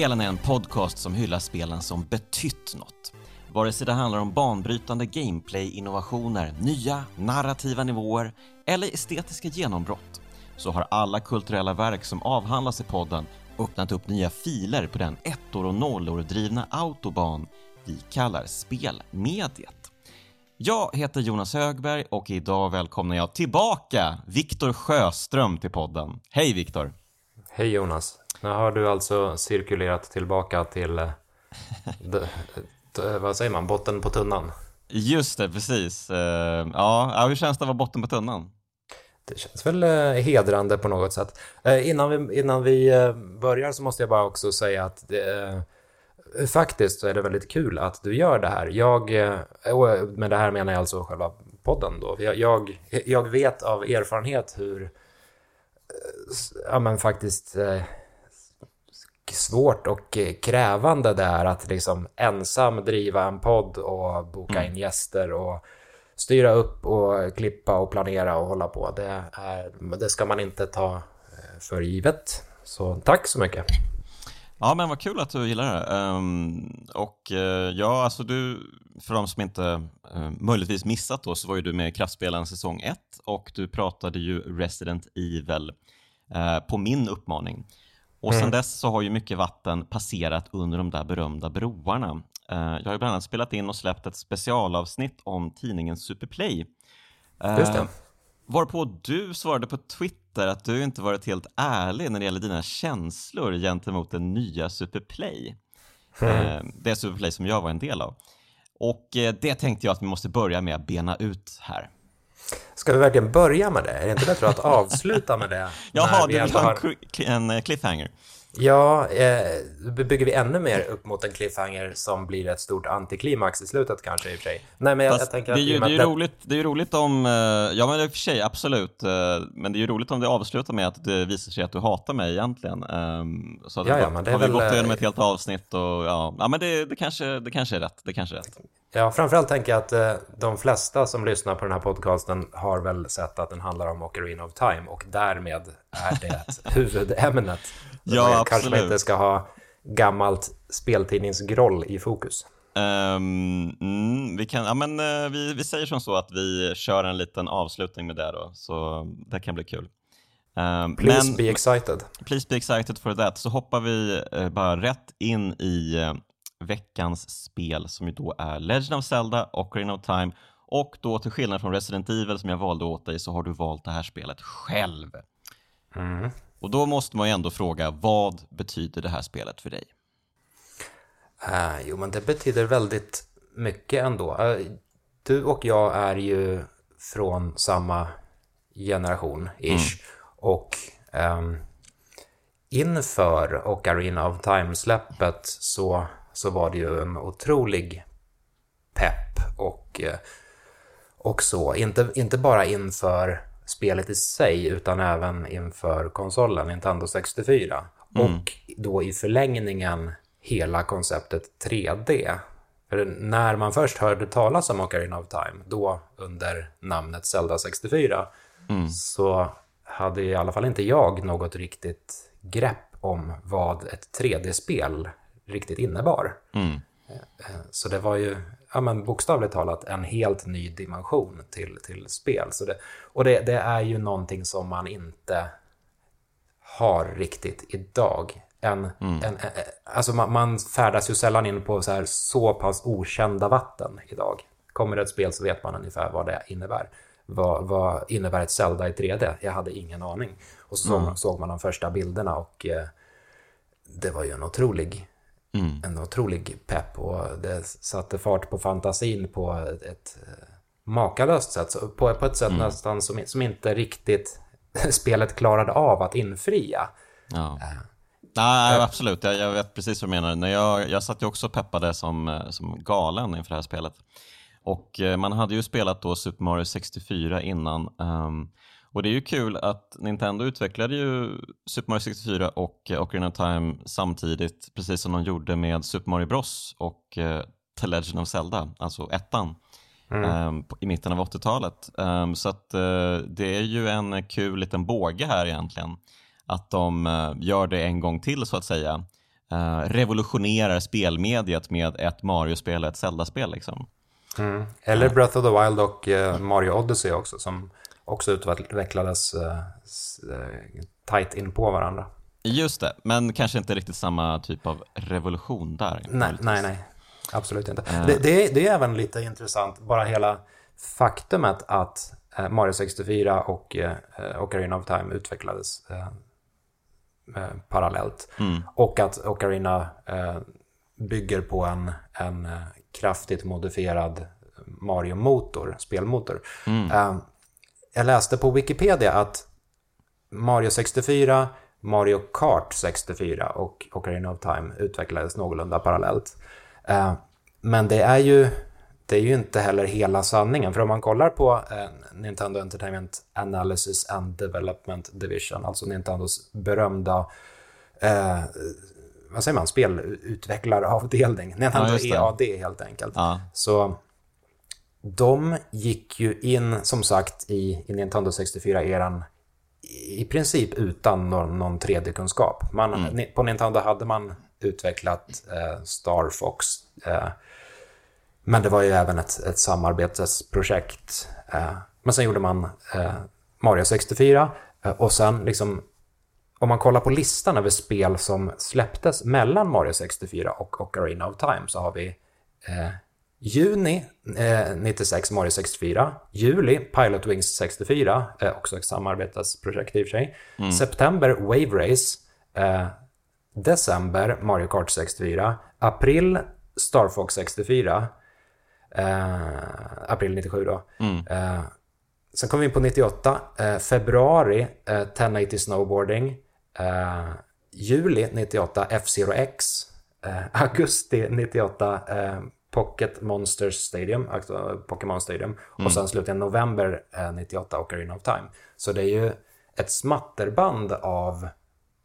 Spelen är en podcast som hyllar spelen som betytt något. Vare sig det handlar om banbrytande gameplay-innovationer, nya narrativa nivåer eller estetiska genombrott så har alla kulturella verk som avhandlas i podden öppnat upp nya filer på den ettor och nollor drivna autobahn vi kallar spelmediet. Jag heter Jonas Högberg och idag välkomnar jag tillbaka Viktor Sjöström till podden. Hej Viktor! Hej Jonas! Nu har du alltså cirkulerat tillbaka till, eh, vad säger man, botten på tunnan? Just det, precis. Eh, Ja, hur känns det att vara botten på tunnan? Det känns väl eh, hedrande på något sätt. Innan vi, innan vi börjar så måste jag bara också säga att det, faktiskt så är det väldigt kul att du gör det här. Jag, med det här menar jag alltså själva podden då. Jag, jag, jag vet av erfarenhet hur ja, men faktiskt svårt och eh, krävande det är att liksom ensam driva en podd och boka in gäster och styra upp och klippa och planera och hålla på. Det, är, det ska man inte ta eh, för givet. Så tack så mycket. Ja, men vad kul att du gillar det. Ehm, och eh, ja, alltså du, för de som inte uh, möjligtvis missat då, så var ju du med i Kraftspelen säsong 1 och du pratade ju Resident Evil eh, på min uppmaning. Och sen dess så har ju mycket vatten passerat under de där berömda broarna. Eh, jag har ju bland annat spelat in och släppt ett specialavsnitt om tidningen Superplay. Eh, Just det. Varpå du svarade på Twitter att du inte varit helt ärlig när det gäller dina känslor gentemot den nya Superplay. Eh, det Superplay som jag var en del av. Och det tänkte jag att vi måste börja med att bena ut här. Ska vi verkligen börja med det? Är det inte bättre att avsluta med det? Jaha, du vi vill ha en, eh, cliffhanger. Ja, eh, bygger vi ännu mer upp mot en cliffhanger som blir ett stort antiklimax i slutet kanske i och för sig. Nej, men jag, jag tänker det är ju, det är ju att roligt, det är ju roligt om, eh, ja men i och för sig absolut, eh, men det är ju roligt om det avslutar med att det visar sig att du hatar mig egentligen. Ehm, Så att Ja, ja, men det har vi väl, gått igenom ett helt avsnitt och ja, ja men det, det, kanske, det kanske är rätt. Det kanske är rätt. Ja, framförallt tänker jag att eh, de flesta som lyssnar på den här podcasten har väl sett att den handlar om Ocarina of Time och därmed är det huvudämnet. Ja, Man Kanske absolut. inte ska ha gammalt speltidningsgroll i fokus. Ehm, mm, vi, kan, ja, men, eh, vi, vi säger som så att vi kör en liten avslutning med det då, så det kan bli kul. Ehm, Please men, be excited. please be excited for that, så hoppar vi eh, bara rätt in i eh, veckans spel som ju då är Legend of Zelda, Ocarina of Time och då till skillnad från Resident Evil som jag valde åt dig så har du valt det här spelet själv. Mm. Och då måste man ju ändå fråga, vad betyder det här spelet för dig? Eh, jo, men det betyder väldigt mycket ändå. Eh, du och jag är ju från samma generation, ish. Och ehm, inför Ocarina of Time-släppet så, så var det ju en otrolig pepp och, eh, och så. Inte, inte bara inför spelet i sig, utan även inför konsolen Nintendo 64. Och då i förlängningen hela konceptet 3D. För när man först hörde talas om Ocarina of Time, då under namnet Zelda 64, så hade i alla fall inte jag något riktigt grepp om vad ett 3D-spel riktigt innebar. Mm. Så det var ju ja, men bokstavligt talat en helt ny dimension till, till spel. Så det, och det, det är ju någonting som man inte har riktigt idag. En, en, en, alltså man, man färdas ju sällan in på så, här så pass okända vatten idag. Kommer det ett spel så vet man ungefär vad det innebär. Vad, vad innebär ett Zelda i 3D? Jag hade ingen aning. Och så såg, såg man de första bilderna och eh, det var ju en otrolig Mm. en otrolig pepp och det satte fart på fantasin på ett, eh, makalöst sätt. Så På, på ett sätt nästan som, som inte riktigt spelet klarade av att infria. Ja. Nej, absolut. Jag, jag vet precis vad du menar. När jag, jag satt ju också och peppade som, eh, som galen inför det här spelet. Och eh, man hade ju spelat då Super Mario 64 innan. ehm, och det är ju kul att Nintendo utvecklade ju Super Mario 64 och eh, Ocarina of Time samtidigt, precis som de gjorde med Super Mario Bros och eh, The Legend of Zelda, alltså ettan. ehm, på- i mitten av 80-talet. Ehm, så att eh, det är ju en kul liten båge här egentligen. Att de eh, gör det en gång till så att säga. revolutionerar spelmediet med ett Mario-spel och ett Zelda-spel. Liksom. Mm. Eller Breath of the Wild och Mario Odyssey också, som också utvecklades uh, tight in på varandra. Just det, men kanske inte riktigt samma typ av revolution där. Nej, nej, nej. Absolut inte. Uh. Det, det, är, det, är även lite intressant, bara hela faktumet att Mario 64 och uh, Ocarina of Time utvecklades parallellt. Mm. Och att Ocarina bygger på en, en kraftigt modifierad Mario-motor, spelmotor. Mm. Jag läste på Wikipedia att Mario 64 Mario Kart 64 och Ocarina of Time utvecklades någorlunda parallellt. Eh, men det är ju det är ju inte heller hela sanningen. För om man kollar på eh, Nintendo Entertainment Analysis and Development Division, alltså Nintendos berömda eh, vad säger man, spelutvecklaravdelning, Nintendo ja, EAD helt enkelt. Ja. Så de gick ju in, som sagt, i, i Nintendo 64-eran i princip utan någon, någon 3D-kunskap. mm. På Nintendo hade man utvecklat eh, Star Fox. Eh, men det var ju även ett, ett samarbetsprojekt. Eh, men sen gjorde man eh, Mario 64 eh, och sen liksom om man kollar på listan över spel som släpptes mellan Mario 64 och Ocarina of Time så har vi eh, Juni eh, 96 Mario 64. Juli Pilot Wings 64, eh, också ett samarbetsprojekt i och för sig. Mm. September Wave Race. Eh, december Mario Kart 64. April Star Fox 64. Eh, april 97 då. Mm. Eh, sen kommer vi in på 98. Eh, februari 1080 Snowboarding. juli 98 F-Zero X. augusti 98 Pocket Monsters Stadium, alltså Pokémon Stadium. Mm. Och sen slutligen november 98 eh, Ocarina of Time. Så det är ju ett smatterband av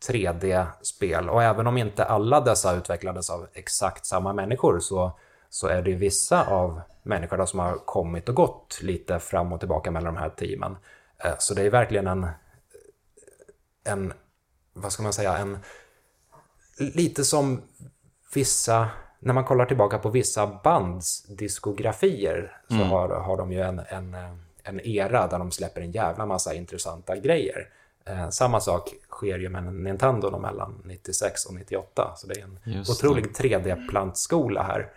3D-spel. Och även om inte alla dessa utvecklades av exakt samma människor så, så är det ju vissa av människorna som har kommit och gått lite fram och tillbaka mellan de här teamen. Eh, så det är verkligen en, en vad ska man säga, en lite som vissa när man kollar tillbaka på vissa bands diskografier så mm. har, har de ju en, en, en era där de släpper en jävla massa intressanta grejer. Eh, samma sak sker ju med Nintendo mellan 96 och 98, så det är en Just otrolig 3D-plantskola här.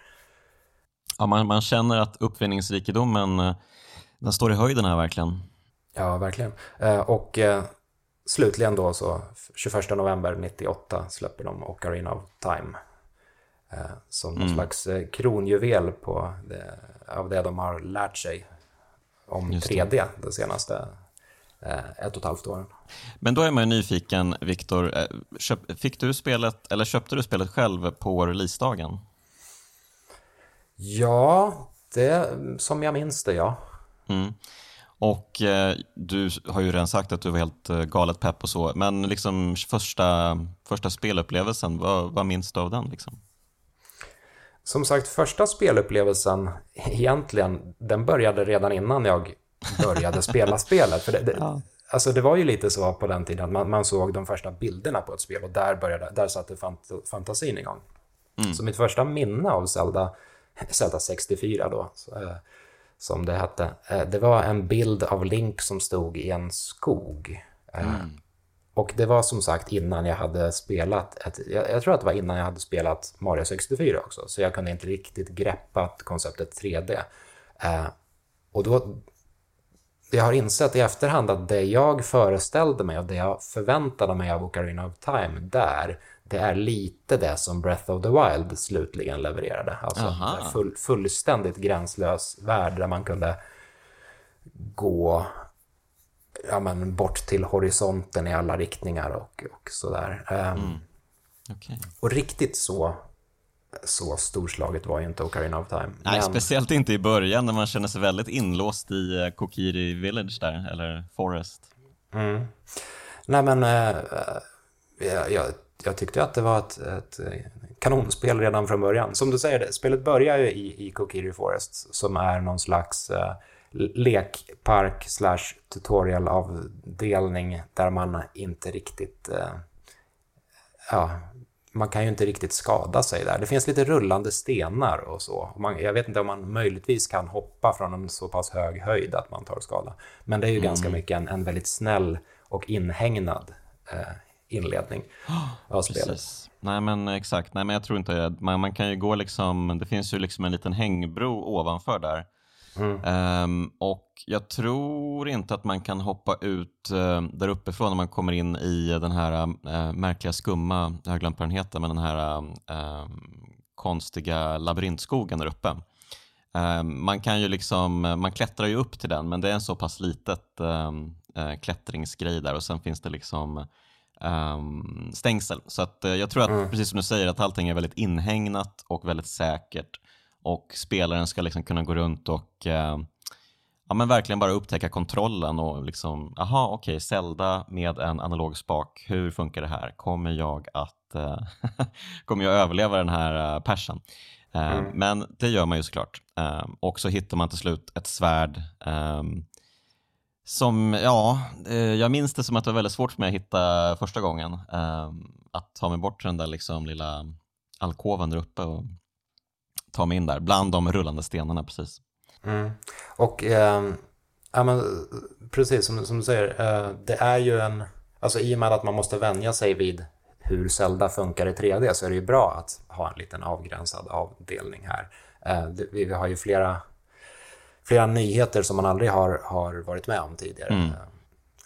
Ja, man, man känner att uppfinningsrikedomen eh, den står i höjden här verkligen. Ja, verkligen. Eh, och eh, slutligen då så 21 november 98 släpper de Ocarina of Time som någon mm. slags eh, kronjuvel på det, av det de har lärt sig om 3D de senaste eh, ett och ett halvt åren. Men då är man ju nyfiken, Viktor. Fick du spelet, eller köpte du spelet själv på releasedagen? Ja, det som jag minns det, ja. Mm. Och eh, du har ju redan sagt att du var helt eh, galet pepp och så, men liksom första, första spelupplevelsen, vad, vad minns du av den? Liksom? Som sagt, första spelupplevelsen egentligen, den började redan innan jag började spela spelet. För det, det, ja. Alltså det var ju lite så på den tiden att man, man, såg de första bilderna på ett spel och där, började, där satte fant fantasin igång. Mm. Så mitt första minne av Zelda, Zelda 64 då, så, eh, som det hette, eh, det var en bild av Link som stod i en skog. Eh, mm. Och det var som sagt innan jag hade spelat, ett, jag, jag, tror att det var innan jag hade spelat Mario 64 också, så jag kunde inte riktigt greppa konceptet 3D. Eh, och då, jag har insett i efterhand att det jag föreställde mig och det jag förväntade mig av Ocarina of Time där, det är lite det som Breath of the Wild slutligen levererade. Alltså full, fullständigt gränslös värld där man kunde gå ja, men bort till horisonten i alla riktningar och, och sådär. Um, mm. okay. Och riktigt så, så storslaget var ju inte Ocarina of Time. Nej, men... speciellt inte i början när man känner sig väldigt inlåst i uh, Kokiri Village där, eller Forest. Mm. Nej, men uh, jag, jag, tyckte att det var ett, ett kanonspel redan från början. Som du säger, spelet börjar ju i, i Kokiri Forest som är någon slags uh, lekpark slash tutorialavdelning där man inte riktigt... Eh, ja, man kan ju inte riktigt skada sig där. Det finns lite rullande stenar och så. Man, jag vet inte om man möjligtvis kan hoppa från en så pass hög höjd att man tar skada. Men det är ju mm. ganska mycket en, en väldigt snäll och inhägnad eh, inledning av spelet. Precis. Nej men exakt, nej men jag tror inte, man, man kan ju gå liksom, det finns ju liksom en liten hängbro ovanför där. Mm. Um, och jag tror inte att man kan hoppa ut uh, där uppifrån när man kommer in i den här uh, märkliga skumma, jag har glömt vad den heter, men den här uh, konstiga labyrintskogen där uppe. man kan ju liksom, man klättrar ju upp till den men det är en så pass litet klättringsgrej där och sen finns det liksom stängsel. Så att, jag tror att, mm. precis som du säger, att allting är väldigt inhägnat och väldigt säkert. Och spelaren ska liksom kunna gå runt och uh, ja, men verkligen bara upptäcka kontrollen och liksom, aha, okej, okay, Zelda med en analog spak, hur funkar det här? Kommer jag att uh, kommer jag överleva den här uh, persen? Mm. Men det gör man ju såklart. Och så hittar man till slut ett svärd um, som, ja, eh, jag minns det som att det var väldigt svårt för mig att hitta första gången. Ehm, att ta mig bort till den där liksom lilla alkoven där uppe och ta mig in där, bland de rullande stenarna precis. Mm. Och eh, ja, men, precis som, som du säger, eh, det är ju en, alltså i och med att man måste vänja sig vid hur Zelda funkar i 3D så är det ju bra att ha en liten avgränsad avdelning här. Eh, det, vi har ju flera flera nyheter som man aldrig har, har varit med om tidigare. Mm.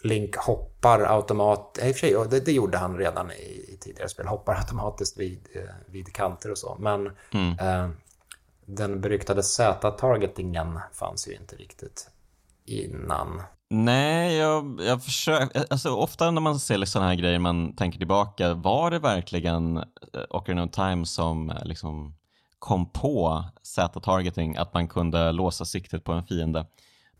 Link hoppar automatiskt, i och för sig, det, det gjorde han redan i, i, tidigare spel, hoppar automatiskt vid, eh, vid kanter och så. Men mm. Den beryktade Z-targetingen fanns ju inte riktigt innan. Nej, jag, jag försöker, alltså ofta när man ser sådana här grejer, man tänker tillbaka, var det verkligen eh, Ocarina of Time som eh, liksom kom på Z-targeting, att man kunde låsa siktet på en fiende.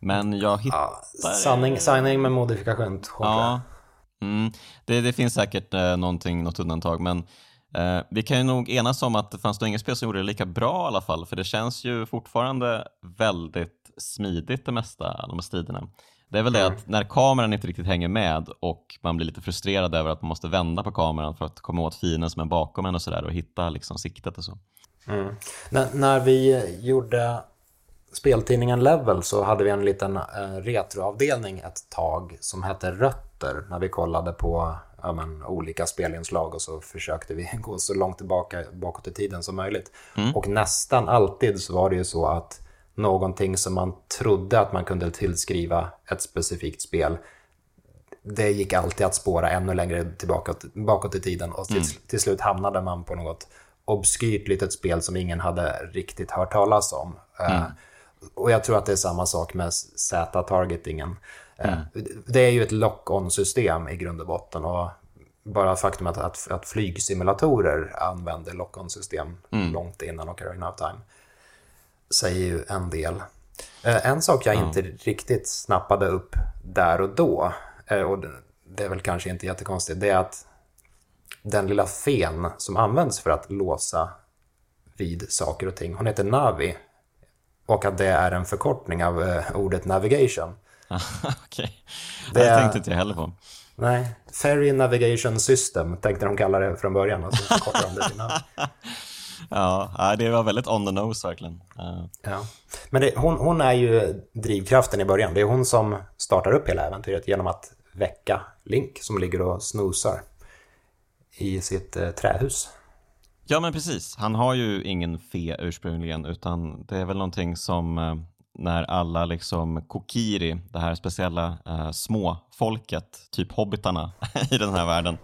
Men jag hittar... Ja, sanning, sanning med modifikation, ja, mm, det, det, finns säkert eh, någonting, något undantag, men eh, vi kan ju nog enas om att det fanns nog inget spel som gjorde det lika bra i alla fall, för det känns ju fortfarande väldigt smidigt det mesta, de här striderna. Det är väl det att när kameran inte riktigt hänger med och man blir lite frustrerad över att man måste vända på kameran för att komma åt fienden som är bakom en och sådär och hitta liksom siktet och så. Mm. När, när vi gjorde speltidningen Level så hade vi en liten eh, retroavdelning ett tag som hette Rötter när vi kollade på ja, men, olika spelinslag och så försökte vi gå så långt tillbaka bakåt i tiden som möjligt. Mm. Och nästan alltid så var det ju så att någonting som man trodde att man kunde tillskriva ett specifikt spel det gick alltid att spåra ännu längre tillbaka bakåt i tiden och till, mm. till slut hamnade man på något obskyrt litet spel som ingen hade riktigt hört talas om. Eh, mm. och jag tror att det är samma sak med Z-targetingen. Eh, mm. Det är ju ett lock-on-system i grund och botten. Och bara faktum att, att, att flygsimulatorer använder lock-on-system mm. långt innan Ocarina of Time säger ju en del. Eh, en sak jag inte riktigt snappade upp där och då, och det är väl kanske inte jättekonstigt, det är att den lilla fen som används för att låsa vid saker och ting. Hon heter Navi. Och att det är en förkortning av eh, ordet navigation. Okej, okay. det, det tänkte inte jag heller på. Nej, Ferry Navigation System tänkte de kalla det från början och så de det. Ja, det var väldigt on the nose verkligen. Ja. Men det, hon, hon, är ju drivkraften i början. Det är hon som startar upp hela äventyret genom att väcka Link som ligger och snosar i sitt eh, trähus. Ja, men precis. Han har ju ingen fe ursprungligen, utan det är väl någonting som eh, när alla liksom kokiri, det här speciella eh, småfolket, typ hobbitarna i den här världen,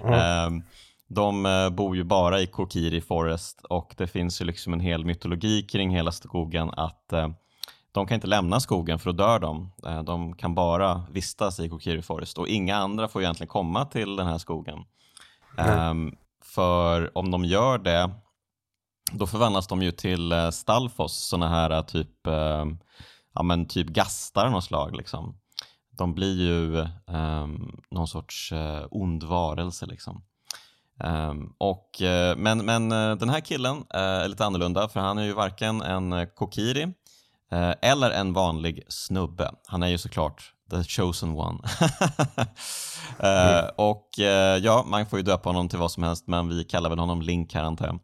mm. eh, de bor ju bara i Kokiri Forest och det finns ju liksom en hel mytologi kring hela skogen att eh, de kan inte lämna skogen för då dör de. Eh, de kan bara vistas i Kokiri Forest och inga andra får egentligen komma till den här skogen. Um, för om de gör det, då förvandlas de ju till uh, Stalfos, sådana här uh, typ, uh, ja, men typ gastar någon slag. Liksom. De blir ju um, någon sorts uh, ond varelse. Liksom. Um, och, uh, men, men uh, den här killen är lite annorlunda för han är ju varken en kokiri Eh, eller en vanlig snubbe. Han är ju såklart the chosen one. mm. Och ja, man får ju döpa honom till vad som helst, men vi kallar väl honom Link här antar jag.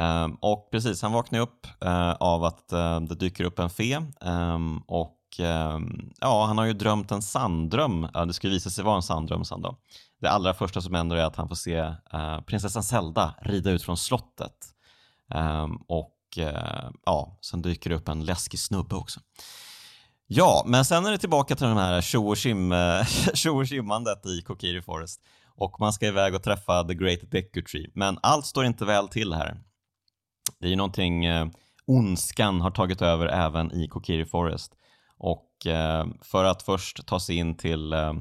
Um, och precis, han vaknar upp uh, av att uh, det dyker upp en fe um, och um, ja, han har ju drömt en sanddröm. Ja, det skulle visa sig vara en sanddröm sen då. Det allra första som händer är att han får se uh, prinsessan Zelda rida ut från slottet. och ja, sen dyker det upp en läskig snubbe också. Ja, men sen är det tillbaka till den här tjo och tjimmandet i Kokiri Forest och man ska iväg och träffa The Great Deku Tree. Men allt står inte väl till här. Det är ju någonting, eh, ondskan har tagit över även i Kokiri Forest. Och eh, för att först ta sig in till eh,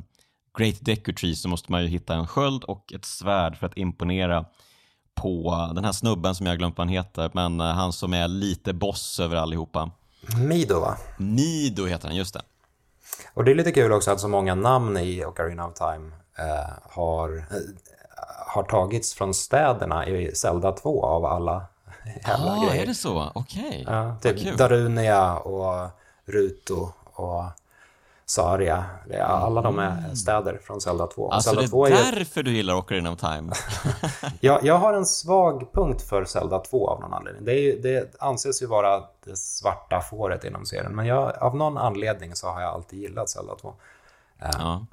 Great Deku Tree så måste man ju hitta en sköld och ett svärd för att imponera på den här snubben som jag glömt vad han heter, men eh, han som är lite boss över allihopa. Mido va? Mido heter han, just det. Och det är lite kul också att så många namn i Ocarina of Time eh, har, eh, har tagits från städerna i Zelda 2 av alla jävla ah, grejer. är det så? Okej. Okay. Ja, typ Darunia och Ruto och Saria. Alla de är mm. städer från Zelda 2. Alltså Zelda det är 2 är därför du gillar Ocarina of Time? jag, jag har en svag punkt för Zelda 2 av någon anledning. Det, är, det anses ju vara det svarta fåret inom serien. Men jag, av någon anledning så har jag alltid gillat Zelda 2. Ja.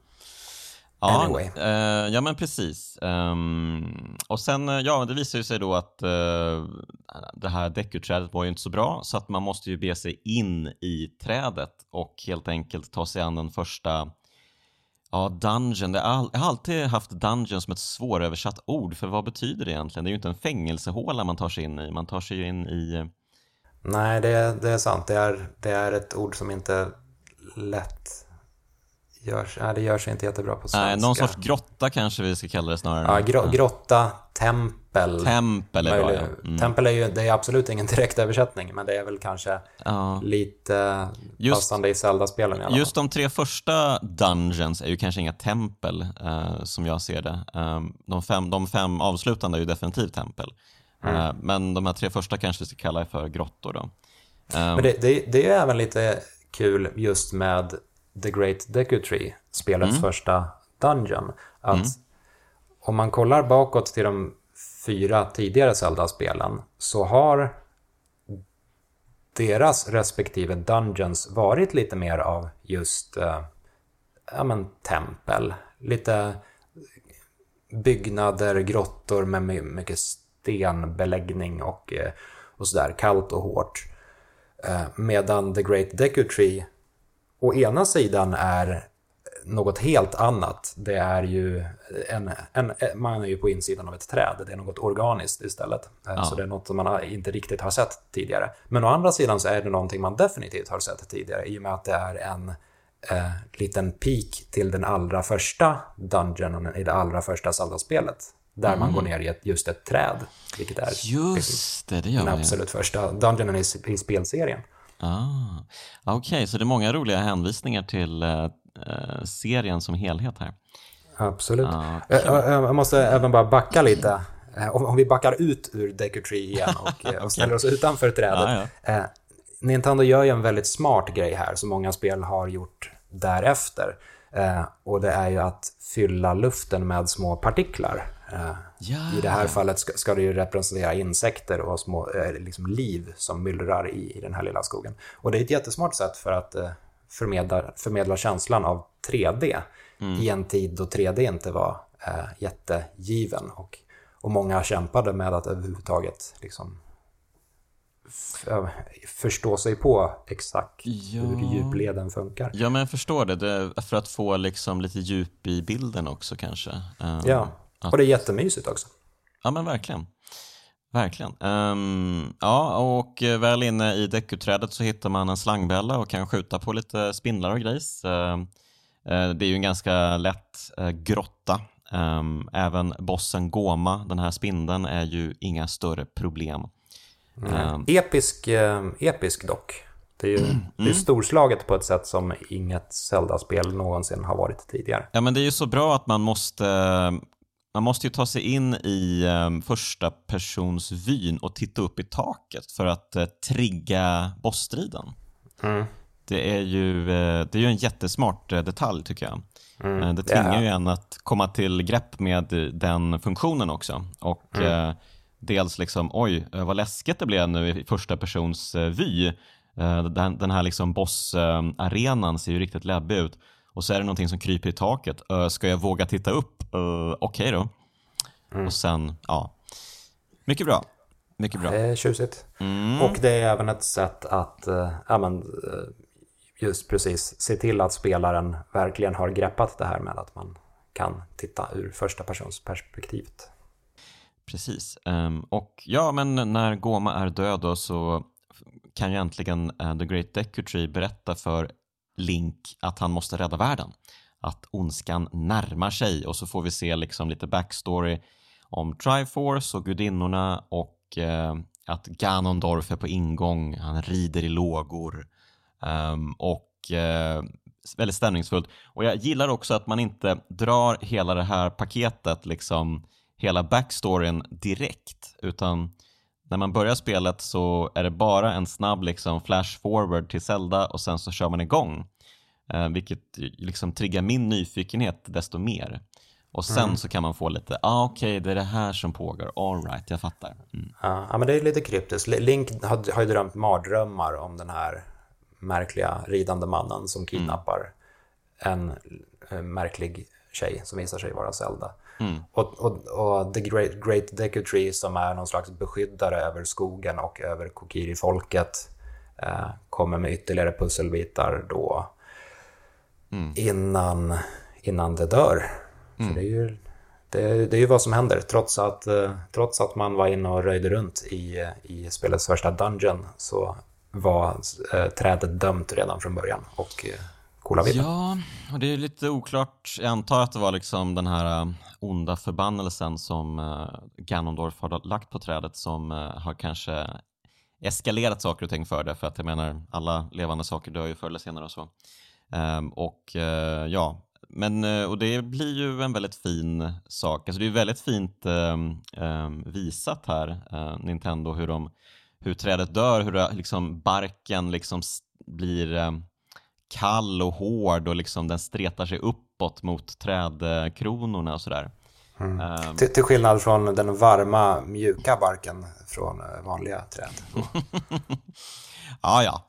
Ja, anyway. eh, ja men precis. Um, och sen, eh, ja det visar ju sig då att uh, det här däckuträdet var ju inte så bra så att man måste ju be sig in i trädet och helt enkelt ta sig an den första Ja, dungeon. Jag har alltid haft dungeon som ett svåröversatt ord, för vad betyder det egentligen? Det är ju inte en fängelsehåla man tar sig in i, man tar sig ju in i... Nej, det, det är sant. Det är, det är ett ord som inte är lätt görs, nej, det gör sig inte jättebra på svenska. Nej, någon sorts grotta kanske vi ska kalla det snarare. Ja, gro grotta, tempel. Tempel är bra, ja. Mm. Tempel är ju det är absolut ingen direkt översättning, men det är väl kanske ja. lite just, passande i Zelda-spelen i alla Just de tre första Dungeons är ju kanske inga tempel, uh, som jag ser det. Uh, de, fem, de fem avslutande är ju definitivt tempel. Mm. Uh, men de här tre första kanske vi ska kalla för grottor då. men det, det, det är även lite kul just med The Great Deku Tree, spelets mm. första Dungeon, att mm. om man kollar bakåt till de fyra tidigare Zelda-spelen så har deras respektive Dungeons varit lite mer av just eh, ja, men, tempel, lite byggnader, grottor med mycket stenbeläggning och, eh, och sådär, kallt och hårt. Eh, medan The Great Deku Tree å ena sidan är något helt annat. Det är ju en, en, man är ju på insidan av ett träd. Det är något organiskt istället. Eh, ja. Så det är något som man inte riktigt har sett tidigare. Men å andra sidan så är det någonting man definitivt har sett tidigare i och med att det är en eh, liten peak till den allra första dungeonen i det allra första Zelda-spelet. Där mm. man går ner i ett, just ett träd. Vilket är just det, det den absolut första dungeonen i, i spelserien. Ah. Okej, okay, så det är många roliga hänvisningar till eh, serien som helhet här. Absolut. Ah, okay. jag, jag, måste även bara backa lite. Eh, om, om vi backar ut ur Deku Tree igen och, okay. och ställer oss utanför trädet. Ah, ja. eh, Nintendo gör ju en väldigt smart grej här som många spel har gjort därefter. Eh, och det är ju att fylla luften med små partiklar. Eh, ja. I det här fallet ska, ska, det ju representera insekter och små eh, liksom liv som myllrar i, i den här lilla skogen. Och det är ett jättesmart sätt för att eh, förmedla, förmedla känslan av 3D mm. i en tid då 3D inte var eh, jättegiven. Och, och många kämpade med att överhuvudtaget liksom, förstå sig på exakt ja. hur djupleden funkar. Ja, men jag förstår det. det för att få liksom lite djup i bilden också kanske. Um, ja, och det är jättemysigt också. Ja, men verkligen. Verkligen. Um, ja, och väl inne i däckuträdet så hittar man en slangbälla och kan skjuta på lite spindlar och grejs. Uh, uh, det är ju en ganska lätt uh, grotta. Um, även bossen Goma, den här spindeln, är ju inga större problem. Mm. Um, episk, episk dock. Det är ju mm. det är storslaget på ett sätt som inget Zelda-spel någonsin har varit tidigare. Ja, men det är ju så bra att man måste man måste ju ta sig in i um, första persons vyn och titta upp i taket för att uh, trigga bossstriden. Mm. Det, är ju, eh, det är ju en jättesmart detalj tycker jag. Mm. Det tvingar yeah. ju en att komma till grepp med den funktionen också. Och mm. eh, dels liksom, oj, vad läskigt det blev nu i första persons vy. Den, den här liksom bossarenan ser ju riktigt läbbig ut. Och så är det någonting som kryper i taket. Ska jag våga titta upp? Okej okay då. Mm. Och sen, ja. Mycket bra. Mycket bra. Det är tjusigt. Mm. Och det är även ett sätt att, äh, ja, men, just precis, se till att spelaren verkligen har greppat det här med att man kan titta ur första persons perspektivet. Precis. Um, och ja, men när Goma är död då så kan ju äntligen uh, The Great Deku Tree berätta för Link att han måste rädda världen. Att ondskan närmar sig och så får vi se liksom lite backstory om Triforce och gudinnorna och eh, att Ganondorf är på ingång, han rider i lågor um, och eh, väldigt stämningsfullt. Och jag gillar också att man inte drar hela det här paketet, liksom hela backstoryn direkt, utan när man börjar spelet så är det bara en snabb liksom flash forward till Zelda och sen så kör man igång. Eh, vilket liksom triggar min nyfikenhet desto mer. Och sen mm. så kan man få lite, ah, okej okay, det är det här som pågår, alright, jag fattar. Mm. Ja, men det är lite kryptiskt. Link har, har ju drömt mardrömmar om den här märkliga ridande mannen som kidnappar mm. en, en märklig tjej som visar sig vara Zelda. Mm. Och, och, och, The Great, Great Deku Tree som är någon slags beskyddare över skogen och över Kokiri-folket eh, kommer med ytterligare pusselbitar då mm. innan, innan det dör. Mm. Det är ju det, det, är ju vad som händer. Trots att, eh, trots att man var inne och röjde runt i, i spelets första dungeon så var eh, trädet dömt redan från början. Och eh, coola vidden. Ja, och det är lite oklart. Jag antar att det var liksom den här eh, onda förbannelsen som eh, Ganondorf har lagt på trädet som eh, har kanske eskalerat saker och ting för det. För att jag menar, alla levande saker dör ju förr eller senare och så. Ehm, och ja, men och det blir ju en väldigt fin sak. Alltså det är väldigt fint ehm, ehm, visat här, Nintendo, hur de hur trädet dör, hur liksom barken liksom blir kall och hård och liksom den stretar sig uppåt mot trädkronorna och sådär. Mm. Um, till, till, skillnad från den varma, mjuka barken från eh, vanliga träd. ja, ja.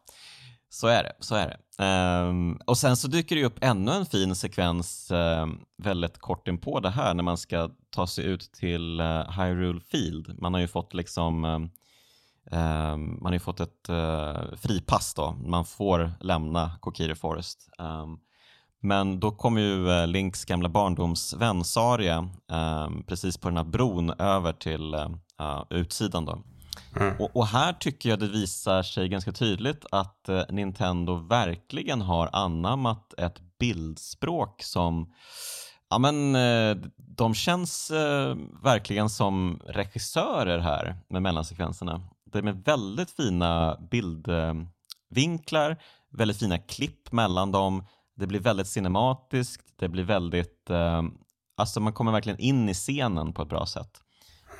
Så är det. Så är det. Um, och sen så dyker det upp ännu en fin sekvens um, väldigt kort in på det här när man ska ta sig ut till uh, Hyrule Field. Man har ju fått liksom um, man har ju fått ett uh, fripass då, man får lämna Kokiri Forest. Um, men då kommer ju uh, Links gamla barndomsvän Saria um, precis på den här bron över till uh, utsidan. Då. Mm. Och, och, här tycker jag det visar sig ganska tydligt att Nintendo verkligen har anammat ett bildspråk som Ja men de känns verkligen som regissörer här med mellansekvenserna det med väldigt fina bildvinklar, väldigt fina klipp mellan dem. Det blir väldigt cinematiskt, det blir väldigt, eh, alltså man kommer verkligen in i scenen på ett bra sätt.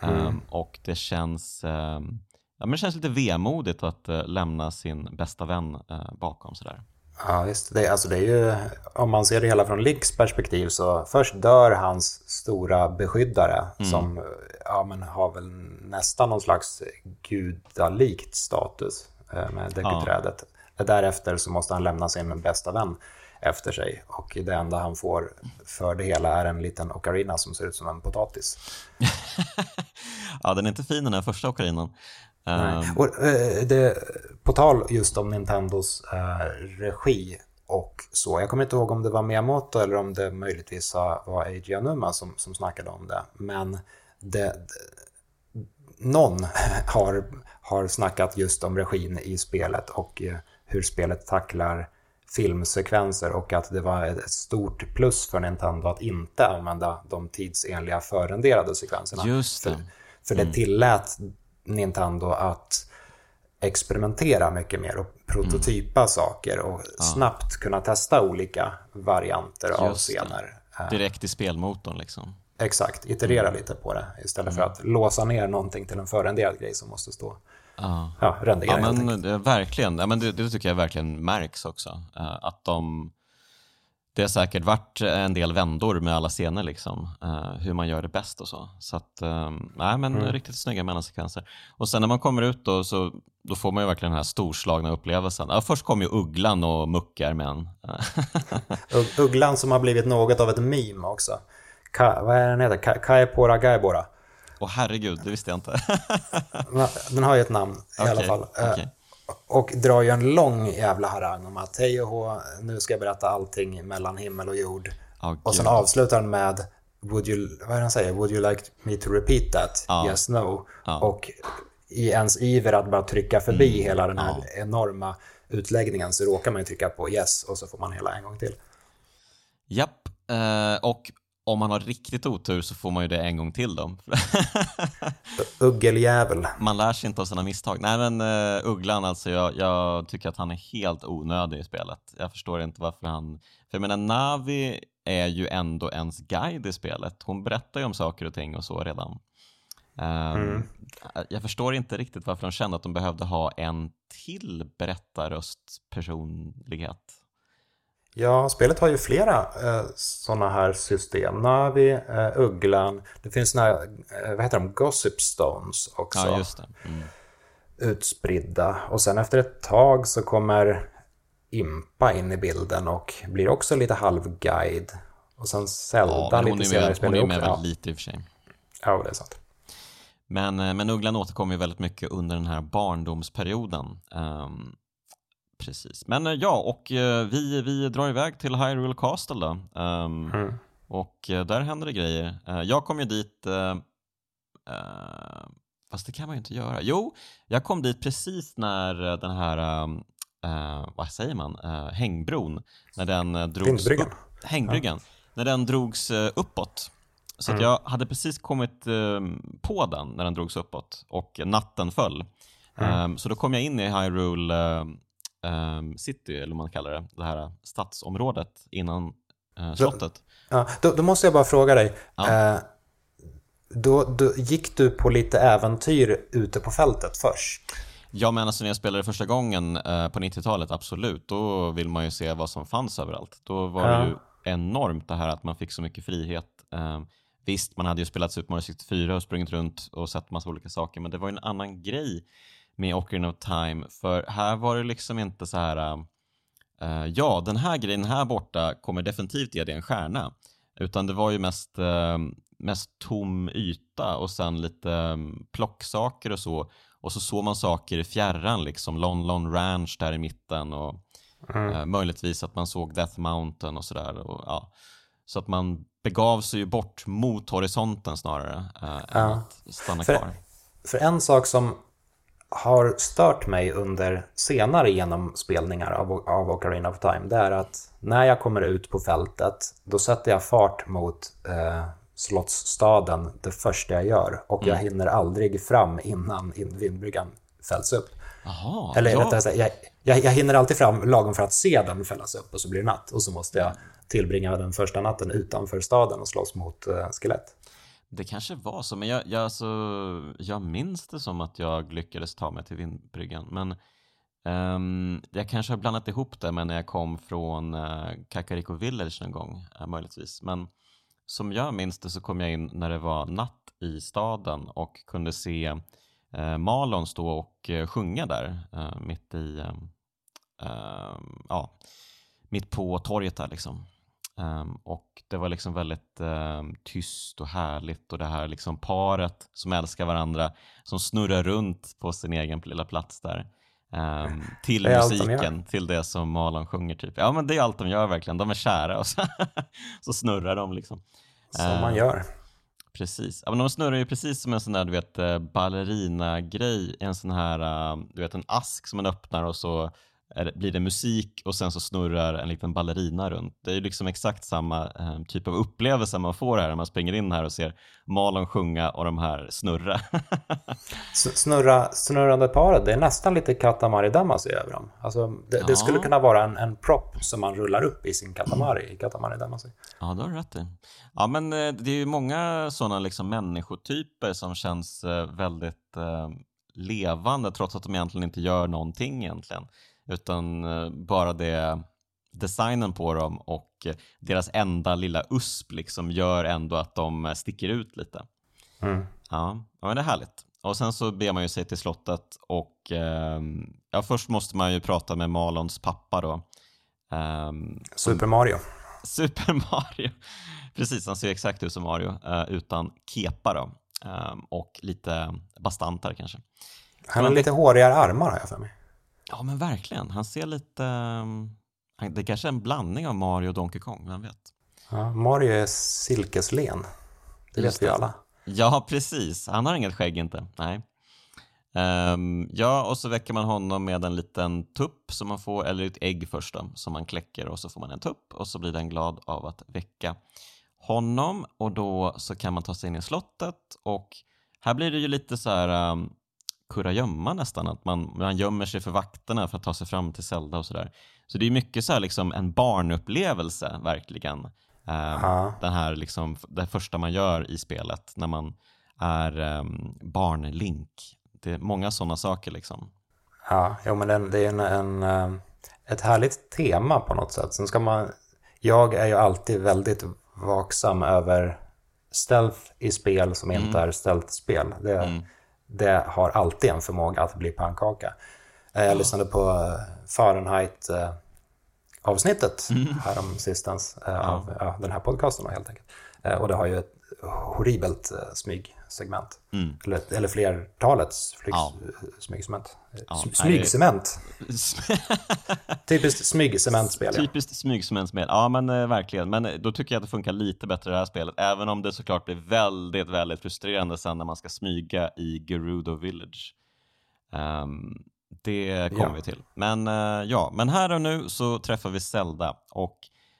Mm. Um, och det känns, um, ja, men det känns lite vemodigt att uh, lämna sin bästa vän uh, bakom sådär. Ja, visst. Det, alltså det är ju, om man ser det hela från Links perspektiv så först dör hans stora beskyddare mm. som ja, men har väl nästan någon slags gudalikt status eh, med dekuträdet. Ja. Därefter så måste han lämna sin bästa vän efter sig och det enda han får för det hela är en liten ocarina som ser ut som en potatis. ja, den är inte fin den här första ocarinan. Ehm. Och, eh, det, på tal just om Nintendos eh, regi och så. Jag kommer inte ihåg om det var Miyamoto eller om det möjligtvis var Eiji Anuma som, som snackade om det. Men det, någon har, har snackat just om regin i spelet och eh, hur spelet tacklar filmsekvenser och att det var ett stort plus för Nintendo att inte använda de tidsenliga förrenderade sekvenserna. Just det. För, för det mm. tillät Nintendo att experimentera mycket mer och prototypa mm. saker och ja. snabbt kunna testa olika varianter Just av scener. Det. Direkt i spelmotorn liksom. Exakt, iterera mm. lite på det istället mm. för att låsa ner någonting till en förrenderad grej som måste stå ja. ja. Ja, men, det, verkligen. Ja, men det, det, tycker jag verkligen märks också. Uh, att de, det har säkert varit en del vändor med alla scener, liksom, uh, hur man gör det bäst och så. Så att, um, nej, men mm. riktigt snygga mellansekvenser. Och sen när man kommer ut då, så då får man ju verkligen den här storslagna upplevelsen. Ja, först kommer ju Ugglan och muckar med en. Ugglan som har blivit något av ett meme också. Ka, vad är den heter? Ka, Kaepora Gaibora. Åh herregud, det visste jag inte. den har ju ett namn i okay, alla fall. Okay. Och drar ju en lång jävla harang om att hej och hå, nu ska jag berätta allting mellan himmel och jord. Oh, och sen avslutar den med Would you, vad han säger? Would you like me to repeat that? Oh. Yes, no. Oh. Och i ens iver att bara trycka förbi mm. hela den här enorma utläggningen så råkar man ju trycka på yes och så får man hela en gång till. Japp, uh, och om man har riktigt otur så får man ju det en gång till då. Uggeljävel. Man lär sig inte av sina misstag. Nej men uh, Ugglan alltså, jag, jag, tycker att han är helt onödig i spelet. Jag förstår inte varför han... För jag menar, Navi är ju ändå ens guide i spelet. Hon berättar ju om saker och ting och så redan. Um, mm. Jag förstår inte riktigt varför de kände att de behövde ha en till berättarröstpersonlighet. Ja, spelet har ju flera eh, sådana här system. Navi, eh, Ugglan, det finns såna här, eh, vad heter de, Gossip Stones också. Ja, just det. Mm. Utspridda. Och sen efter ett tag så kommer Impa in i bilden och blir också lite halvguide. Och sen Zelda ja, lite senare i spelet Hon är med väldigt lite i och för sig. Ja, det är sant. Men, eh, men Ugglan återkommer ju väldigt mycket under den här barndomsperioden. Um, Precis. Men eh, ja, och eh, vi, vi drar iväg till Hyrule Castle då. Um, mm. Och eh, där händer det grejer. Jag kom ju dit, uh, uh, fast det kan man ju inte göra. Jo, jag kom dit precis när den här, uh, vad säger man, hängbron, när den drogs Hängbryggan. Upp, hängbryggan, ja. när den drogs uppåt. Så mm. jag hade precis kommit på den när den drogs uppåt och natten föll. Mm. Um, så då kom jag in i Hyrule um, city, eller vad man kallar det, det här stadsområdet innan uh, slottet. Ja, då, då, måste jag bara fråga dig. Ja. Uh, då, då, gick du på lite äventyr ute på fältet först? Ja, men alltså när jag spelade första gången uh, på 90-talet, absolut. Då vill man ju se vad som fanns överallt. Då var ja. det ju enormt det här att man fick så mycket frihet. Uh, visst, man hade ju spelat Super Mario 64 och sprungit runt och sett massa olika saker, men det var ju en annan grej med Ocarina of Time, för här var det liksom inte så här uh, ja, den här grejen här borta kommer definitivt ge dig en stjärna, utan det var ju mest, uh, mest tom yta och sen lite um, plocksaker och så, och så såg man saker i fjärran, liksom Lon Lon Ranch där i mitten och mm. uh, möjligtvis att man såg Death Mountain och sådär. Ja. Så att man begav sig ju bort mot horisonten snarare ja. än att stanna för, kvar. För en sak som har stört mig under senare genomspelningar av, av Ocarina of Time, det är att när jag kommer ut på fältet, då sätter jag fart mot eh, slottsstaden det första jag gör och jag mm. hinner aldrig fram innan vindbryggan fälls upp. Aha, Eller ja. rättare sagt, jag, jag, jag hinner alltid fram lagom för att se den fällas upp och så blir det natt och så måste jag tillbringa den första natten utanför staden och slåss mot eh, skelett. Det kanske var så, men jag, jag, alltså, jag minns det som att jag lyckades ta mig till vindbryggan. Men um, jag kanske har blandat ihop det med när jag kom från uh, Kakariko Village någon gång, uh, möjligtvis. Men som jag minns det så kom jag in när det var natt i staden och kunde se uh, Malon stå och uh, sjunga där uh, mitt i, ehm, ehm, ja, mitt på torget där liksom. Um, och det var liksom väldigt um, tyst och härligt och det här liksom paret som älskar varandra som snurrar runt på sin egen lilla plats där. Um, till musiken, till det som Malon sjunger typ. Ja men det är allt de gör verkligen, de är kära och så, så snurrar de liksom. Som man gör. Precis, ja, men de snurrar ju precis som en sån där du vet eh, ballerina-grej, en sån här, du vet en ask som man öppnar och så är, blir det musik och sen så snurrar en liten ballerina runt. Det är ju liksom exakt samma eh, typ av upplevelse man får här när man springer in här och ser Malon sjunga och de här snurra. snurra snurrande paret, det är nästan lite Katamari Damacy över dem. Alltså, det, ja. det, skulle kunna vara en, en prop som man rullar upp i sin Katamari, i Katamari Damacy. Ja, det har du rätt i. Ja, men eh, det är ju många sådana liksom människotyper som känns eh, väldigt eh, levande trots att de egentligen inte gör någonting egentligen. Utan eh, bara det designen på dem och deras enda lilla usp liksom gör ändå att de sticker ut lite. Mm. Ja, men det är härligt. Och sen så ber man ju sig till slottet och eh, ja, först måste man ju prata med Malons pappa då. Eh, Super Mario. Super Mario. Precis, han ser exakt ut som Mario eh, utan kepa då. Eh, och lite bastantare kanske. Han har lite hårigare armar har jag för mig. Ja men verkligen, han ser lite... Ehm, det kanske är en blandning av Mario och Donkey Kong, vem vet? Ja, Mario är silkeslen. Det vet vi alla. Ja, precis. Han har inget skägg inte. Nej. Um, ja, och så väcker man honom med en liten tupp som man får, eller ett ägg först då, som man kläcker och så får man en tupp och så blir den glad av att väcka honom och då så kan man ta sig in i slottet och här blir det ju lite så här um, kurragömma nästan, att man, man gömmer sig för vakterna för att ta sig fram till Zelda och sådär. Så det är mycket så här liksom en barnupplevelse verkligen. Um, den här liksom, det första man gör i spelet när man är um, barnlink. Det är många sådana saker liksom. Ja, jo, men det, det är en, en, eh, ett härligt tema på något sätt. Sen ska man, jag är ju alltid väldigt vaksam över stealth i spel som inte mm. är stealth-spel. Det, mm. Det har alltid en förmåga att bli pannkaka. Eh, jag lyssnade på eh, Fahrenheit avsnittet mm. härom sistens eh, av ja, den här podcasten helt enkelt. Och det har ju ett horribelt eh, smygsegment. Mm. Eller, eller flertalets ja. smygsegment. Ja, smygsement. Typiskt smygcementspel. Typiskt smygcementspel, ja men eh, verkligen. Men då tycker jag att det funkar lite bättre i det här spelet. Även om det såklart blir väldigt, väldigt frustrerande sen när man ska smyga i Gerudo Village. Um, det kommer ja. vi till. Men uh, ja, men här och nu så träffar vi Zelda och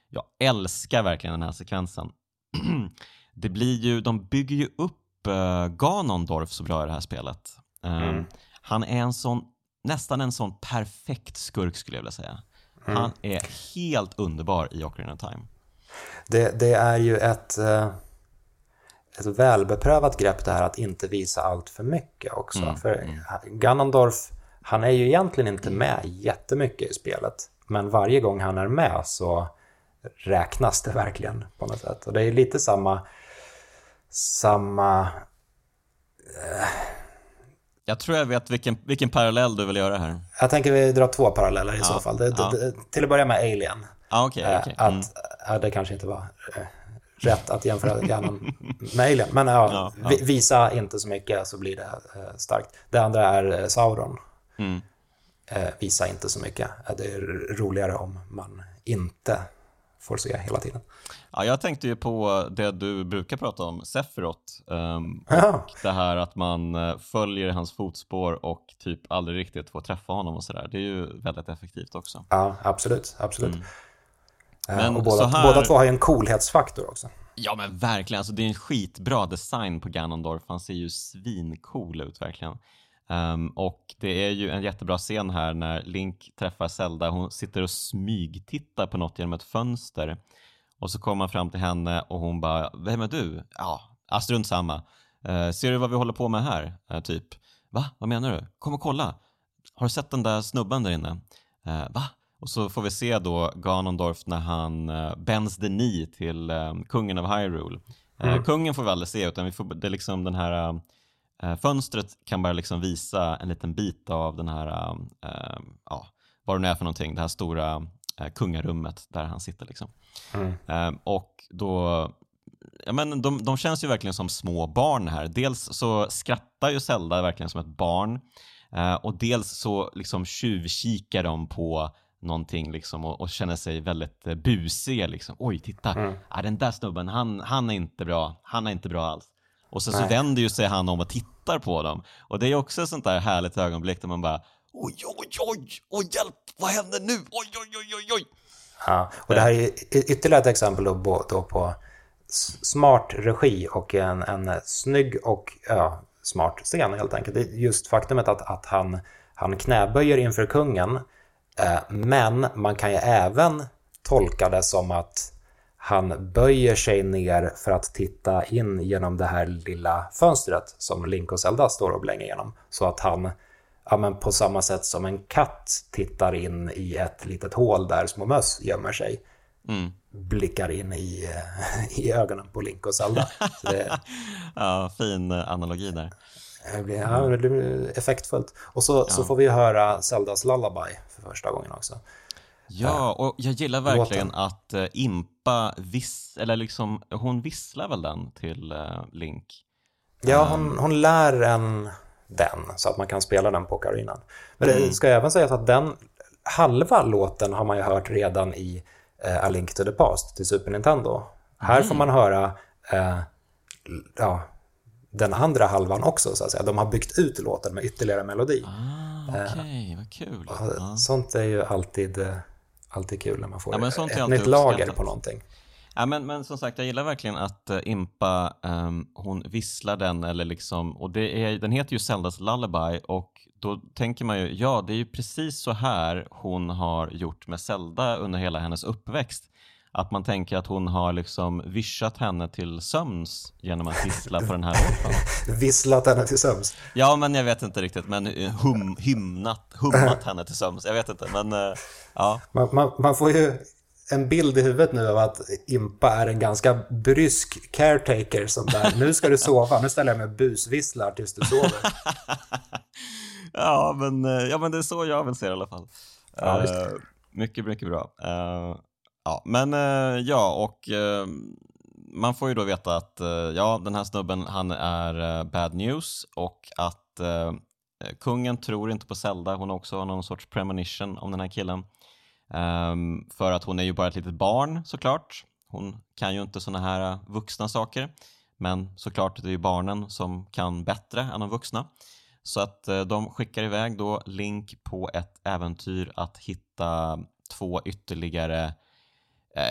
jag älskar verkligen den här sekvensen. det blir ju, de bygger ju upp uh, Ganondorf så bra i det här spelet. Uh, mm. Han är en sån, nästan en sån perfekt skurk skulle jag vilja säga. Mm. Han är helt underbar i Ocarina of Time. Det, det är ju ett, ett välbeprövat grepp det här att inte visa allt för mycket också. Mm. För mm. Ganondorf han är ju egentligen inte med jättemycket i spelet. Men varje gång han är med så räknas det verkligen på något sätt. Och det är lite samma... Samma... Eh... Jag tror jag vet vilken, vilken parallell du vill göra här. Jag tänker vi drar två paralleller i ja, så fall. Det, ja. det, till att börja med Alien. Ah, okay, okay. Mm. Att, ja, det kanske inte var eh, rätt att jämföra hjärnan med Alien. Men ja, visa inte så mycket så blir det eh, starkt. Det andra är Sauron. Mm. Visa inte så mycket. Det är roligare om man inte får se hela tiden. Ja, jag tänkte ju på det du brukar prata om, Sephiroth. Um, och det här att man eh, följer hans fotspår och typ aldrig riktigt får träffa honom och sådär. Det är ju väldigt effektivt också. Ja, absolut. absolut. Mm. Men och båda, här... båda två har ju en coolhetsfaktor också. Ja men verkligen, alltså, det är en skitbra design på Ganondorf. Han ser ju svincool ut verkligen. Um, och det är ju en jättebra scen här när Link träffar Zelda. Hon sitter och smygtittar på något genom ett fönster. Och så kommer man fram till henne och hon bara, vem är du? Ja, strunt samma. Uh, ser du vad vi håller på med här? Uh, typ, va? Vad menar du? Kom och kolla. Har du sett den där snubben där inne? Uh, va? Och så får vi se då Ganondorf när han uh, bends the knee till kungen av Hyrule. Mm. Kungen får vi aldrig se utan vi får, det är liksom den här Eh, fönstret kan bara liksom visa en liten bit av den här, äh, ja, vad det nu är för någonting, det här stora äh, kungarummet där han sitter. Liksom. Mm. Äh, och då, ja, men de, de känns ju verkligen som små barn här. Dels så skrattar ju Zelda verkligen som ett barn och dels så liksom tjuvkikar de på någonting liksom och, och känner sig väldigt busiga. Liksom. Oj, titta, mm. ah, den där snubben, han, han är inte bra, han är inte bra alls. Och sen så vänder ju sig han om och tittar på dem. Och det är också ett sånt där härligt ögonblick där man bara oj, oj, oj, oj, hjälp, vad händer nu? Oj, oj, oj, oj, oj. Ja, och det här är ytterligare ett exempel då, då på smart regi och en, en snygg och ja, smart scen helt enkelt. Det är just faktumet att, att han, han knäböjer inför kungen, eh, men man kan ju även tolka det som att han böjer sig ner för att titta in genom det här lilla fönstret som Link och Zelda står och blänger igenom. Så att han, ja, men på samma sätt som en katt tittar in i ett litet hål där små möss gömmer sig, mm. blickar in i, i ögonen på Link och Zelda. Det, ja, fin analogi där. Det blir, ja, det blir effektfullt. Och så, ja. så får vi höra Zeldas Lullaby för första gången också. Ja, och jag gillar verkligen låten. att uh, Impa viss, eller liksom, hon visslar väl den till uh, Link? Ja, hon, um, hon lär en den så att man kan spela den på okarinan. Men det mm. ska även sägas att den halva låten har man ju hört redan i uh, A Link to the Past till Super Nintendo. Mm. Här får man höra uh, ja, den andra halvan också, så att säga. De har byggt ut låten med ytterligare melodi. Ah, Okej, okay. vad kul. Sånt är ju alltid alltid kul när man får ja, ett nytt lager på någonting. Ja, men, men som sagt, jag gillar verkligen att uh, Impa, um, hon visslar den, eller liksom, och det är, den heter ju Zeldas Lullaby och då tänker man ju, ja det är ju precis så här hon har gjort med Zelda under hela hennes uppväxt att man tänker att hon har liksom vischat henne till sömns genom att vissla på den här låten. Visslat henne till sömns? Ja, men jag vet inte riktigt, men hum, hymnat, hummat henne till sömns, jag vet inte, men uh, ja. Man, man, man, får ju en bild i huvudet nu av att Impa är en ganska brysk caretaker som där, nu ska du sova, nu ställer jag mig och busvisslar tills du sover. ja, men, eh, ja, men det är så jag vill se det i alla fall. Ja, uh, mycket, mycket bra. Uh, Ja, men eh, ja, och eh, man får ju då veta att eh, ja, den här snubben han är bad news och att kungen tror inte på Zelda, hon har också någon sorts premonition om den här killen. Ehm, för att hon är ju bara ett litet barn såklart. Hon kan ju inte såna här vuxna saker. Men såklart, det är ju barnen som kan bättre än de vuxna. Så att de skickar iväg då Link på ett äventyr att hitta två ytterligare Eh,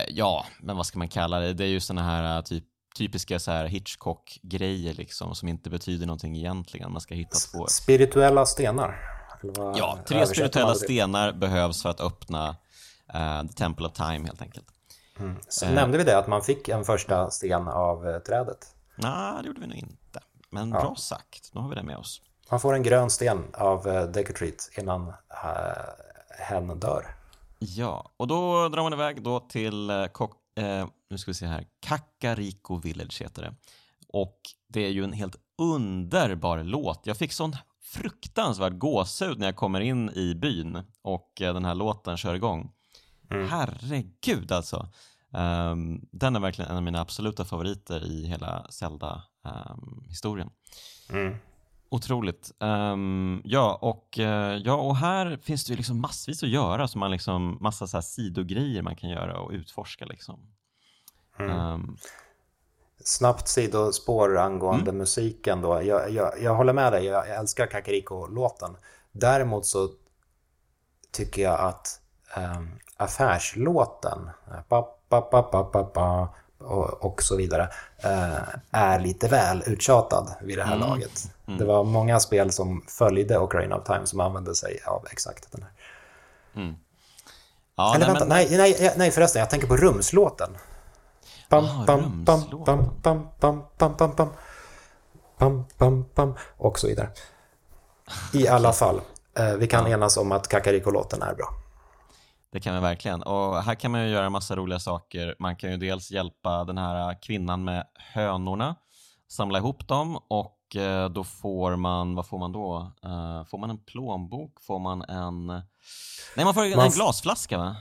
ja, men vad ska man kalla det? Det är ju såna här eh, typ typiska så här Hitchcock-grejer liksom som inte betyder någonting egentligen. Man ska hitta två... Spirituella stenar? Ja, tre spirituella stenar behövs för att öppna uh, The Temple of Time helt enkelt. Mm. Så uh, nämnde vi det, att man fick en första sten av uh, trädet? Nej, det gjorde vi nog inte. Men ja. bra sagt, då har vi det med oss. Man får en grön sten av uh, Decatreat innan hen dör. Ja, och då drar man iväg då till eh, eh, nu ska vi se här, Kakariko Village heter det. Och det är ju en helt underbar låt. Jag fick sån fruktansvärd gåshud när jag kommer in i byn och eh, den här låten kör igång. Mm. Herregud alltså. Um, den är verkligen en av mina absoluta favoriter i hela Zelda-historien. Um, mm. Otroligt. Um, ja, och, uh, ja, och här finns det ju liksom massvis att göra, så man liksom, massa så här sidogrejer man kan göra och utforska. Liksom. Mm. Um, Snabbt sidospår angående mm. musiken då. Jag, jag, jag, håller med dig, jag, älskar Kakariko-låten. Däremot så tycker jag att um, affärslåten, ba, ba, ba, och, och så vidare eh, är lite väl uttjatad vid det här mm. laget. Mm. Det var många spel som följde Ocarina of Time som använde sig av exakt den här. Mm. Ja, Eller nej, vänta, men... nej, nej, nej förresten, jag tänker på rumslåten. Bam, ah, bam, bam, bam, bam, bam, bam, bam, bam, bam, bam, bam, och så vidare. I alla fall, eh, vi kan ja. enas om att Kakariko-låten är bra. Det kan vi verkligen. Och här kan man ju göra massa roliga saker. Man kan ju dels hjälpa den här kvinnan med hönorna, samla ihop dem och eh, då får man, vad får man då? Uh, får man en plånbok? Får man en... Nej, man får en man... glasflaska va?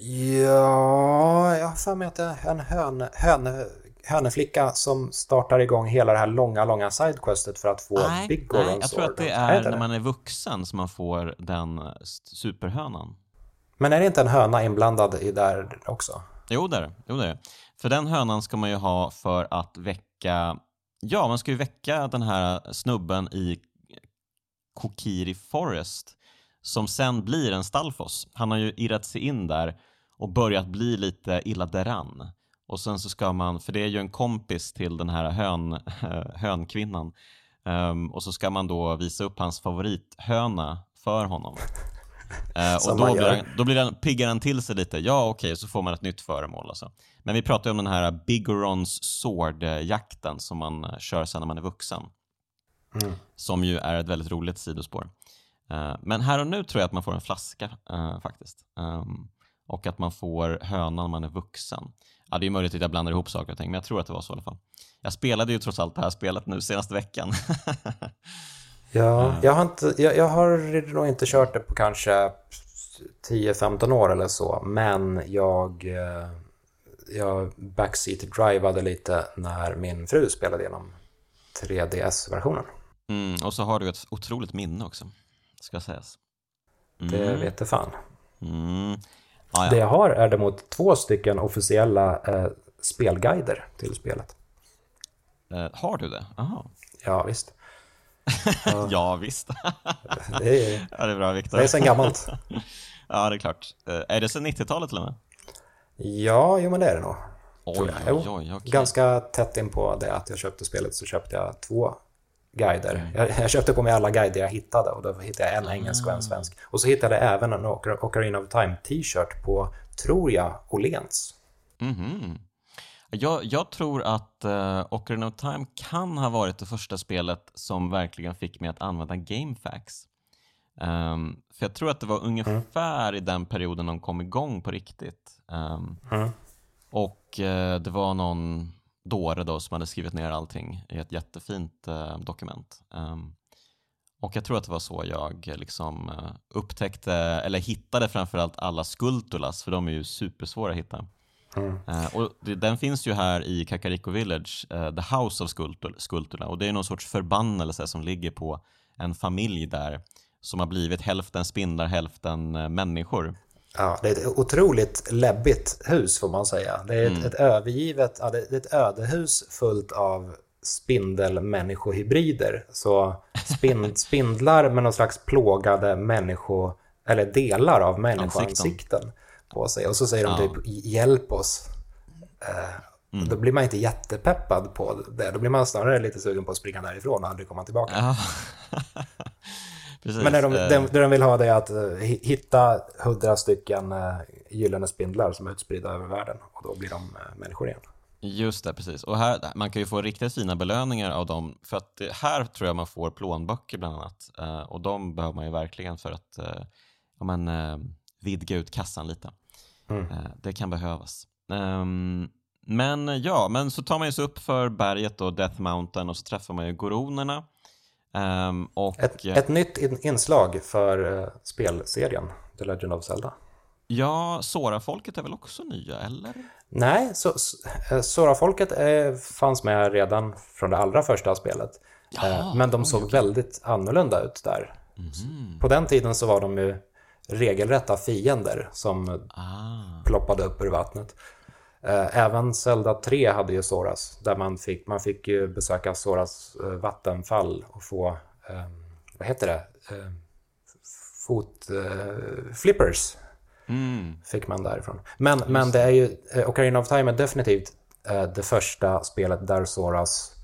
Ja, jag har för mig att det är en hön, hön, höneflicka som startar igång hela det här långa, långa sidequestet för att få nej, Big Goron Nej, jag tror att det är, när man är vuxen som man får den superhönan. Men är det inte en höna inblandad i där också? Jo, det är det. Jo, det är För den hönan ska man ju ha för att väcka... Ja, man ska ju väcka den här snubben i Kokiri Forest som sen blir en Stalfos. Han har ju irrat sig in där och börjat bli lite illa däran. Och sen så ska man, för det är ju en kompis till den här hön, hönkvinnan, um, och så ska man då visa upp hans favorithöna för honom. Eh, och då blir, han, då blir han, piggar han till sig lite. Ja, okej, okay, så får man ett nytt föremål. Alltså. Men vi pratar ju om den här Bigorons Sword-jakten som man eh, kör sen när man är vuxen. Mm. Som ju är ett väldigt roligt sidospår. Uh, men här och nu tror jag att man får en flaska uh, faktiskt. Um, och att man får hönan när man är vuxen. Ja, det är möjligt att jag blandar ihop saker och ting, men jag tror att det var så i alla fall. Jag spelade ju trots allt det här spelet nu senaste veckan. ja, jag har, inte, jag, jag har nog inte kört det på kanske 10-15 år eller så, men jag, eh, jag backseat-drivade lite när min fru spelade igenom 3DS-versionen. Mm, och så har du ett otroligt minne också, ska sägas. Mm. Det vet det fan. Mm. Ah, ja. Det jag har är däremot två stycken officiella eh, spelguider till spelet. Eh, har du det? Aha. Ja, visst. ja, visst. det, är, ja, det är bra, Viktor. Det är sen gammalt. ja, det är klart. Eh, är det sen 90-talet till och med? Ja, jo men det är det nog. Oj, oj, oj, okay. Ganska tätt in på det att jag köpte spelet så köpte jag två guider. Mm. Jag, jag, köpte på mig alla guider jag hittade och då hittade jag en engelsk och en ah. svensk. Och så hittade jag även en Ocarina of Time t-shirt på, tror jag, Åhléns. Mm -hmm. jag, jag, tror att uh, Ocarina of Time kan ha varit det första spelet som verkligen fick mig att använda GameFAQs. Um, för jag tror att det var ungefär mm. i den perioden de kom igång på riktigt. Um, mm. Och uh, det var någon dåre då som hade skrivit ner allting i ett jättefint uh, dokument. Um, och jag tror att det var så jag liksom uh, upptäckte, eller hittade framförallt alla skultulas, för de är ju supersvåra att hitta. Mm. Och det, den finns ju här i Kakariko Village, The House of Skultul, Skultula, och det är någon sorts förbannelse som ligger på en familj där som har blivit hälften spindlar, hälften människor. Ja, det är ett otroligt läbbigt hus får man säga. Det är ett, mm. ett övergivet, ja, det är ett ödehus fullt av spindelmänniskohybrider. Så spind, spindlar med någon slags plågade människo, eller delar av människoansikten på sig. Och så säger de ja. typ hjälp oss. Eh, mm. Då blir man inte jättepeppad på det. Då blir man snarare lite sugen på att springa därifrån och aldrig komma tillbaka. Ja. Precis. Men det de, det, eh. det de vill ha det är att uh, hitta hundra stycken uh, gyllene spindlar som är utspridda över världen och då blir de människor igen. Just det, precis. Och här, man kan ju få riktigt fina belöningar av dem, för att här tror jag man får plånböcker bland annat. Uh, och de behöver man ju verkligen för att uh, ja, men, vidga ut kassan lite. Mm. det kan behövas. Um, men ja, men så tar man ju sig upp för berget och Death Mountain och så träffar man ju goronerna Um, och, ett, ett, nytt inslag för uh, spelserien The Legend of Zelda. Ja, Sora-folket är väl också nya, eller? Nej, so eh, Sora-folket eh, fanns med redan från det allra första spelet. Ja, eh, men de såg okay. väldigt annorlunda ut där. Mm. På den tiden så var de ju regelrätta fiender som ah. ploppade upp ur vattnet. Eh, även Zelda 3 hade ju Soras, där man fick, man fick ju besöka Soras eh, vattenfall och få, eh, vad heter det, eh, fotflippers. Eh, mm. Fick man därifrån. Men, men det är ju, Ocarina of Time är definitivt det första spelet där Soras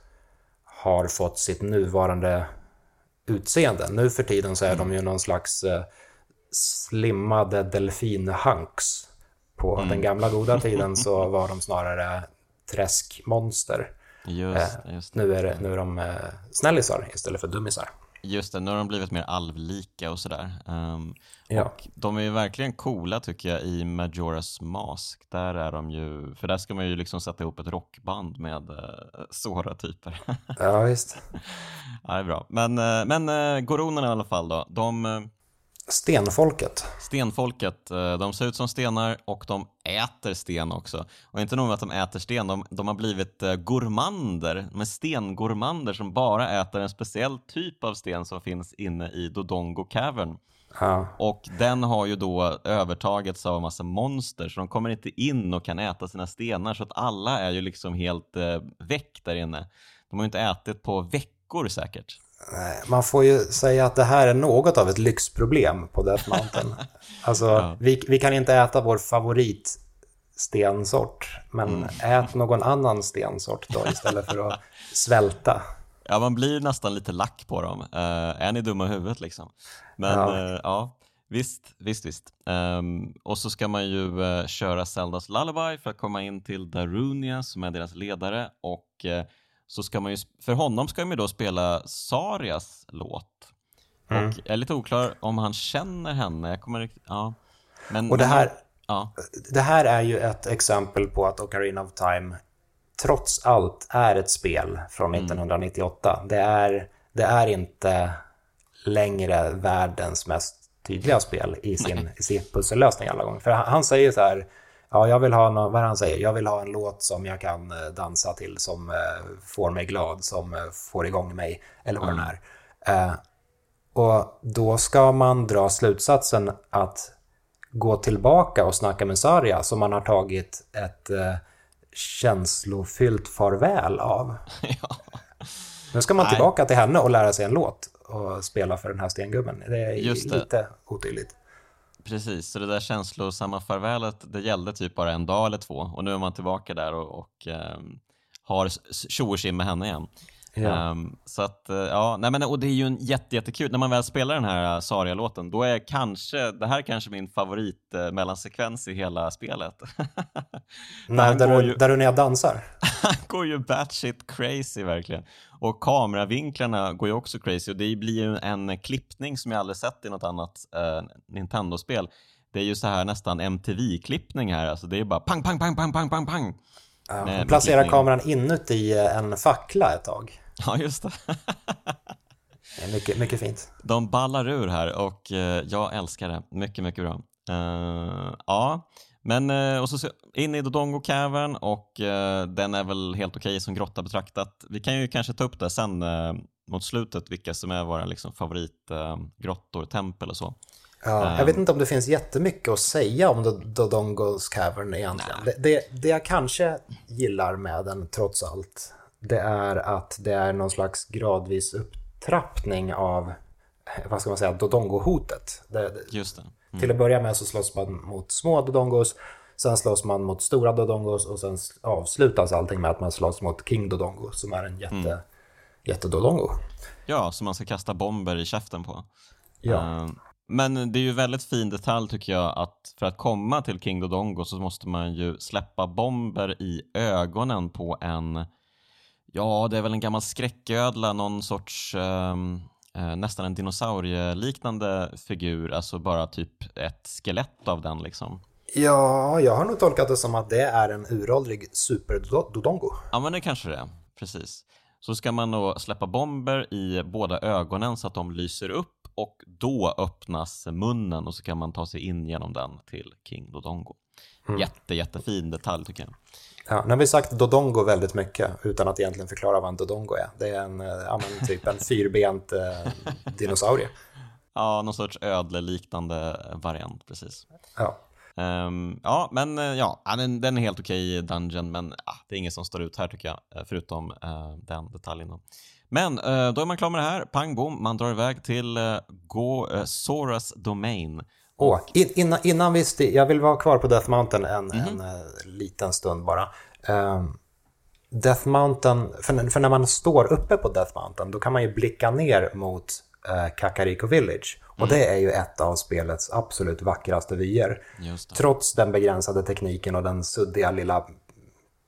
har fått sitt nuvarande utseende. Nu för tiden så är mm. de ju någon slags slimmade delfinhunks på mm. den gamla goda tiden så var de snarare träskmonster. Just, eh, just nu, är det, nu är de eh, snällisar istället för dummisar. Just det, nu har de blivit mer alvlika och sådär. Um, ja. Och de är ju verkligen coola tycker jag i Majora's Mask. Där är de ju, för där ska man ju liksom sätta ihop ett rockband med uh, Sora-typer. ja, visst. ja, det är bra. Men, uh, men uh, Goronerna i alla fall då, de Stenfolket. Stenfolket, eh, de ser ut som stenar och de äter sten också. Och inte nog med att de äter sten, de, de har blivit eh, gourmander, med stengourmander som bara äter en speciell typ av sten som finns inne i Dodongo Cavern. Ja. Och den har ju då övertagits av en massa monster så de kommer inte in och kan äta sina stenar så att alla är ju liksom helt eh, väck där inne. De har ju inte ätit på veckor säkert. Man får ju säga att det här är något av ett lyxproblem på Death Mountain. Alltså, ja. vi, vi kan inte äta vår favorit stensort, men mm. ät någon annan stensort då istället för att svälta. Ja, man blir nästan lite lack på dem. Uh, är ni dumma i huvudet liksom? Men ja. Uh, ja. Visst, visst, visst. Um, och så ska man ju uh, köra Zeldas Lullaby för att komma in till Darunia som är deras ledare och uh, så ska man ju, för honom ska man ju då spela Sarias låt. Mm. Och jag är lite oklar om han känner henne, jag kommer ja. Men, och det här, ja. det här är ju ett exempel på att Ocarina of Time trots allt är ett spel från 1998. Mm. Det, är, det är inte längre världens mest tydliga spel i sin, i sin pussellösning alla gånger. För han, han säger så här, ja, jag vill ha någon, vad han säger, jag vill ha en låt som jag kan eh, dansa till, som uh, får mig glad, som uh, får igång mig, eller vad mm. den är. Uh, och då ska man dra slutsatsen att gå tillbaka och snacka med Saria som man har tagit ett uh, känslofyllt farväl av. ja. Nu ska man tillbaka Nej. till henne och lära sig en låt och spela för den här stengubben. Det är Just det. lite otydligt. Precis, så det där känslosamma farvälet, det gällde typ bara en dag eller två och nu är man tillbaka där och, och eh, har tjo med henne igen. Ja. Um, så att, uh, ja, nej men och det är ju en jätte, jättekul, när man väl spelar den här uh, Saria-låten, då är kanske, det här är kanske min favorit uh, mellansekvens i hela spelet. nej, där, du, ju, där du när jag dansar? han går ju batshit crazy verkligen. Och kameravinklarna går ju också crazy och det blir ju en klippning som jag aldrig sett i något annat uh, Nintendo-spel. Det är ju så här nästan MTV-klippning här, alltså det är bara pang, pang, pang, pang, pang, pang, pang. Ja, placera kameran inuti en fackla ett tag. Ja, just det. det är mycket, mycket fint. De ballar ur här och uh, jag älskar det. Mycket, mycket bra. Uh, ja, men uh, och så in i Dodongo Cavern och den är väl helt okej okay som grotta betraktat. Vi kan ju kanske ta upp det sen mot slutet, vilka som är våra liksom, favoritgrottor, tempel och så. Ja, jag vet inte om det finns jättemycket att säga om Dodongos Cavern egentligen. Det, det, det, jag kanske gillar med den trots allt, det är att det är någon slags gradvis upptrappning av, vad ska man säga, Dodongo-hotet. Just det. Mm. Till att börja med så slåss man mot små Dodongos, sen slåss man mot stora Dodongos och sen avslutas allting med att man slåss mot King Dodongo som är en jätte, mm. jättedodongo. Ja, som man ska kasta bomber i käften på. Ja. Uh, men det är ju väldigt fin detalj tycker jag att för att komma till King Dodongo så måste man ju släppa bomber i ögonen på en, ja det är väl en gammal skräcködla, någon sorts um, nästan en dinosaurieliknande figur, alltså bara typ ett skelett av den liksom. Ja, jag har nog tolkat det som att det är en uråldrig super-dodongo. Ja, men det kanske det är, precis. Så ska man då släppa bomber i båda ögonen så att de lyser upp och då öppnas munnen och så kan man ta sig in genom den till King Dodongo. Mm. Jätte, jättefin detalj tycker jag. Ja, nu har vi sagt Dodongo väldigt mycket utan att egentligen förklara vad en Dodongo är. Det är en, eh, ja, men typ en fyrbent eh, dinosaurie. Ja, någon sorts ödleliknande variant, precis. Ja. Um, ja, men eh, ja, den, den är helt okej okay, Dungeon, men ja, det är inget som står ut här tycker jag, förutom uh, den detaljen. Då. Men uh, då är man klar med det här, pang bom, man drar iväg till uh, Go, uh, Soras Domain. Oh, in, innan, innan vi sti- jag vill vara kvar på Death Mountain en, mm-hmm. en uh, liten stund bara. Uh, Death Mountain, för, för, när man står uppe på Death Mountain då kan man ju blicka ner mot uh, Kakariko Village. Och mm. det är ju ett av spelets absolut vackraste vyer. Trots den begränsade tekniken och den suddiga lilla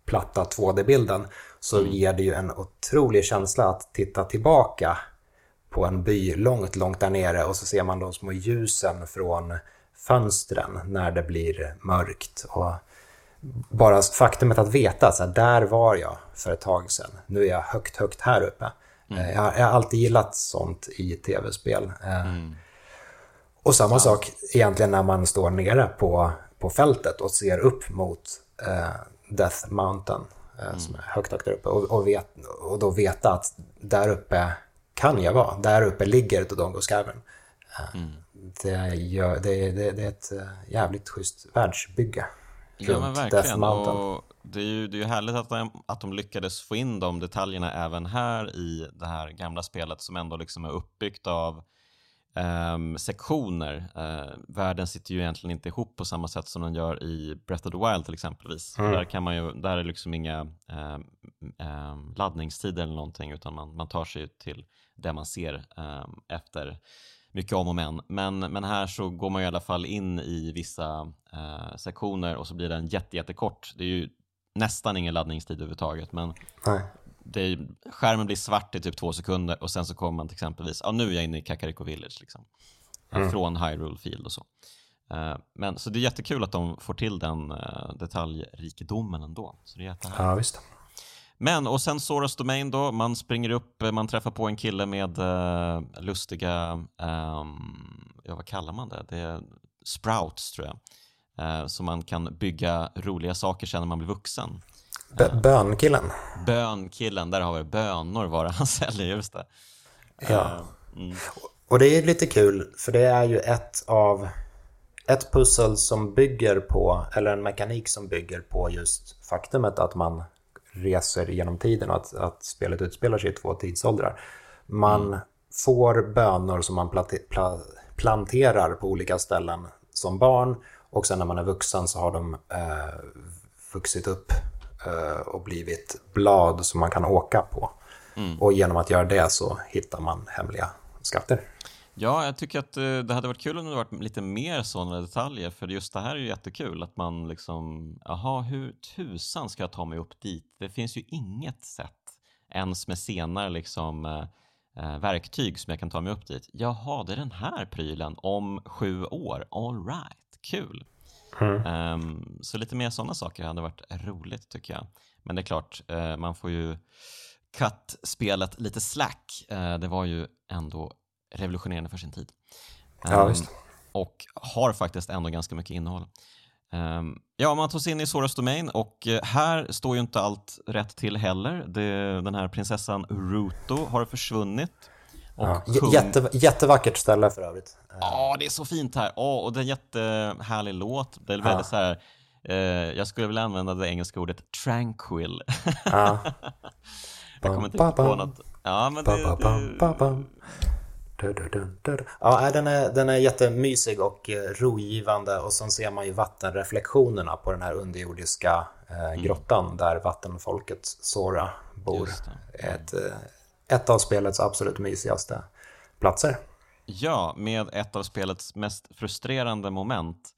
platta 2D-bilden så mm. ger det ju en otrolig känsla att titta tillbaka på en by långt, långt där nere och så ser man de små ljusen från fönstren när det blir mörkt. Och bara faktumet att veta att där var jag för ett tag sedan. Nu är jag högt, högt här uppe. Mm. Eh, jag, jag, har alltid gillat sånt i tv-spel. Eh, mm. Och samma ja. sak egentligen när man står nere på, på fältet och ser upp mot eh, Death Mountain mm. som är högt, högt där uppe. Och, och, vet, och då veta att där uppe kan jag vara. Där uppe ligger Dodongos Cavern. Mm. Det, gör, det, det, det, är ett eh, jävligt schysst världsbygge. Ja men verkligen. Och det är ju det är härligt att de, att de lyckades få in de detaljerna även här i det här gamla spelet som ändå liksom är uppbyggt av um, sektioner. Uh, världen sitter ju egentligen inte ihop på samma sätt som den gör i Breath of the Wild till exempelvis. Mm. Där, kan man ju, där är liksom inga um, um, laddningstider eller någonting utan man, man tar sig till det man ser efter mycket om och men. men. Men här så går man i alla fall in i vissa eh, sektioner och så blir den jätte, jättekort. Det är ju nästan ingen laddningstid överhuvudtaget, men Nej. det är, skärmen blir svart i typ två sekunder och sen så kommer man till exempelvis, ja nu är jag inne i Kakariko Village liksom. Mm. Från Hyrule Field och så. Eh, men, så det är jättekul att de får till den uh, detaljrikedomen ändå. Så det är ja, visst. Men, och sen Soros Domain då, man springer upp, man träffar på en kille med uh, lustiga, um, ja vad kallar man det? Det är sprouts tror jag. Uh, så man kan bygga roliga saker sen när man blir vuxen. B bönkillen? Bönkillen, där har vi bönor var det han säljer, just det. Ja. Mm. Och det är lite kul, för det är ju ett av ett pussel som bygger på, eller en mekanik som bygger på just faktumet att man reser genom tiden och att, att spelet utspelar sig i två tidsåldrar. Man mm. får bönor som man planterar på olika ställen som barn och sen när man är vuxen så har de eh, vuxit upp eh, och blivit blad som man kan åka på. Mm. Och genom att göra det så hittar man hemliga skatter. Ja, jag tycker att eh, det hade varit kul om det varit lite mer sådana detaljer, för just det här är ju jättekul att man liksom, jaha, hur tusan ska jag ta mig upp dit? Det finns ju inget sätt, ens med senare liksom eh, eh, verktyg som jag kan ta mig upp dit. Jaha, det är den här prylen om sju år, all right, kul. Mm. Um, så lite mer sådana saker hade varit roligt tycker jag. Men det är klart, uh, man får ju cut spelet lite slack. Uh, det var ju ändå revolutionerande för sin tid. Ja, um. Och har faktiskt ändå ganska mycket innehåll. Um, ja, man tar sig in i Soras Domain och uh, här står ju inte allt rätt till heller. Det, den här prinsessan Ruto har försvunnit. Ja, jätte, jättevackert ställe för övrigt. Ja, det är så fint här. Oh, och det är en jättehärlig låt. Det är väldigt ja. så här, eh, jag skulle vilja använda det engelska ordet tranquil. Ja. jag kommer inte på något. Ja, men det, det, Ja, den är, den är jättemysig och eh, rogivande och sen ser man ju vattenreflektionerna på den här underjordiska eh, mm. grottan mm. där vattenfolket Sora bor. Ett, eh, ett av spelets absolut mysigaste platser. Ja, med ett av spelets mest frustrerande moment.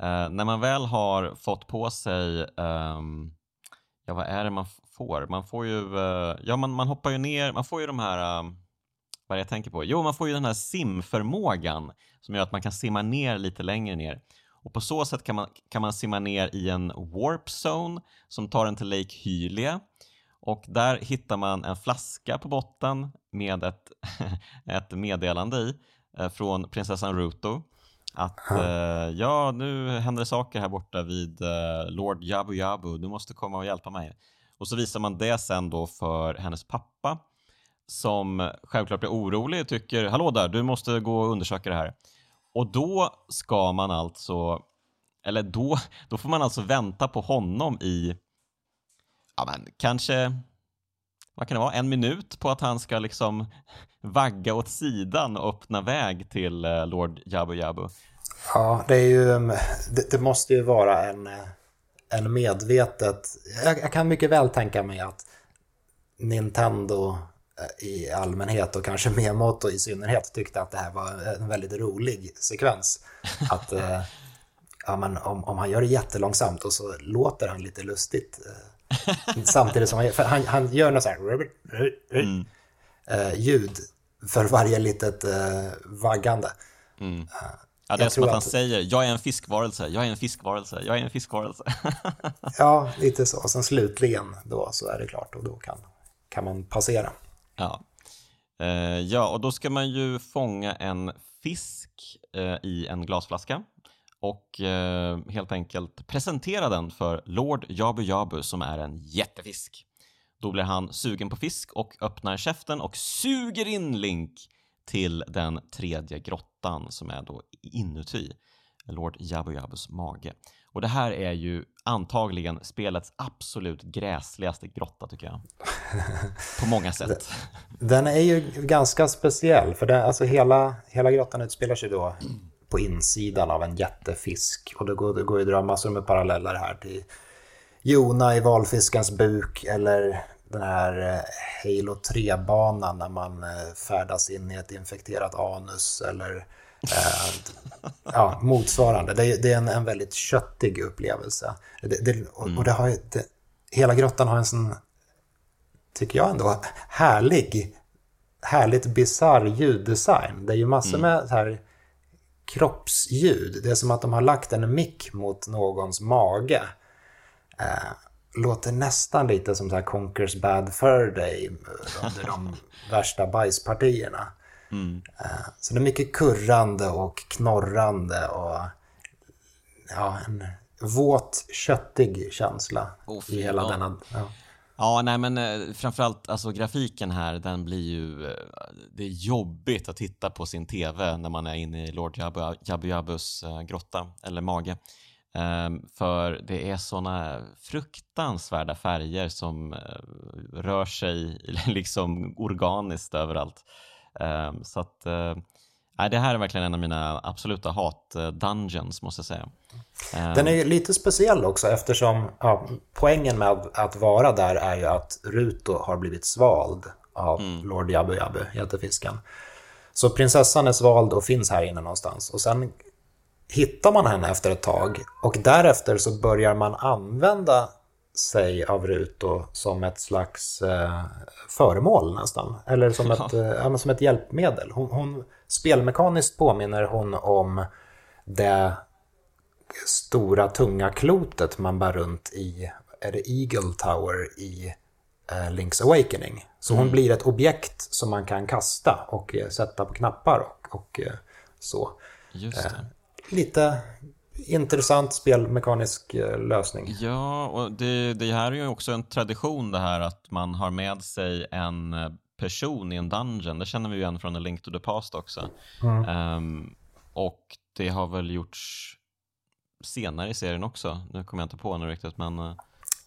Eh, när man väl har fått på sig, um, ja vad är det man får? Man får ju, uh, ja man, man hoppar ju ner, man får ju de här um, vad är det jag tänker på? Jo, man får ju den här simförmågan som gör att man kan simma ner lite längre ner. Och på så sätt kan man, kan man simma ner i en warp zone som tar en till Lake Hylia. Och där hittar man en flaska på botten med ett, ett meddelande i eh, från prinsessan Ruto. Att eh, ja, nu händer det saker här borta vid eh, Lord Jabu Jabu, du måste komma och hjälpa mig. Och så visar man det sen då för hennes pappa som självklart blir orolig och tycker hallå där, du måste gå och undersöka det här. Och då ska man alltså, eller då, då får man alltså vänta på honom i, ja men kanske, vad kan det vara, en minut på att han ska liksom vagga åt sidan och öppna väg till eh, Lord Jabu Jabu. Ja, det är ju, mm, det, det måste ju vara en, en medvetet, jag, jag kan mycket väl tänka mig att Nintendo i allmänhet och kanske Miyamoto i synnerhet tyckte att det här var en väldigt rolig sekvens. Att eh, ja, men om, om han gör det jättelångsamt och så låter han lite lustigt eh, samtidigt som han, för han, han gör något så här mm. eh, ljud för varje litet vaggande. Mm. Ja, det är som att han att... säger jag är en fiskvarelse, jag är en fiskvarelse, jag är en fiskvarelse. ja, lite så. Och sen slutligen då så är det klart och då kan, kan man passera. Ja. Eh, ja, och då ska man ju fånga en fisk eh, i en glasflaska och eh, helt enkelt presentera den för Lord Jabu Jabu som är en jättefisk. Då blir han sugen på fisk och öppnar käften och suger in Link till den tredje grottan som är då inuti Lord Jabu Jabus mage. Och det här är ju antagligen spelets absolut gräsligaste grotta tycker jag. På många sätt. Den är ju ganska speciell för det, alltså hela, hela grottan utspelar sig då på insidan av en jättefisk. Och det går, det går ju att dra massor med paralleller här till Jona i valfiskens buk eller den här eh, Halo 3-banan när man eh, färdas in i ett infekterat anus eller eh, ja, motsvarande. Det är, det är en, en, väldigt köttig upplevelse. Det, det, och, och, det har, det, hela grottan har en sån, tycker jag ändå, härlig, härligt bisarr ljuddesign. Det är ju massor mm. med här kroppsljud. Det är som att de har lagt en mick mot någons mage. Eh, låter nästan lite som så här Conquers Bad Fur Day under de värsta bajspartierna. Mm. Eh, så det är mycket kurrande och knorrande och ja, en våt, köttig känsla oh, i hela ja. denna... Ja. Ja, nej men eh, framförallt alltså grafiken här, den blir ju... Eh, det är jobbigt att titta på sin TV när man är inne i Lord Jabu, Jabu Jabus grotta, eller mage. Ehm, för det är såna fruktansvärda färger som eh, rör sig liksom organiskt överallt. Ehm, så att eh, Nej, det här är verkligen en av mina absoluta hat-dungeons måste jag säga. Ehm. Den är lite speciell också eftersom ja, poängen med att vara där är ju att Ruto har blivit svald av mm. Lord Jabu Jabu, jättefisken. Så prinsessan är svald och finns här inne någonstans. Och sen hittar man henne efter ett tag och därefter så börjar man använda sig av Ruto som ett slags eh, föremål nästan. Eller som ett, eh, som ett hjälpmedel. Hon, hon, spelmekaniskt påminner hon om det stora tunga klotet man bär runt i är det Eagle Tower i eh, Link's Awakening. Så hon mm. blir ett objekt som man kan kasta och eh, sätta på knappar och, och eh, så. Just det lite intressant spelmekanisk eh, lösning. Ja, och det, det här är ju också en tradition det här att man har med sig en eh, person i en dungeon. Det känner vi ju igen från A Link to the Past också. Mm. Um, och det har väl gjorts senare i serien också. Nu kommer jag inte på nu riktigt, men... Uh...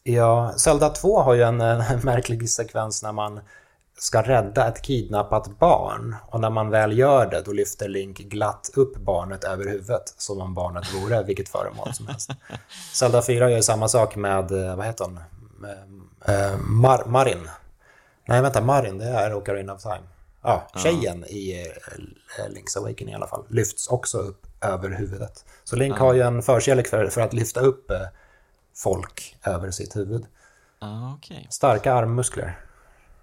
Ja, Zelda 2 har ju en, en märklig sekvens när man ska rädda ett kidnappat barn och när man väl gör det då lyfter Link glatt upp barnet över huvudet som om barnet vore vilket föremål som helst. Zelda 4 gör samma sak med, eh, vad heter hon? Eh, Mar Marin. Nej, vänta, Marin, det är Ocarina of Time. Ja, tjejen i eh, Link's Awakening i alla fall lyfts också upp över huvudet. Så Link har ju en förkärlek för, för att lyfta upp folk över sitt huvud. okay. Starka armmuskler.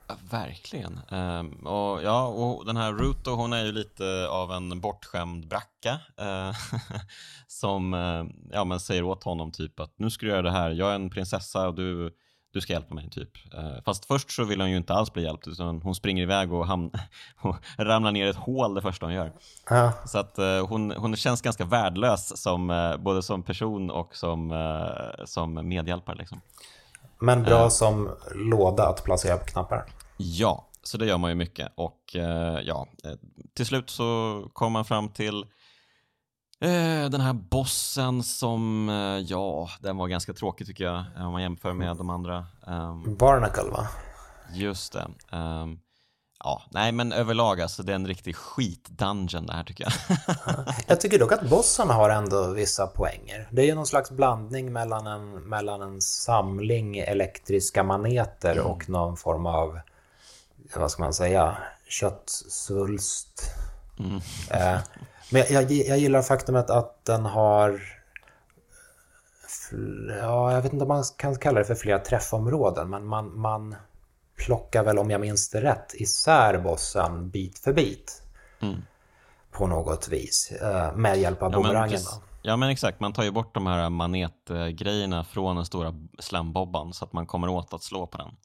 Ja, verkligen. Um, och, ja, och den här Ruto, hon är ju lite av en bortskämd bracka uh, som uh, ja, men säger åt honom typ att nu ska du göra det här, jag är en prinsessa och du, du ska hjälpa mig typ. Uh, fast först så vill hon ju inte alls bli hjälpt utan hon springer iväg och, hamn, och ramlar ner i ett hål det första hon gör. Ja. Så att hon, hon känns ganska värdelös som, både som person och som, som medhjälpare liksom. Men bra som låda att placera på knappar. Ja, så det gör man ju mycket och eh, ja, eh, till slut så kommer man fram till eh, den här bossen som, eh, ja, den var ganska tråkig tycker jag om man jämför med de andra. Um, Barnacle va? Just det. Um, ja, nej men överlag alltså det är en riktig skit-dungeon det här tycker jag. jag tycker dock att bossen har ändå vissa poänger. Det är ju någon slags blandning mellan en, mellan en samling elektriska maneter mm. och någon form av vad ska man säga, köttsvulst. Mm. Eh, men jag, jag gillar faktumet att den har, ja, jag vet inte om man kan kalla det för flera träffområden, men man, man plockar väl, om jag minns det rätt, isär bossen bit för bit. Mm. På något vis, eh, med hjälp av ja, bumerangen. Ja men exakt, man tar ju bort de här manetgrejerna från den stora slambobban så att man kommer åt att slå på den.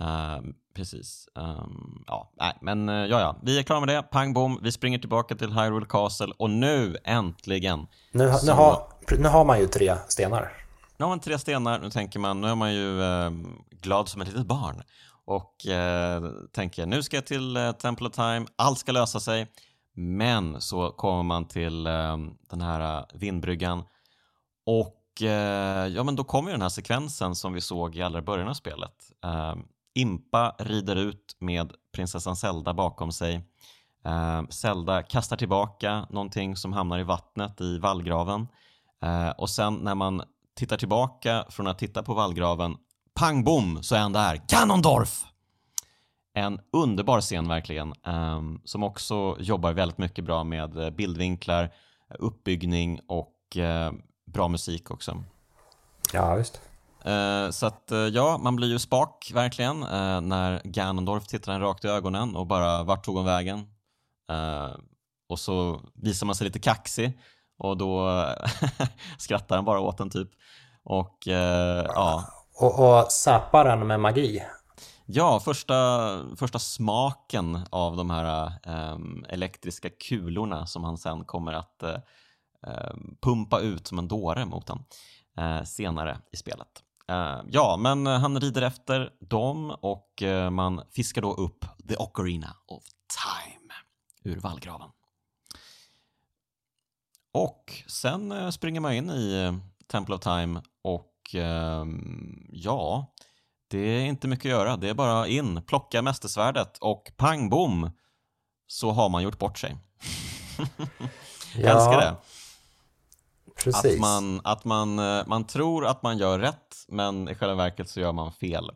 Uh, precis. Um, ja, nej, men uh, ja, ja, vi är klara med det. Pang bom, vi springer tillbaka till Hyrule Castle och nu äntligen. Nu, så... nu, har, nu har man ju tre stenar. Nu har man tre stenar, nu tänker man, nu är man ju uh, glad som ett litet barn och uh, tänker nu ska jag till uh, Temple of Time, allt ska lösa sig. Men så kommer man till den här vindbryggan och ja, men då kommer den här sekvensen som vi såg i allra början av spelet. Impa rider ut med prinsessan Zelda bakom sig. Eh, Zelda kastar tillbaka någonting som hamnar i vattnet i vallgraven. Eh, och sen när man tittar tillbaka från att titta på vallgraven, pang bom så är han där. Ganondorf! En underbar scen verkligen, eh, som också jobbar väldigt mycket bra med eh, bildvinklar, uppbyggning och eh, bra musik också. Ja, visst. Uh, så att uh, ja, man blir ju spak verkligen när Ganondorf tittar en rakt i ögonen och bara vart tog hon vägen? och så visar man sig lite kaxig och då skrattar han bara åt den typ. Och ja. Och, och zappar den med magi. Ja, första, första smaken av de här elektriska kulorna som han sen kommer att pumpa ut som en dåre mot honom senare i spelet. Uh, ja, men han rider efter dem och man fiskar då upp The Ocarina of Time ur vallgraven. Och sen springer man in i Temple of Time och ehm, ja, det är inte mycket att göra. Det är bara in, plocka mästersvärdet och pang bom så har man gjort bort sig. Jag ja, älskar det. Precis. Att, man, att man, eh, man tror att man gör rätt men i själva verket så gör man fel.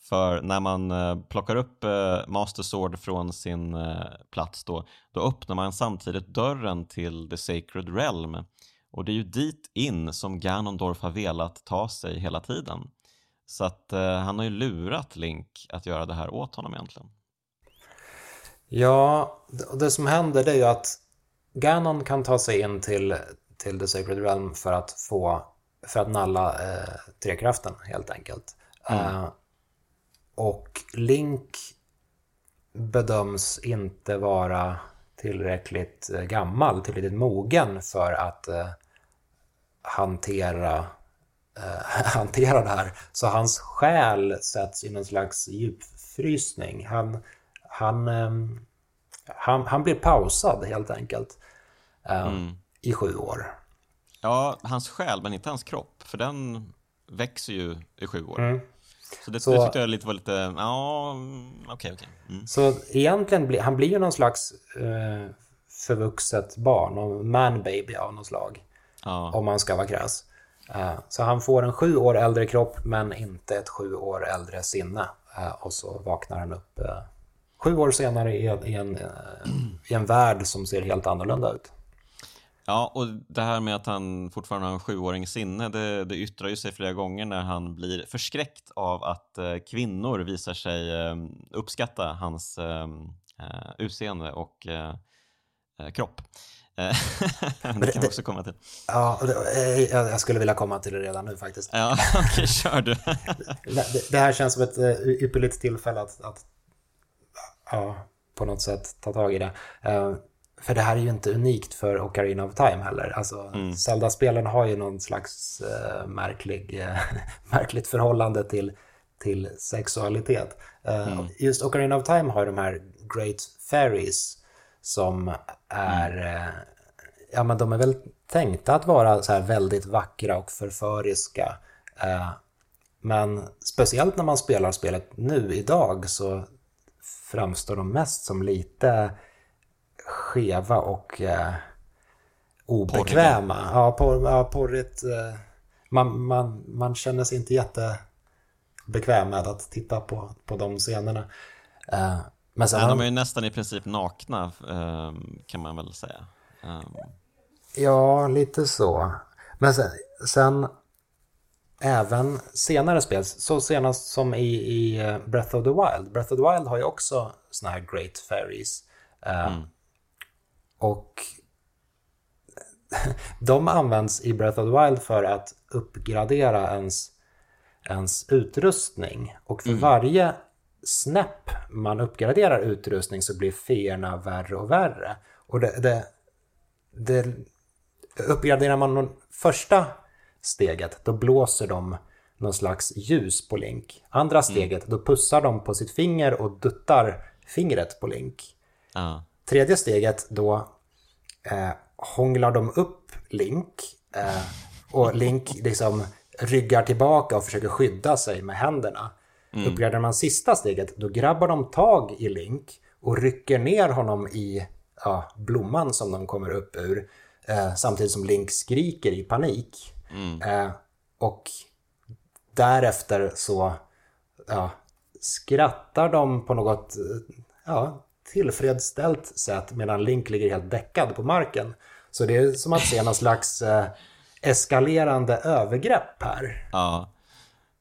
För när man eh, plockar upp eh, Master Sword från sin eh, plats då, då öppnar man samtidigt dörren till The Sacred Realm. Och det är ju dit in som Ganondorf har velat ta sig hela tiden. Så att eh, han har ju lurat Link att göra det här åt honom egentligen. Ja, det som händer det är ju att Ganon kan ta sig in till, till The Sacred Realm för att få för att nalla eh, trekraften helt enkelt. Mm. Eh, och Link bedöms inte vara tillräckligt eh, gammal, tillräckligt mogen för att eh, hantera eh, hantera det här. Så hans själ sätts i någon slags djupfrysning. Han, han, eh, han, han blir pausad helt enkelt eh, mm. i sju år. Ja, hans själ, men inte hans kropp, för den växer ju i sju år. Mm. Så det, så, det tyckte jag lite var lite, ja, okej, okay, okej. Okay. Mm. Så egentligen, blir han blir ju någon slags eh, förvuxet barn, och man-baby av något slag. Ja. Om man ska vara krass. Eh, så han får en sju år äldre kropp men inte ett sju år äldre sinne. Eh, och så vaknar han upp eh, sju år senare i en, i en värld som ser helt annorlunda ut. Ja, och det här med att han fortfarande har en sjuåring sinne, det, det yttrar ju sig flera gånger när han blir förskräckt av att kvinnor visar sig uppskatta hans utseende och kropp. Eh, det kan vi också komma till. Ja, eh, jag skulle vilja komma till det redan nu faktiskt. Ja, okej, okay, kör du. det, här känns som ett eh, ypperligt tillfälle att, att ja, på något sätt ta tag i det. För det här är ju inte unikt för Ocarina of Time heller. Alltså, mm. Zelda-spelen har ju någon slags uh, märklig, uh, märkligt förhållande till, till sexualitet. Uh, mm. Just Ocarina of Time har de här Great Fairies som är, mm. ja men de är väl tänkta att vara så här väldigt vackra och förföriska. Eh, men speciellt när man spelar spelet nu idag så framstår de mest som lite skeva och eh, obekväma. Porriga. Ja, por, ja, porrigt. Eh, man, man, man känner sig inte jättebekväm med att titta på, på de scenerna. Eh, men sen, de är ju nästan i princip nakna ehm, kan man väl säga. Ehm. Ja, lite så. Men sen, sen även senare spel, så senast som i, i eh, Breath of the Wild. Breath of the Wild har ju också såna här Great Fairies. Ehm, mm. Och de används i Breath of the Wild för att uppgradera ens, ens utrustning. Och för mm. varje snäpp man uppgraderar utrustning så blir feerna värre och värre. Och det, det, det uppgraderar man första steget, då blåser de någon slags ljus på Link. Andra mm. steget, mm. då pussar de på sitt finger och duttar fingret på Link. Uh. Tredje steget, då eh, hånglar de upp Link eh, och Link liksom ryggar tillbaka och försöker skydda sig med händerna. Mm. Uppgraderar man sista steget, då grabbar de tag i Link och rycker ner honom i ja, blomman som de kommer upp ur. Eh, samtidigt som Link skriker i panik. Mm. Eh, och därefter så ja, skrattar de på något ja, tillfredsställt sätt medan Link ligger helt däckad på marken. Så det är som att se någon slags eh, eskalerande övergrepp här. Ja.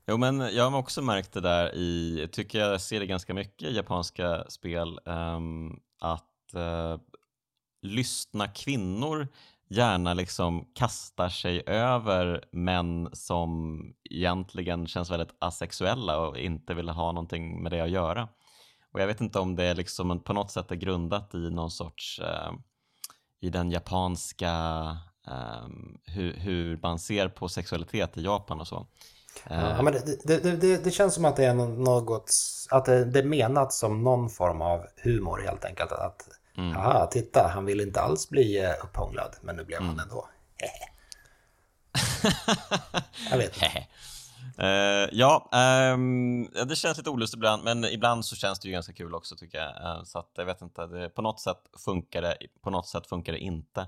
Jo, men jag har också märkt det där i, tycker jag ser det ganska mycket i japanska spel, um, att uh, lystna kvinnor gärna liksom kastar sig över män som egentligen känns väldigt asexuella och inte vill ha någonting med det att göra. Och jag vet inte om det liksom på något sätt är grundat i någon sorts, uh, i den japanska, um, hur, hur man ser på sexualitet i Japan och så. Ja, men det, det, det, det, känns som att det är något, att det, det är menat som någon form av humor helt enkelt. Att, mm. aha, titta, han vill inte alls bli eh, upphånglad, men nu blev han mm. ändå. Jag vet inte. Uh, ja, um, det känns lite olustigt ibland, men ibland så känns det ju ganska kul också tycker jag. Uh, så att jag vet inte, det, på något sätt funkar det, på något sätt funkar det inte.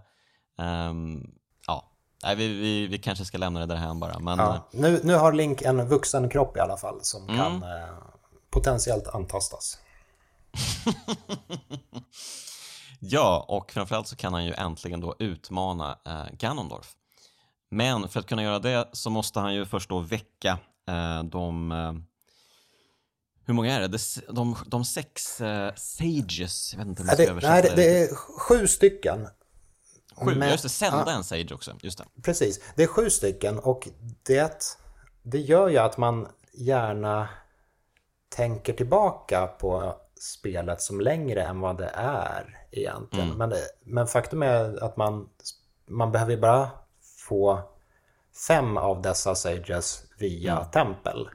Um, ja, Nej, vi, vi, vi kanske ska lämna det därhän bara. Men... Ja, eh, nu, nu har Link en vuxen kropp i alla fall som mm. kan eh, potentiellt antastas. ja, och framförallt så kan han ju äntligen då utmana eh, Ganondorf. Men för att kunna göra det så måste han ju först då väcka eh, de eh, hur många är det? De, de, sex uh, sages, jag vet inte hur man ska översätta. Nej, det, det är sju stycken Sju, men, just det, sända ja, en Sage också. Just det. Precis, det är sju stycken och det, det gör ju att man gärna tänker tillbaka på spelet som längre än vad det är egentligen. Mm. Men, men faktum är att man, man behöver bara få fem av dessa Sages via mm. tempel.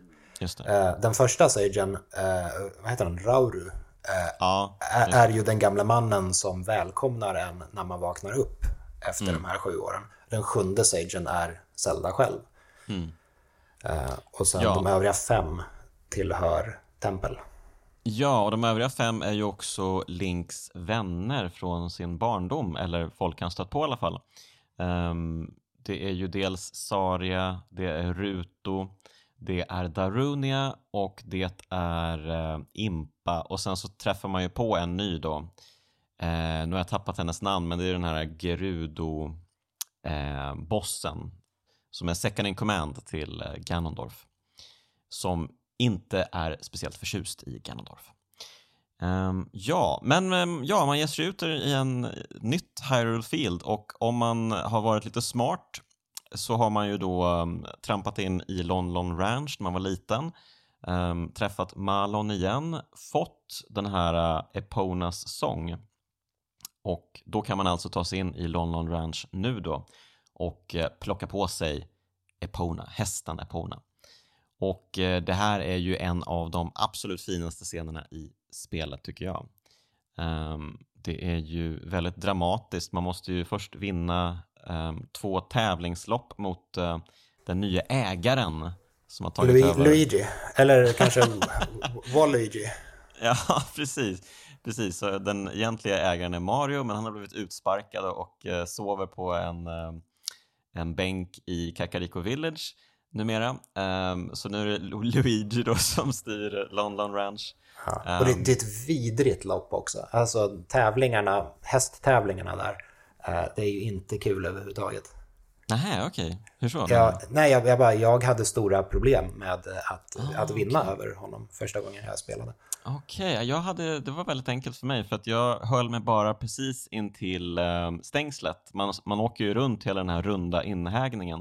Eh, den första Sagen, eh, vad heter den, Rauru, eh, ja, är ju den gamla mannen som välkomnar en när man vaknar upp efter mm. de här sju åren. Den sjunde Sagen är Zelda själv. Mm. Uh, och sen ja. de övriga fem tillhör Tempel. Ja, och de övriga fem är ju också Links vänner från sin barndom, eller folk han stött på i alla fall. Um, det är ju dels Saria, det är Ruto, det är Darunia och det är eh, Impa och sen så träffar man ju på en ny då Eh, nu har jag tappat hennes namn, men det är den här Gerudo-bossen eh, som är second in command till eh, Ganondorf. Som inte är speciellt förtjust i Ganondorf. Um, ja, men um, ja, man ger sig ut i en nytt Hyrule Field och om man har varit lite smart så har man ju då um, trampat in i Lon Lon Ranch när man var liten, träffat Malon igen, fått den här uh, Eponas sång och då kan man alltså ta sig in i London Ranch nu då och uh, plocka på sig Epona, hästen Epona. Och eh, det här är ju en av de absolut finaste scenerna i spelet tycker jag. Um, det är ju väldigt dramatiskt. Man måste ju först vinna um, två tävlingslopp mot uh, den nya ägaren som har tagit Lu över. Luigi, eller kanske Waluigi. Ja, precis. Precis, så den egentliga ägaren är Mario men han har blivit utsparkad och eh, sover på en, eh, en bänk i Kakariko Village numera. Um, så nu är det Luigi då som styr London Ranch. Ja, och det, det, är ett vidrigt lopp också. Alltså tävlingarna, hästtävlingarna där, uh, det är ju inte kul överhuvudtaget. Nej, okej. Okay. Hur så? Jag, nej, jag, jag, bara, jag hade stora problem med att, ah, att vinna okay. över honom första gången jag spelade. Okej, okay, jag hade, det var väldigt enkelt för mig för att jag höll mig bara precis in till eh, stängslet. Man, man åker ju runt hela den här runda inhägningen.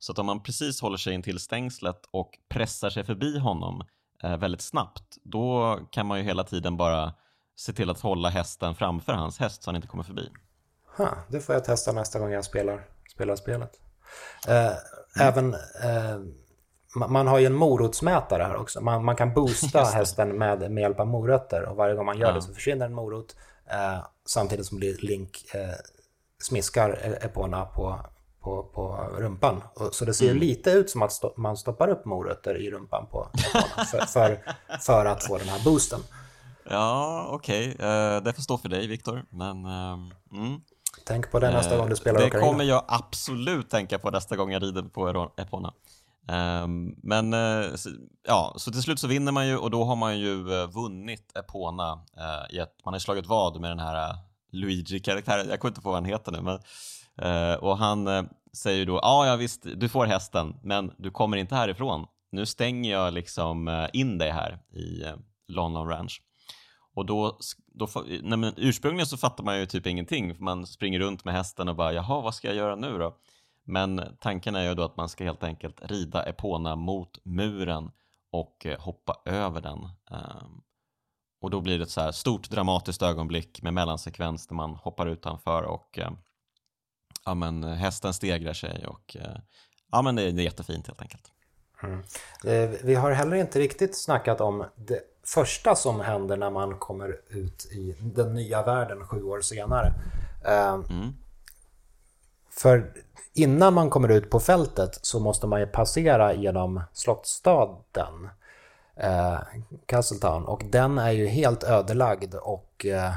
Så att om man precis håller sig in till stängslet och pressar sig förbi honom eh, väldigt snabbt, då kan man ju hela tiden bara se till att hålla hästen framför hans häst så han inte kommer förbi. Ha, det får jag testa nästa gång jag spelar, spelar spelet. Eh, mm. Även eh, man har ju en morotsmätare här också. Man, man kan boosta hästen med, med hjälp av morötter och varje gång man gör ja. det så försvinner en morot eh, samtidigt som Link eh, smiskar e- Epona på, på, på rumpan. Så det ser mm. lite ut som att man stoppar upp morötter i rumpan på för, för, för, att få den här boosten. Ja, okej. Okay. Uh, det får stå för dig, Viktor. Men, uh, mm. Tänk på det nästa gång du spelar Det kommer jag absolut tänka på nästa gång jag rider på Epona. Um, men ja, så till slut så vinner man ju och då har man ju vunnit Epona i att man har slagit vad med den här Luigi-karaktären, jag kommer inte på vad han heter nu, men, och han säger då, ja, ja visst, du får hästen, men du kommer inte härifrån. Nu stänger jag liksom eh, in dig här i eh, London Ranch. Och då, då nej men ursprungligen så fattar man ju typ ingenting, för man springer runt med hästen och bara, jaha, vad ska jag göra nu då? Men tanken är ju då att man ska helt enkelt rida Epona mot muren och eh, hoppa över den. Ehm, och då blir det ett så här stort dramatiskt ögonblick med mellansekvens där man hoppar utanför och ja, men hästen stegrar sig och eh, ja, men det är, jättefint helt enkelt. Mm. Vi har heller inte riktigt snackat om det första som händer när man kommer ut i den nya världen sju år senare. Mm. För innan man kommer ut på fältet så måste man ju passera genom slottstaden eh, Castletown och den är ju helt ödelagd och eh,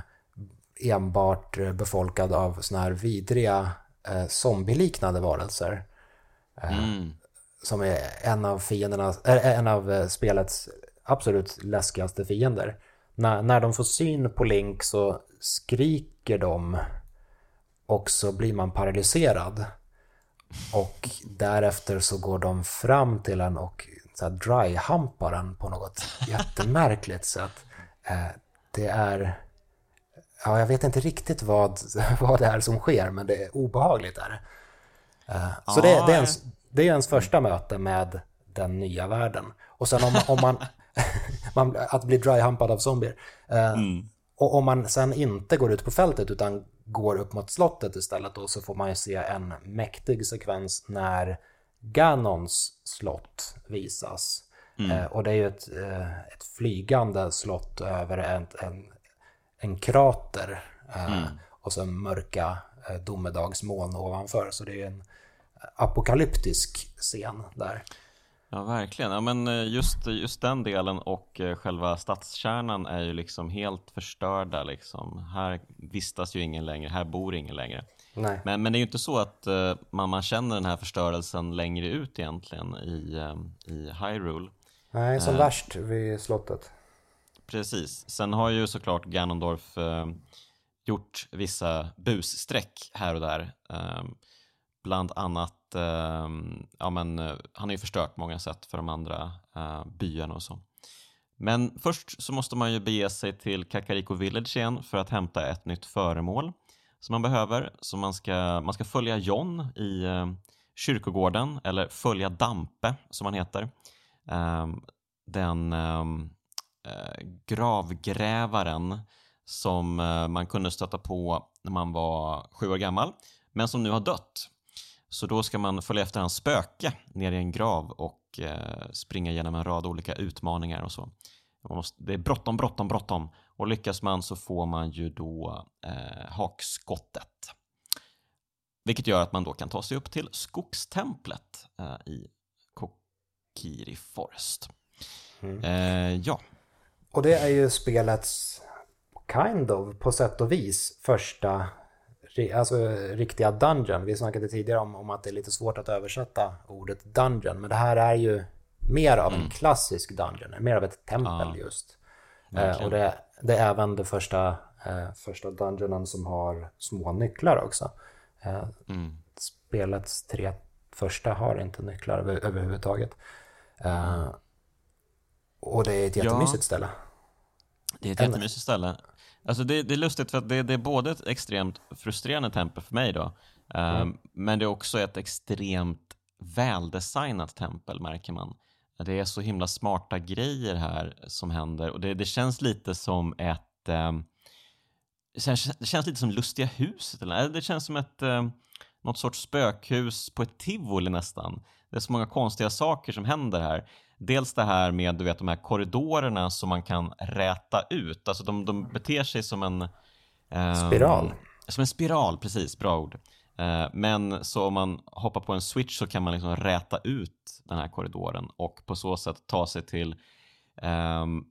enbart befolkad av såna här vidriga eh, zombieliknande varelser. Eh, mm. Som är en av fienderna, äh, en av eh, spelets absolut läskigaste fiender. När, när de får syn på Link så skriker de och så blir man paralyserad. Och därefter så går de fram till en och så dry-hampar den på något jättemärkligt sätt. Eh, det är... Ja, jag vet inte riktigt vad, vad det är som sker, men det är obehagligt. Är eh, Så det, det, är ens, det är ens första möte med den nya världen. Och sen om, om man, man... Att bli dry-hampad av zombier. Eh, mm. Och om man sen inte går ut på fältet utan går upp mot slottet istället då så får man ju se en mäktig sekvens när Ganons slott visas. Mm. Eh, och det är ju ett, ett flygande slott över en, en, en krater eh, mm. och sen mörka eh, domedagsmoln ovanför. Så det är en apokalyptisk scen där. Ja, verkligen. Ja, men eh, just, just den delen och eh, själva stadskärnan är ju liksom helt förstörda. Liksom. Här vistas ju ingen längre, här bor ingen längre. Nej. Men, men det är ju inte så att man, man känner den här förstörelsen längre ut egentligen i, i Hyrule. Nej, som uh, värst vid slottet. Precis. Sen har ju såklart Ganondorf eh, gjort vissa bussträck här och där. Ehm, bland annat eh, ja, men, eh, han har ju förstört många sätt för de andra eh, byarna och så. Men först så måste man ju bege sig till Kakariko Village igen för att hämta ett nytt föremål som man behöver. Så man ska, man ska följa John i kyrkogården, eller följa Dampe som han heter. Ehm, den ehm, uh, gravgrävaren som man kunde stöta på när man var sju år gammal, men som nu har dött. Så då ska man följa efter hans spöke ner i en grav och eh, springa igenom en rad olika utmaningar och så. Måste, det är bråttom, bråttom, bråttom. Och lyckas man så får man ju då eh, hakskottet. Vilket gör att man då kan ta sig upp till skogstemplet eh, i Kokiri Forest. Mm. Eh, ja. Och det är ju spelets kind of, på sätt och vis, första alltså, riktiga dungeon. Vi snackade tidigare om, om att det är lite svårt att översätta ordet dungeon, men det här är ju mer av en mm. klassisk dungeon, mer av ett tempel ja. just. Eh, och det, det, är även det första, eh, första dungeonen som har små nycklar också. Eh, mm. Spelets tre första har inte nycklar över, överhuvudtaget. Eh, och det är ett jättemysigt ja. ställe. Det är ett jättemysigt ställe. Alltså det, det är lustigt för att det, det, är både ett extremt frustrerande tempel för mig då, mm. men det är också ett extremt väldesignat tempel märker man. Det är så himla smarta grejer här som händer och det, det känns lite som ett um, det känns, lite som Lustiga huset, eller det känns som ett um, något sorts spökhus på ett tivoli nästan. Det är så många konstiga saker som händer här. Dels det här med du vet, de här korridorerna som man kan räta ut. Alltså de, de beter sig som en... Um, spiral. Som en spiral, precis. Bra ord. Uh, men så om man hoppar på en switch så kan man liksom räta ut den här korridoren och på så sätt ta sig till um,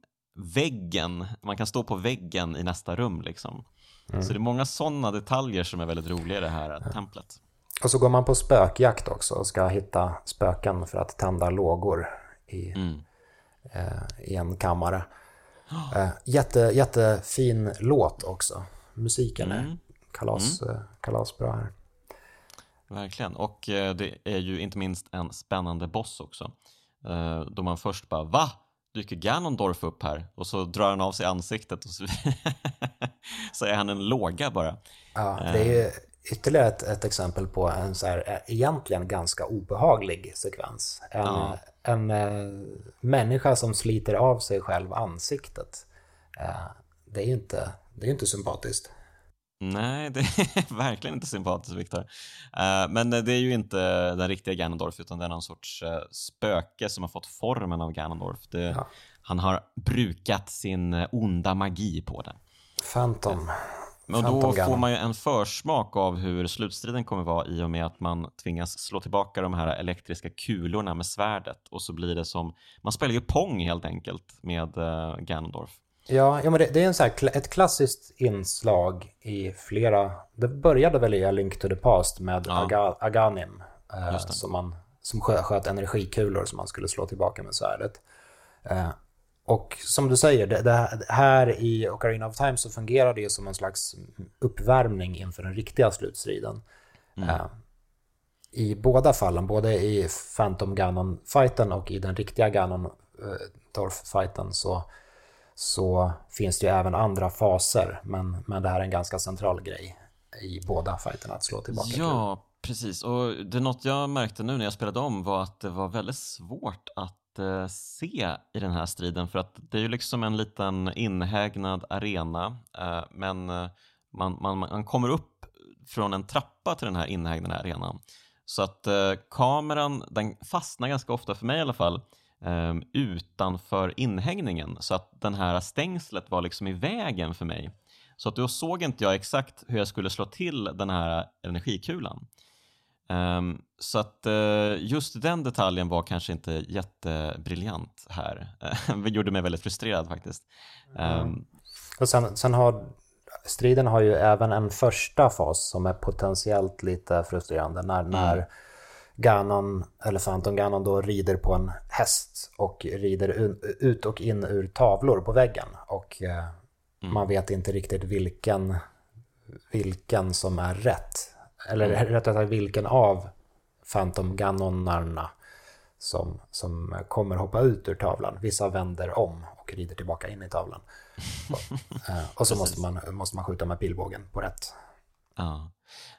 väggen. Man kan stå på väggen i nästa rum liksom. Mm. Så det är många sådana detaljer som är väldigt roliga i det här ja. templet. Och så går man på spökjakt också och ska hitta spöken för att tända lågor i, mm. eh, i en kammare. Eh, jätte, jättefin låt också. Musiken mm. är kalas, mm. Eh, kalasbra här. Verkligen, och eh, det är ju inte minst en spännande boss också. Eh, då man först bara va? Dyker Ganondorf upp här? Och så drar han av sig ansiktet och så, så är han en låga bara. Ja, det är ju ytterligare ett, ett exempel på en så här, egentligen ganska obehaglig sekvens. En, ja. En, en människa som sliter av sig själv ansiktet. Det är ju inte, det är inte sympatiskt. Nej, det är verkligen inte sympatiskt Viktor. Uh, men det är ju inte den riktiga Ganondorf utan det är någon sorts uh, spöke som har fått formen av Ganondorf. Det, ja. Han har brukat sin eh, onda magi på det. Phantom. Men då får man ju en försmak av hur slutstriden kommer vara i och med att man tvingas slå tillbaka de här elektriska kulorna med svärdet och så blir det som, man spelar ju Pong helt enkelt med uh, Ganondorf. Ja, ja men det, det är en så här, ett klassiskt inslag i flera... Det började väl i A Link to the Past med ja. Aga, Aganim. Eh, som, man, som sköt energikulor som man skulle slå tillbaka med svärdet. Eh, och som du säger, det, det, här i Ocarina of Time så fungerar det som en slags uppvärmning inför den riktiga slutstriden. Mm. Eh, I båda fallen, både i Phantom Ganon-fighten och i den riktiga Ganon-Dorf-fighten eh, så så finns det ju även andra faser, men, men det här är en ganska central grej i båda fighterna att slå tillbaka Ja, precis. Och det något jag märkte nu när jag spelade om var att det var väldigt svårt att Eh, se i den här striden för att det är ju liksom en liten inhägnad arena, eh, men eh, man, man, man kommer upp från en trappa till den här inhägnade arenan. Så att kameran, den fastnar ganska ofta för mig i alla fall utanför inhägningen så att den här stängslet var liksom i vägen för mig. Så att då såg inte jag exakt hur jag skulle slå till den här energikulan. Um, så att uh, just den detaljen var kanske inte jättebriljant här. Det gjorde mig väldigt frustrerad faktiskt. Um, och sen, sen har striden har ju även en första fas som är potentiellt lite frustrerande när, mm. när Ganon, eller Phantom Ganon då rider på en häst och rider ut och in ur tavlor på väggen. Och eh, mm. man vet inte riktigt vilken, vilken som är rätt. Eller mm. rättare sagt vilken av Phantom Ganonarna som, som kommer hoppa ut ur tavlan. Vissa vänder om och rider tillbaka in i tavlan. och, eh, och så måste man, måste man skjuta med pilbågen på rätt. Ja.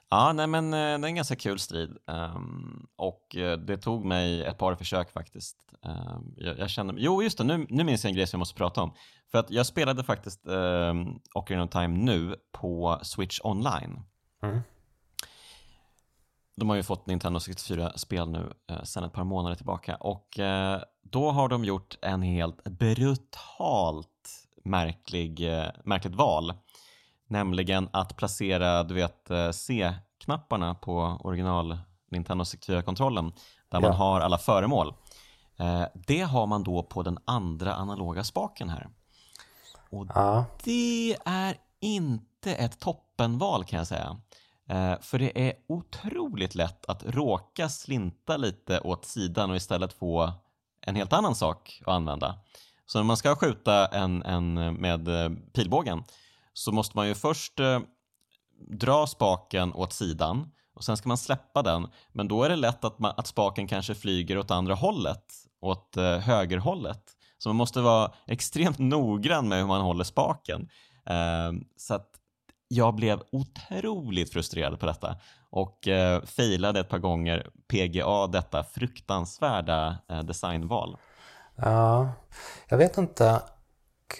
Ja, nej, men eh, det är en ganska kul strid um, och eh, det tog mig ett par försök faktiskt. Um, jag, jag kände, jo, just det, nu, nu minns jag en grej som jag måste prata om. För att jag spelade faktiskt um, Ocarina of Time nu på Switch online. Mm. De har ju fått Nintendo 64-spel nu uh, sedan ett par månader tillbaka och uh, då har de gjort en helt brutalt märklig, uh, märkligt val Nämligen att placera, du vet, eh, C-knapparna på original Nintendo 64-kontrollen där ja. man har alla föremål. Eh, det har man då på den andra analoga spaken här. Och ja. det är inte ett toppenval kan jag säga. Eh, för det är otroligt lätt att råka slinta lite åt sidan och istället få en helt annan sak att använda. Så när man ska skjuta en, en med eh, pilbågen så måste man ju först eh, dra spaken åt sidan och sen ska man släppa den. Men då är det lätt att, man, att spaken kanske flyger åt andra hållet, åt eh, högerhållet. Så man måste vara extremt noggrann med hur man håller spaken. Eh, så att jag blev otroligt frustrerad på detta och eh, failade ett par gånger PGA detta fruktansvärda eh, designval. Ja, jag vet inte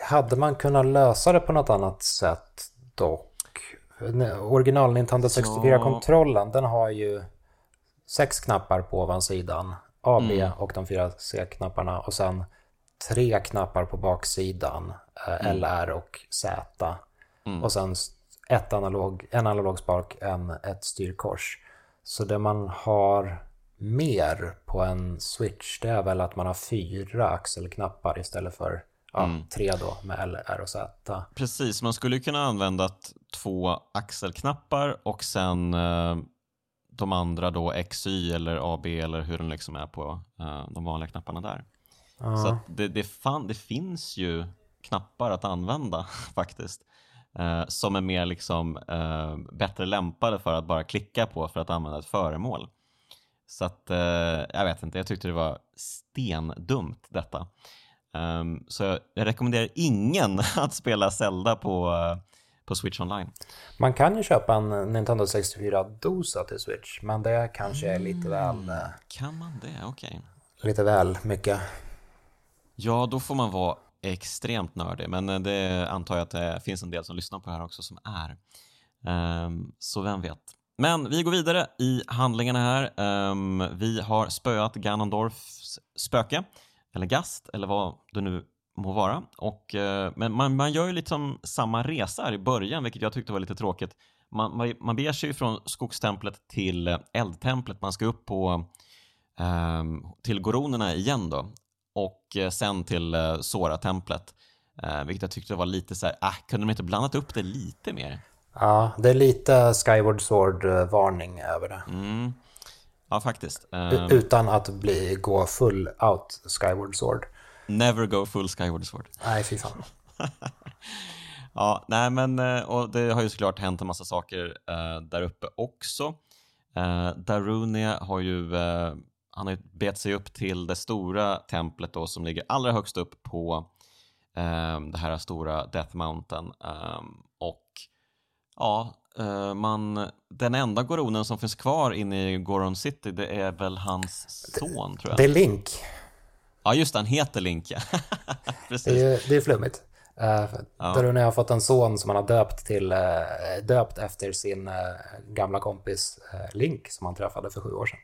hade man kunnat lösa det på något annat sätt dock? Original Nintendo 64-kontrollen, den har ju sex knappar på ovansidan. A, B mm. och de fyra C-knapparna och sen tre knappar på baksidan. Eh, mm. LR och Z. Mm. Och sen ett analog, en analog spark, en, ett styrkors. Så det man har mer på en switch det är väl att man har fyra axelknappar istället för ja, mm. tre då med L, R och Z. Precis, man skulle kunna använda två axelknappar och sen eh, de andra då XY eller AB eller hur den liksom är på uh, de vanliga knapparna där. Ja. Så det, det, fan, det finns ju knappar att använda faktiskt. Uh, som är mer liksom uh, bättre lämpade för att bara klicka på för att använda ett föremål. Så att, jag vet inte, jag tyckte det var stendumt detta. Um, så jag, jag rekommenderar ingen att spela Zelda på på Switch Online. Man kan ju köpa en Nintendo 64-dosa till Switch, men det kanske är lite väl... Mm. Eh, kan man det? Okej. Okay. Lite väl mycket. Ja, då får man vara extremt nördig, men eh, det antar jag att det finns en del som lyssnar på det här också som är. Um, så vem vet. Men vi går vidare i handlingarna här. Um, vi har spöat Ganondorfs spöke, eller gast, eller vad det nu må vara. Och, uh, men man, man gör ju liksom samma resa här i början, vilket jag tyckte var lite tråkigt. Man, man, man beger sig från skogstemplet till eldtemplet. Man ska upp på um, till goronerna igen då och eh, sen till eh, Sora-templet. Eh, vilket jag tyckte var lite så här, ah, kunde de inte blandat upp det lite mer? Ja, det är lite Skyward Sword-varning över det. Mm. Ja, faktiskt. Utan att bli, gå full out Skyward Sword. Never go full Skyward Sword. Nej, fy fan. ja, nej men eh, och det har ju såklart hänt en massa saker där uppe också. Uh, Darunia har ju, han har ju bet sig upp till det stora templet då som ligger allra högst upp på uh, det här stora Death Mountain. Um, och ja, man, den enda goronen som finns kvar inne i Goron City det är väl hans son tror jag. Det är Link. Ja, just det, han heter Link. Precis. Det är, det är flummigt. Uh, ja. Daruni har fått en son som han har döpt, till, uh, döpt efter sin uh, gamla kompis uh, Link som han träffade för sju år sedan.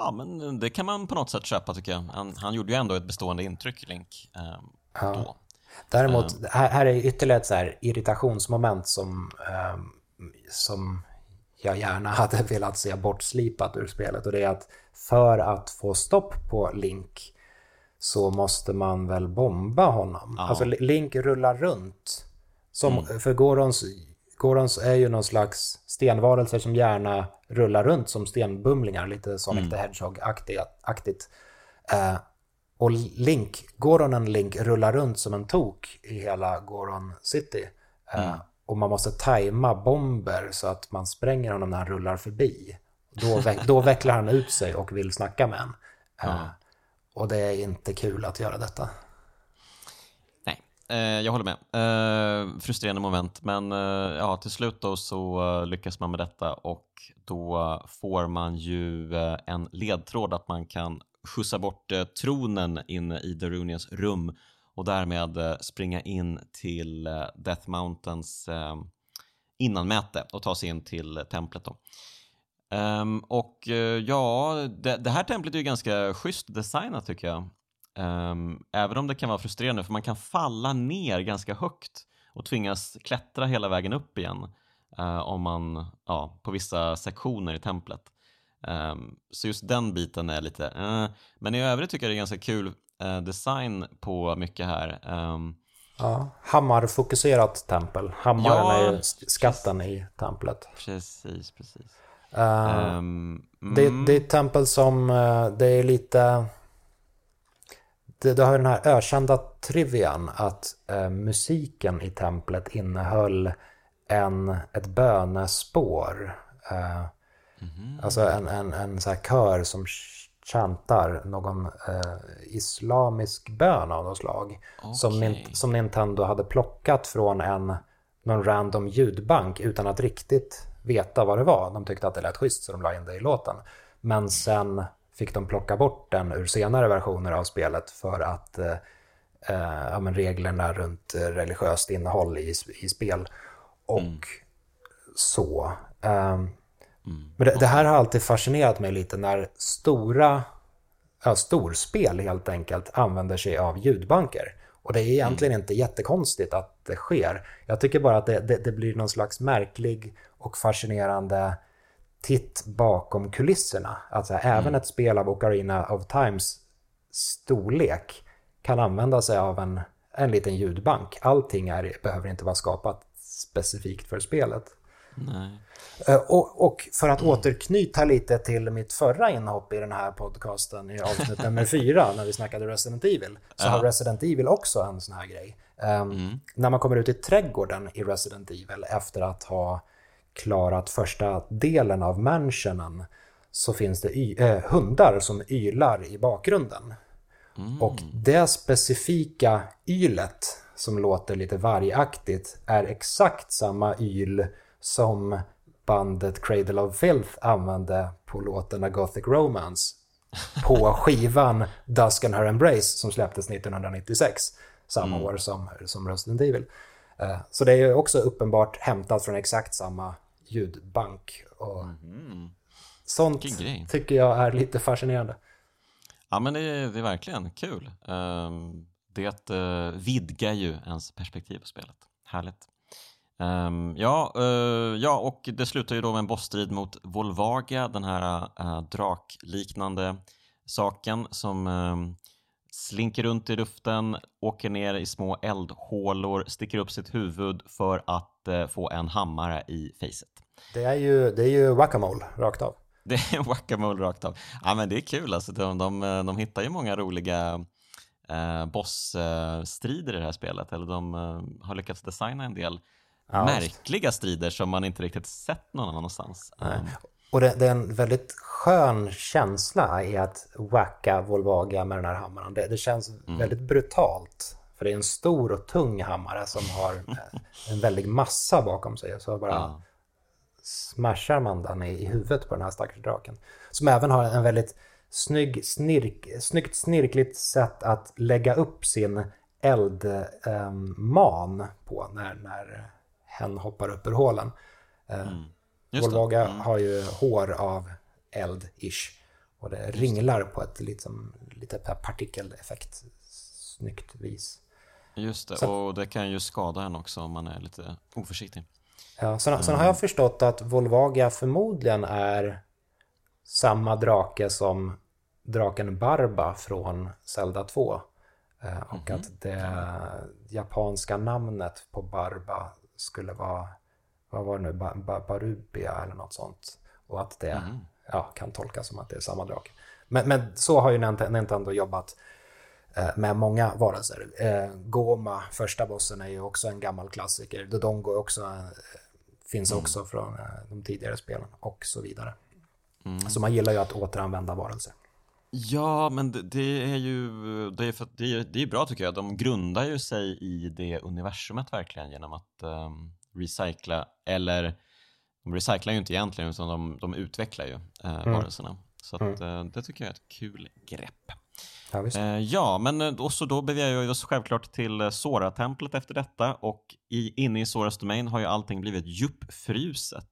Ja, men det kan man på något sätt köpa tycker jag. Han, han gjorde ju ändå ett bestående intryck, Link, ja. då. Däremot, här, här är ytterligare ett så här irritationsmoment som, som jag gärna hade velat se bortslipat ur spelet och det är att för att få stopp på Link så måste man väl bomba honom. Ja. Alltså Link rullar runt. Som, mm. För Gorons, Gorons är ju någon slags stenvarelser som gärna rullar runt som stenbumlingar, lite Sonic mm. the Hedgehog-aktigt. Uh, och Link, Goronen Link rullar runt som en tok i hela Goron City. Uh, mm. Och man måste tajma bomber så att man spränger honom när han rullar förbi. Då, veck, då vecklar han ut sig och vill snacka med en. Uh, och det är inte kul att göra detta. Eh, jag håller med. Eh, frustrerande moment, men eh, ja, till slut då så eh, lyckas man med detta och då får man ju eh, en ledtråd att man kan skjutsa bort eh, tronen in i Darunias rum och därmed springa in till Death Mountains innanmäte och ta sig in till templet. Då. Um, och uh, ja, det, det, här templet är ju ganska schysst designat tycker jag. Um, även om det kan vara frustrerande för man kan falla ner ganska högt och tvingas klättra hela vägen upp igen uh, om man, ja, på vissa sektioner i templet. Um, så just den biten är lite, uh, men i övrigt tycker jag det är ganska kul design på mycket här. Ja, hammarfokuserat tempel. Hammaren ja, är ju skatten precis. i templet. Precis, precis. Uh, um, det, mm. det är ett tempel som, uh, det är lite... Det, det har den här ökända trivian att uh, musiken i templet innehöll en, ett bönespår. Mm. Alltså en, en, en så här kör som chantar någon islamisk bön av något slag. Okay. Som, som Nintendo hade plockat från en någon random ljudbank utan att riktigt veta vad det var. De tyckte att det lät schysst så de la in det i låten. Men sen fick de plocka bort den ur senare versioner av spelet för att eh, eh ja, reglerna runt religiöst innehåll i, i spel. Och mm. så. Um, mm. Men det, det, här har alltid fascinerat mig lite när stora, ja, storspel helt enkelt använder sig av ljudbanker. Och det är egentligen mm. inte jättekonstigt att det sker. Jag tycker bara att det, det, det blir någon slags märklig och fascinerande titt bakom kulisserna. Alltså mm. även ett spel av Ocarina of Times storlek kan använda sig av en, en liten ljudbank. Allting är, behöver inte vara skapat specifikt för spelet. Nej. Eh, och, och, för att återknyta lite till mitt förra inhopp i den här podcasten i avsnitt nummer fyra när vi snackade Resident Evil. Så ja. har Resident Evil också en sån här grej. Um, mm. När man kommer ut i trädgården i Resident Evil efter att ha klarat första delen av mansionen så finns det äh, hundar som ylar i bakgrunden. Mm. Och det specifika ylet som låter lite vargaktigt är exakt samma yl som bandet Cradle of Filth använde på låten A Gothic Romance på skivan Dusk and Her Embrace som släpptes 1996, samma mm. år som, som Resident Evil. Uh, så det är också uppenbart hämtat från exakt samma ljudbank. Och mm. Sånt tycker jag är lite fascinerande. Ja, men det är, det är verkligen kul. Um, det uh, vidgar ju ens perspektiv på spelet. Härligt. Um, ja, uh, ja, och det slutar ju då med en bossstrid mot Volvaga, den här uh, drakliknande saken som uh, slinker runt i luften, åker ner i små eldhålor, sticker upp sitt huvud för att få en hammare i facet. Det är ju, det är ju whack-a-mole rakt av. Det är whack-a-mole rakt av. Ja, men det är kul alltså. De, de, de hittar ju många roliga eh, bossstrider i det här spelet, eller de har lyckats designa en del ja, märkliga strider som man inte riktigt sett någon annanstans. Nej. Um, och det, det, är en väldigt skön känsla i att wacka Volvaga med den här hammaren. Det, det känns mm. väldigt brutalt. För det är en stor och tung hammare som har en väldig massa bakom sig. Så bara ja. Smashar man den i, i huvudet på den här stackars draken. Som även har en väldigt snygg, snirk, snyggt snirkligt sätt att lägga upp sin eldman um, på när, när hen hoppar upp ur hålen. Eh, mm. Volvaga mm. har ju hår av eld-ish. Och det ringlar på ett liksom, lite partikeleffekt snyggt vis. Just det, så, och det kan ju skada en också om man är lite oförsiktig. Ja, sen, mm. sen har jag förstått att Volvaga förmodligen är samma drake som draken Barba från Zelda 2. Eh, och mm -hmm. att det japanska namnet på Barba skulle vara, vad var det nu, ba, ba, Barubia eller något sånt. Och att det mm. ja, kan tolkas som att det är samma drake. Men, men så har ju Nintendo jobbat eh, med många varelser. Eh, Goma, första bossen, är ju också en gammal klassiker. Dodongo också, eh, finns mm. också från de tidigare spelen och så vidare. Mm. Så man gillar ju att återanvända varelser. Ja, men det, det, är ju det är, för, det är, det är bra tycker jag. De grundar ju sig i det universumet verkligen genom att um, recycla, eller de recyclar ju inte egentligen utan de, de utvecklar ju uh, mm. varelserna. Så att, uh, det tycker jag är ett kul grepp. Ja, uh, ja men och så då beger jag oss självklart till Sora-templet efter detta och i, inne i Soras domain har ju allting blivit djupfruset.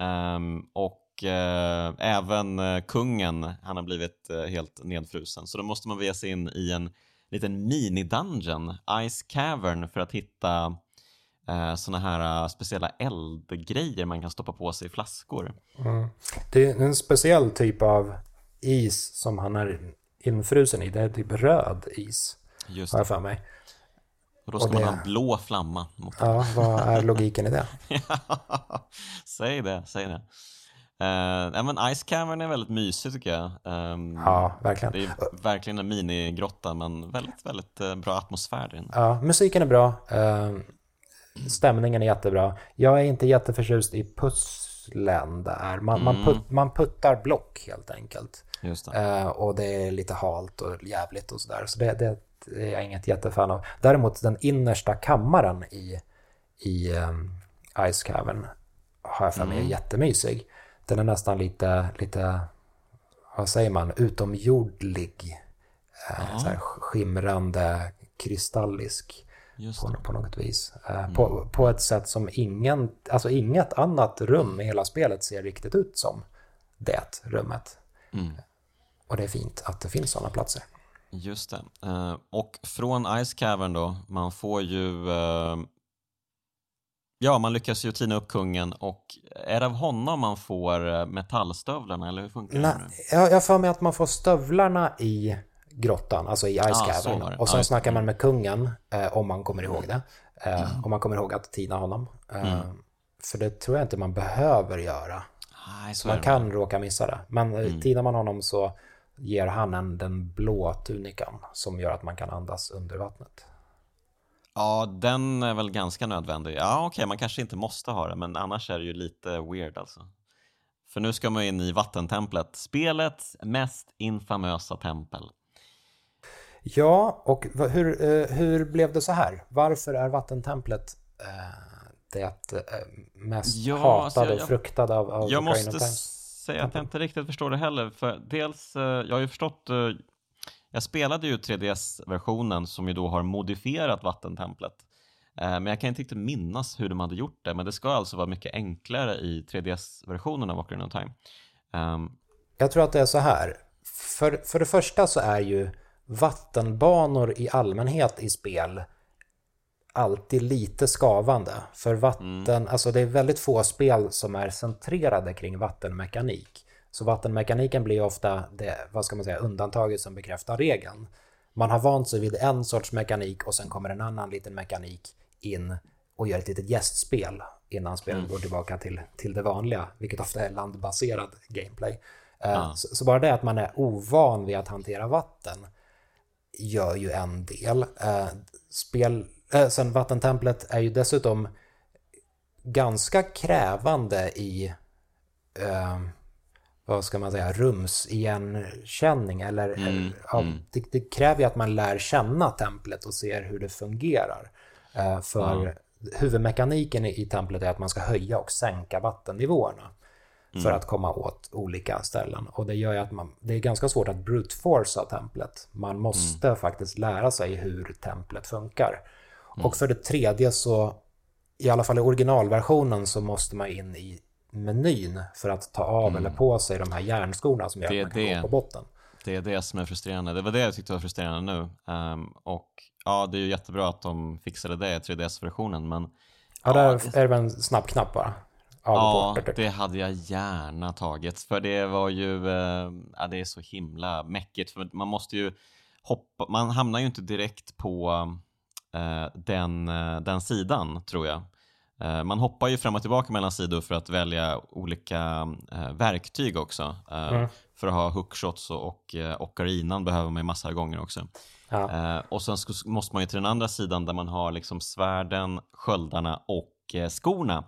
Um, och och eh, även eh, kungen, han har blivit eh, helt nedfrusen. Så då måste man bege sig in i en liten mini-dungeon, Ice Cavern, för att hitta eh, såna här speciella eldgrejer man kan stoppa på sig i flaskor. Mm. Det är en speciell typ av is som han är infrusen i. Det är typ röd is, Just har jag för mig. Och då ska och det... man ha en blå flamma. Mot ja, vad är logiken i det? säg det, säg det. Uh, men Ice Cavern är väldigt mysig tycker jag. Um, ja, verkligen. Det är verkligen en minigrotta men väldigt, väldigt uh, bra atmosfär där Ja, musiken är bra. Uh, stämningen är jättebra. Jag är inte jätteförtjust i pusslen där. Man, mm. man, put, man puttar block helt enkelt. Det. Uh, och det är lite halt och jävligt och sådär. Så det, det, är jag inget jättefan av. Däremot den innersta kammaren i, i um, Ice Cavern har jag för mig mm. är jättemysig den är nästan lite, lite vad säger man, utomjordlig. Eh, så här skimrande, kristallisk på, på, något vis. Eh, mm. på, på ett sätt som ingen, alltså inget annat rum i hela spelet ser riktigt ut som det rummet. Mm. Och det är fint att det finns sådana platser. Just det. Uh, och från Ice Cavern då, man får ju uh, Ja, man lyckas ju tina upp kungen och är det av honom man får eh, metallstövlarna eller hur funkar Nej, det? Jag, jag för mig att man får stövlarna i grottan, alltså i Ice ah, Cavern. Och sen snackar man med kungen, eh, om man kommer ihåg det. Eh, mm. Om man kommer ihåg att tina honom. Eh, mm. För det tror jag inte man behöver göra. Nej, så Man kan råka missa det. Men mm. tinar man honom så ger han en den blå tunikan som gör att man kan andas under vattnet. Ja, den är väl ganska nödvändig. Ja, okej, okay, man kanske inte måste ha det, men annars är det ju lite weird alltså. För nu ska man in i vattentemplet, spelets mest infamösa tempel. Ja, och hur, eh, hur blev det så här? Varför är vattentemplet eh, det eh, mest ja, hatade alltså jag, och fruktade av, av Jag måste Times? Säga att jag inte riktigt förstår det heller. För dels, eh, jag har ju förstått, eh, jag spelade ju 3DS-versionen som ju då har modifierat vattentemplet. Men jag kan inte riktigt minnas hur de hade gjort det, men det ska alltså vara mycket enklare i 3DS-versionen av Ocarina of Time. Um, jag tror att det är så här. För, för det första så är ju vattenbanor i allmänhet i spel alltid lite skavande. För vatten, mm. alltså det är väldigt få spel som är centrerade kring vattenmekanik. Så vattenmekaniken blir ofta det, vad ska man säga, undantaget som bekräftar regeln. Man har vant sig vid en sorts mekanik och sen kommer en annan liten mekanik in och gör ett litet gästspel innan spelet mm. går tillbaka till, till det vanliga, vilket ofta är landbaserad gameplay. Mm. Så, så, bara det att man är ovan vid att hantera vatten gör ju en del. Eh, spel, äh, sen vattentemplet är ju dessutom ganska krävande i äh, vad ska man säga, rumsigenkänning eller mm, ja, mm. Det, det, kräver ju att man lär känna templet och ser hur det fungerar. Äh, för mm. huvudmekaniken i, i templet är att man ska höja och sänka vattennivåerna för mm. att komma åt olika ställen. Och det gör ju att man, det är ganska svårt att brute forcea templet. Man måste mm. faktiskt lära sig hur templet funkar. Mm. Och för det tredje så, i alla fall i originalversionen så måste man in i menyn för att ta av mm. eller på sig de här järnskorna som gör att man kan det. gå på botten. Det är det som är frustrerande. Det var det jag tyckte var frustrerande nu. Um, och ja, det är ju jättebra att de fixade det i 3DS-versionen, men... Ja, där är det en snabb knapp bara. Ja, det hade jag gärna tagit. För det var ju, eh, ja, det är så himla mäckigt. För man måste ju hoppa, man hamnar ju inte direkt på eh, den, eh, den sidan tror jag. Eh, man hoppar ju fram och tillbaka mellan sidor för att välja olika eh, verktyg också. Eh, mm. För att ha hookshots och, och ocarinan behöver man ju massor av gånger också. Ja. och sen måste man ju till den andra sidan där man har liksom svärden, sköldarna och skorna.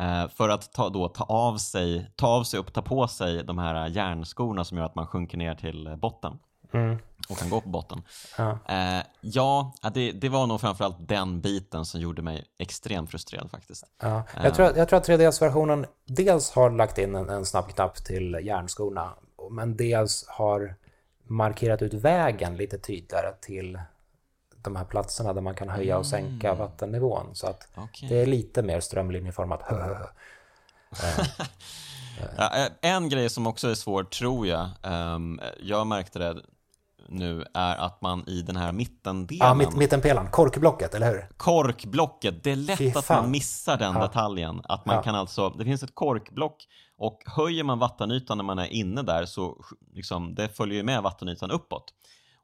Eh, för att ta, då ta av, sig, ta av sig och ta på sig de här järnskorna som gör att man sjunker ner till botten. Mm. Och kan gå på botten. Ja, eh, ja det, det, var nog framförallt den biten som gjorde mig extremt frustrerad faktiskt. Ja. Jag, tror, jag tror att 3DS-versionen dels har lagt in en, en snabb knapp till järnskorna, men dels har markerat ut vägen lite tydligare till de här platserna där man kan höja och sänka mm. vattennivån. Så att okay. det är lite mer strömlinjeformat. ja, en grej som också är svår, tror jag, um, jag märkte det nu, är att man i den här mittendelen... Ja, mitt, mittenpelaren, korkblocket, eller hur? Korkblocket, det är lätt att man missar den ja. detaljen. Att man ja. kan alltså, det finns ett korkblock och höjer man vattenytan när man är inne där så liksom, det följer ju med vattenytan uppåt.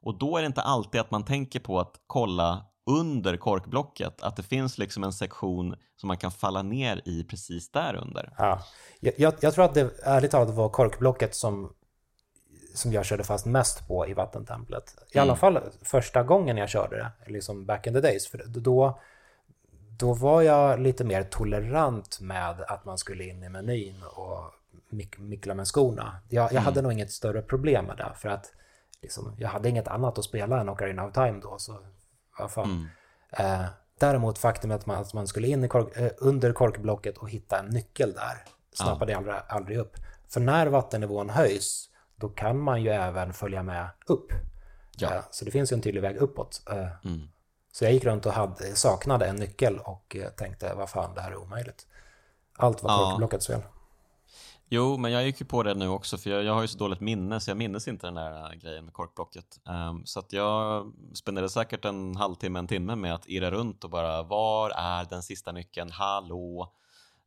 Och då är det inte alltid att man tänker på att kolla under korkblocket, att det finns liksom en sektion som man kan falla ner i precis där under. Ja. Jag, jag tror att det ärligt talat var korkblocket som, som jag körde fast mest på i vattentemplet. I mm. alla fall första gången jag körde det, liksom back in the days. För då, då var jag lite mer tolerant med att man skulle in i menyn och mik mikla med skorna. Jag, jag mm. hade nog inget större problem med det, för att liksom, jag hade inget annat att spela än Ocarina of Time då, så vad fan. Mm. Eh, däremot faktum att man, att man skulle in kork, eh, under korkblocket och hitta en nyckel där snappade ja. jag aldrig, aldrig upp. För när vattennivån höjs, då kan man ju även följa med upp. Ja. Eh, så det finns ju en tydlig väg uppåt. Eh, mm. Så jag gick runt och hade, saknade en nyckel och eh, tänkte, vad fan, det här är omöjligt. Allt var ja. fel. Jo, men jag gick ju på det nu också för jag, jag har ju så dåligt minne så jag minns inte den där grejen med korkblocket. Um, så att jag spenderade säkert en halvtimme, en timme med att irra runt och bara var är den sista nyckeln? Hallå?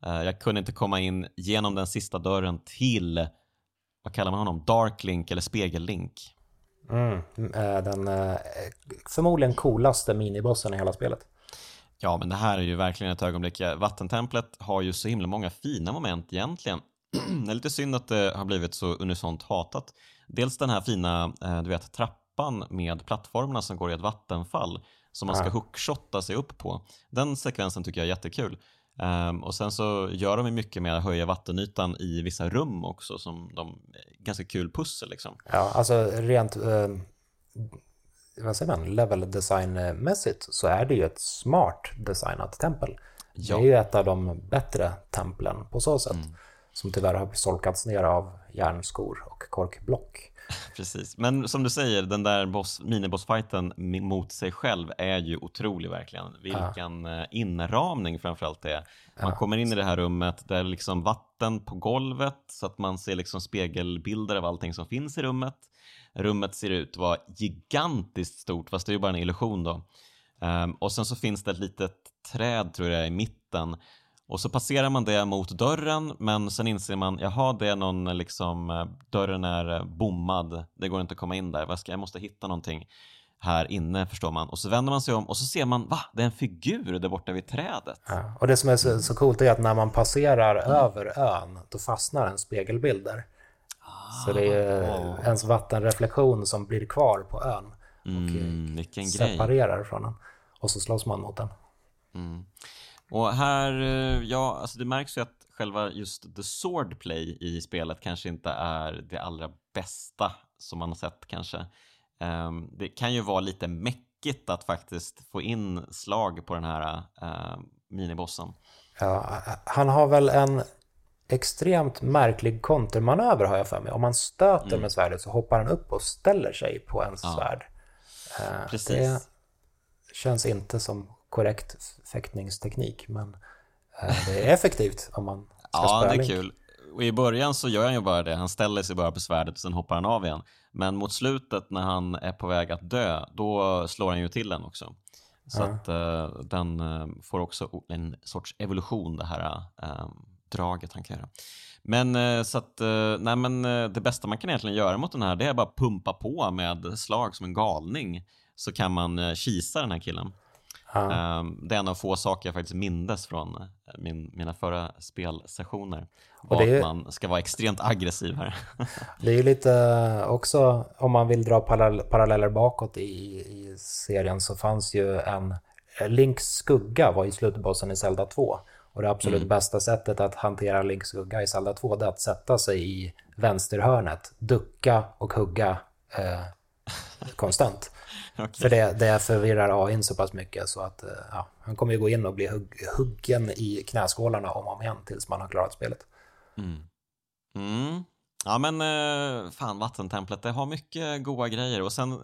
Uh, jag kunde inte komma in genom den sista dörren till, vad kallar man honom, Darklink eller Spegellink? Mm, den uh, förmodligen coolaste minibossen i hela spelet. Ja, men det här är ju verkligen ett ögonblick. Vattentemplet har ju så himla många fina moment egentligen. det är lite synd att det har blivit så unisont hatat. Dels den här fina, eh, du vet, trappan med plattformarna som går i ett vattenfall som man ska hookshotta sig upp på. Den sekvensen tycker jag är jättekul. Ehm, och sen så gör de mycket med att höja vattenytan i vissa rum också som de, ganska kul pussel liksom. Ja, alltså rent, eh, vad säger man, level designmässigt så är det ju ett smart designat tempel. Ja. Det är ju ett av de bättre templen på så sätt. Mm. Som tyvärr har solkats ner av järnskor och korkblock. Precis, men som du säger, den där boss, minibossfighten mi- mot sig själv är ju otrolig verkligen. Vilken ja. inramning framförallt det är. Man kommer in i det här rummet, där är liksom vatten på golvet så att man ser liksom spegelbilder av allting som finns i rummet. Rummet ser ut att vara gigantiskt stort, fast det är ju bara en illusion då. Ehm, och sen så finns det ett litet träd, tror jag, i mitten. Och så passerar man det mot dörren, men sen inser man, jaha, det är någon liksom, eh, dörren är eh, bommad, det går inte att komma in där, Vad ska, jag måste hitta någonting här inne, förstår man. Och så vänder man sig om och så ser man, va, det är en figur där borta vid trädet. Ja. Och det som är så, så coolt är att när man passerar över ön, då fastnar en spegelbild där. Så det är Ah. ens vattenreflektion som blir kvar på ön och Mm, vilken grej. separerar från den. Och så slåss man mot den. Och här, eh, ja, alltså det märks ju att själva just the swordplay i spelet kanske inte är det allra bästa som man har sett kanske. Ehm, det kan ju vara lite mäckigt att faktiskt få in slag på den här eh, minibossen. Ja, han har väl en extremt märklig kontermanöver har jag för mig. Om man stöter Mm. med svärdet så hoppar han upp och ställer sig på ens svärd. Eh, Precis. Det känns inte som korrekt fäktningsteknik, men eh, det är effektivt om man ska Ja, det är Link. kul. Och i början så gör han ju bara det, han ställer sig bara på svärdet och sen hoppar han av igen. Men mot slutet när han är på väg att dö, då slår han ju till den också. Så att eh, den eh, får också en sorts evolution, det här eh, draget han kan göra. Men så att, nej men det bästa man kan egentligen göra mot den här, det är bara pumpa på med slag som en galning. Så kan man kisa den här killen. Ehm, Det är en av få saker jag faktiskt mindes från eh, min, mina förra spelsessioner. Och det är- att man ska vara extremt aggressiv här. Det är ju lite också, om man vill dra parallell, paralleller bakåt i, i serien så fanns ju en Links skugga var ju slutbossen i Zelda 2. Och det absolut bästa sättet att hantera Links skugga i Zelda 2 det är att sätta sig i vänsterhörnet, ducka och hugga eh, konstant. Okej. För det, det förvirrar AIn så pass mycket så att eh, ja, han kommer ju gå in och bli hugg, huggen i knäskålarna om och om igen tills man har klarat spelet. Mm. Ja men eh, fan, vattentemplet, det har mycket goda grejer och sen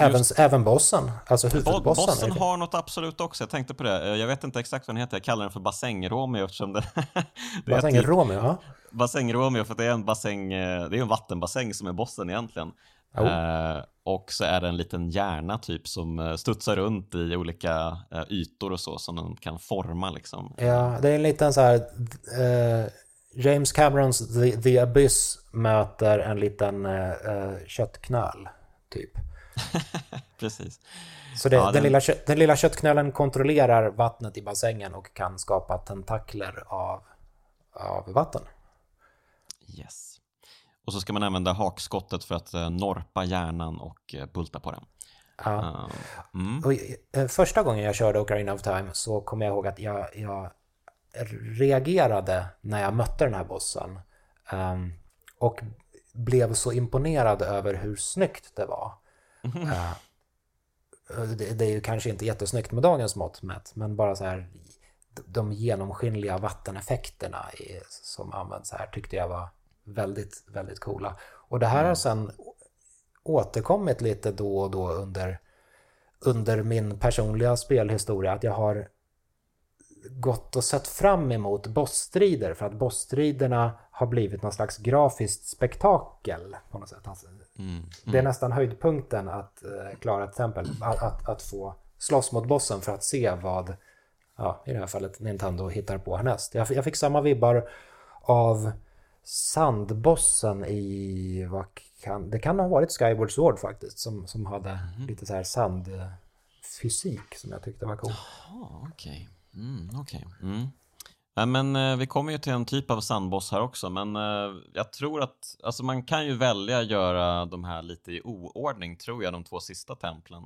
Även, även bossen, alltså Bo- huvudbossen. Bossen har något absolut också, jag tänkte på det. Eh, Jag vet inte exakt vad den heter, jag kallar den för bassäng-Romeo eftersom det, det är Bassäng typ Romeo, ja. bassäng-Romeo för det är en bassäng, eh, det är en vattenbassäng som är bossen egentligen. Jo. Eh, och så är det en liten hjärna typ som eh, studsar runt i olika eh, ytor och så som den kan forma liksom. Ja, det är en liten så här... eh, James Camerons The, The Abyss möter en liten uh, köttknöl, typ. Precis. Så det, Ja, den, den- lilla, den lilla köttknölen kontrollerar vattnet i bassängen och kan skapa tentakler av, av vatten. Yes. Och så ska man använda hakskottet för att eh, norpa hjärnan och eh, bulta på den. Ja. Eh, mm. Första gången jag körde Ocarina of Time så kommer jag ihåg att jag, jag reagerade när jag mötte den här bossen. ehm, och blev så imponerad över hur snyggt det var. Eh, det, det är ju kanske inte jättesnyggt med dagens mått mätt, men bara så här de genomskinliga vatteneffekterna som används här tyckte jag var väldigt, väldigt coola. Och det här har sen återkommit lite då och då under, under min personliga spelhistoria att jag har gått och sett fram emot bossstrider för att bossstriderna har blivit någon slags grafiskt spektakel på något sätt. Alltså, Mm. Det är nästan höjdpunkten att eh, klara ett tempel, att, att, att få slåss mot bossen för att se vad, ja, i det här fallet Nintendo hittar på härnäst. Jag, jag fick samma vibbar av sandbossen i, vad kan, det kan ha varit Skyward Sword faktiskt, som, som hade lite så här fysik som jag tyckte var cool. Jaha, okej. Okay. Mm, okay. mm. Ja, men eh, vi kommer ju till en typ av sandboss här också, men eh, jag tror att alltså man kan ju välja att göra de här lite i oordning, tror jag, de två sista templen.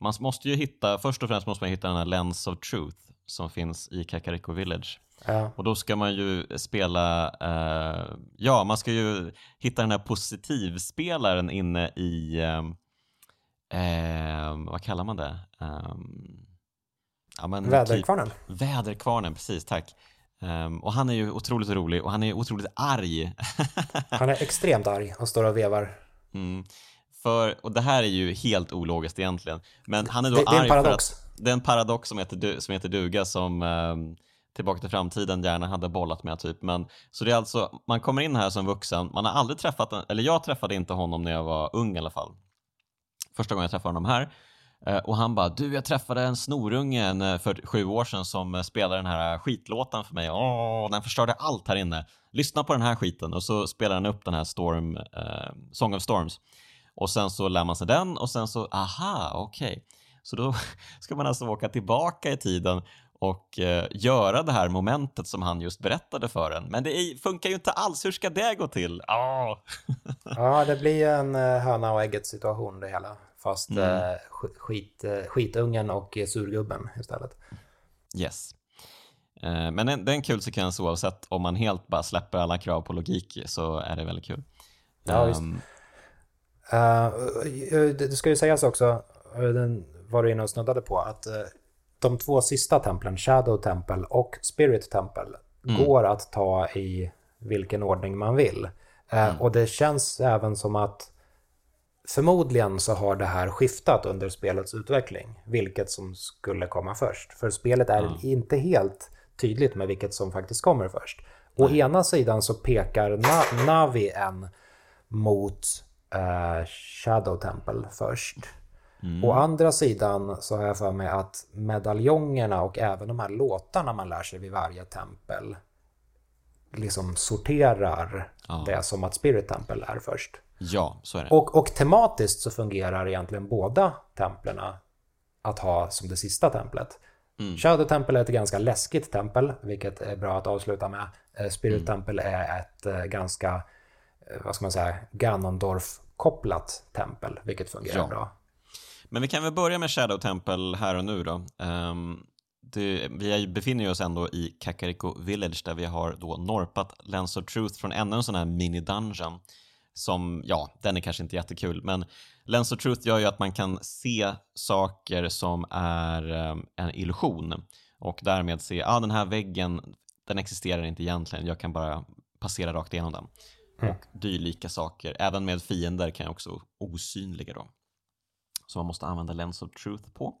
Man måste ju hitta, först och främst måste man hitta den här Lens of Truth som finns i Kakariko Village. Ja. Och då ska man ju spela, eh, ja man ska ju hitta den här positivspelaren inne i, eh, eh vad kallar man det? Ehm, ja, men väderkvarnen? Typ, väderkvarnen, precis, tack. Um, och han är ju otroligt rolig och han är otroligt arg. han är extremt arg och står och vevar. Mm. För, och det här är ju helt ologiskt egentligen. Men han är då det, det är arg en paradox. för att det är en paradox som heter, som heter duga som um, Tillbaka till framtiden gärna hade bollat med typ. Men, så det är alltså, man kommer in här som vuxen, man har aldrig träffat, eller jag träffade inte honom när jag var ung i alla fall. Första gången jag träffade honom här. Eh, och han bara, du jag träffade en snorunge eh, för sju år sedan som eh, spelade den här skitlåten för mig. Åh, den förstörde allt här inne. Lyssna på den här skiten. Och så spelar han upp den här Storm, eh, Song of Storms. Och sen så lär man sig den och sen så, aha, okej. Okay. Så då ska man alltså åka tillbaka i tiden och eh, göra det här momentet som han just berättade för en. Men det är, funkar ju inte alls, hur ska det gå till? Oh. ja, det blir en eh, höna och ägget situation det hela. Fast mm. eh, skit, eh, skitungen och surgubben istället. Yes. Eh, men det är en kul sekvens oavsett om man helt bara släpper alla krav på logik så är det väldigt kul. Ja, just. Um, uh, det ska ju sägas också, den var du inne och snuddade på, att de två sista templen, Shadow Temple och Spirit Temple, mm. går att ta i vilken ordning man vill. Mm. Och det känns även som att Förmodligen så har det här skiftat under spelets utveckling, vilket som skulle komma först. För spelet är mm. inte helt tydligt med vilket som faktiskt kommer först. Å ena sidan så pekar Na Navi en mot uh, Shadow Temple först. Mm. Å andra sidan så har jag för mig att medaljongerna och även de här låtarna man lär sig vid varje tempel liksom sorterar ja. det som att Spirit Temple är först. Ja, så är det. Och, och tematiskt så fungerar egentligen båda templerna att ha som det sista templet. Mm. Shadow Temple är ett ganska läskigt tempel, vilket är bra att avsluta med. Eh, Spirit mm. Temple är ett eh, ganska, eh, vad ska man säga, Ganondorf-kopplat tempel, vilket fungerar ja. bra. Men vi kan väl börja med Shadow Temple här och nu då. Um, det, vi befinner oss ändå i Kakariko Village där vi har då norpat Lens of Truth från ännu en sån här mini-dungeon som, ja, den är kanske inte jättekul, men Lens of Truth gör ju att man kan se saker som är um, en illusion och därmed se, ja ah, den här väggen, den existerar inte egentligen, jag kan bara passera rakt igenom den. Mm. Och dylika saker, även med fiender kan jag också osynliga då som man måste använda Lens of Truth på.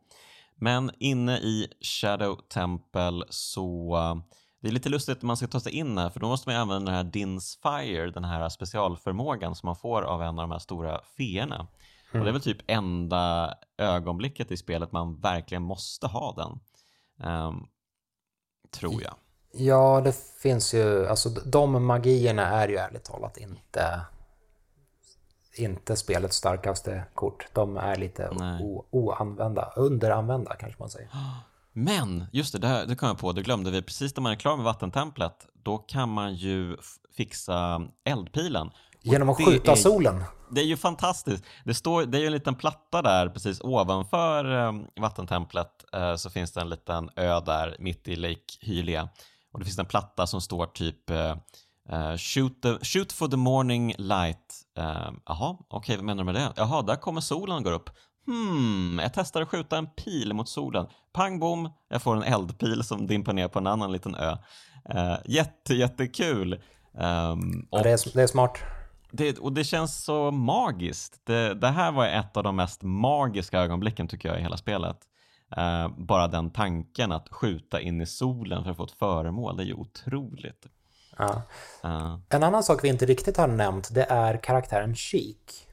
Men inne i Shadow Temple så eh, det är lite lustigt att man ska ta sig in här för då måste man använda den här Dins Fire, den här specialförmågan som man får av en av de här stora feerna. Mm. Och det är väl typ enda ögonblicket i spelet man verkligen måste ha den. Um, tror jag. Ja, det finns ju, alltså de magierna är ju ärligt talat inte inte spelets starkaste kort. De är lite oanvända, underanvända kanske man säger. Men, just det, det, det kom jag på, det glömde vi. Precis när man är klar med vattentemplet, då kan man ju fixa eldpilen. Genom att skjuta är, solen? Det är ju fantastiskt. Det, står, det är ju en liten platta där precis ovanför um, vattentemplet uh, så finns det en liten ö där mitt i Lake Hylia. Och det finns en platta som står typ uh, Uh, shoot, the, shoot for the morning light. Jaha, uh, okej, okay, vad menar du med det? Jaha, där kommer solen går upp. Hmm, jag testar att skjuta en pil mot solen. Pang bom, jag får en eldpil som dimper ner på en annan liten ö. Uh, jätte, jättekul. Um, ja, det, är, det är smart. Det, och det känns så magiskt. Det, det, här var ett av de mest magiska ögonblicken tycker jag i hela spelet. Uh, bara den tanken att skjuta in i solen för att få ett föremål, det är ju otroligt. Ja. Uh. En annan sak vi inte riktigt har nämnt, det är karaktären Chic.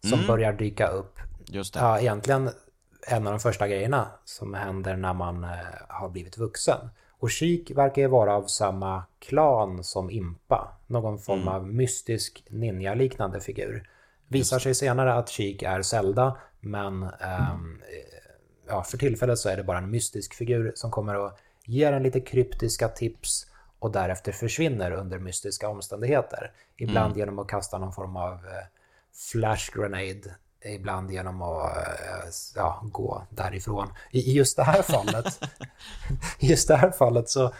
Som mm. börjar dyka upp. Just det. Ja, egentligen en av de första grejerna som händer när man eh, har blivit vuxen. Och Chic verkar ju vara av samma klan som Impa. Någon form mm. av mystisk ninja-liknande figur. Visar sig senare att Chic är Zelda, men eh, ja, för tillfället så är det bara en mystisk figur som kommer och ger en lite kryptiska tips och därefter försvinner under mystiska omständigheter. Ibland mm. genom att kasta någon form av eh, flash grenade, ibland genom att eh, ja, gå därifrån. I just det här fallet, just det här fallet så,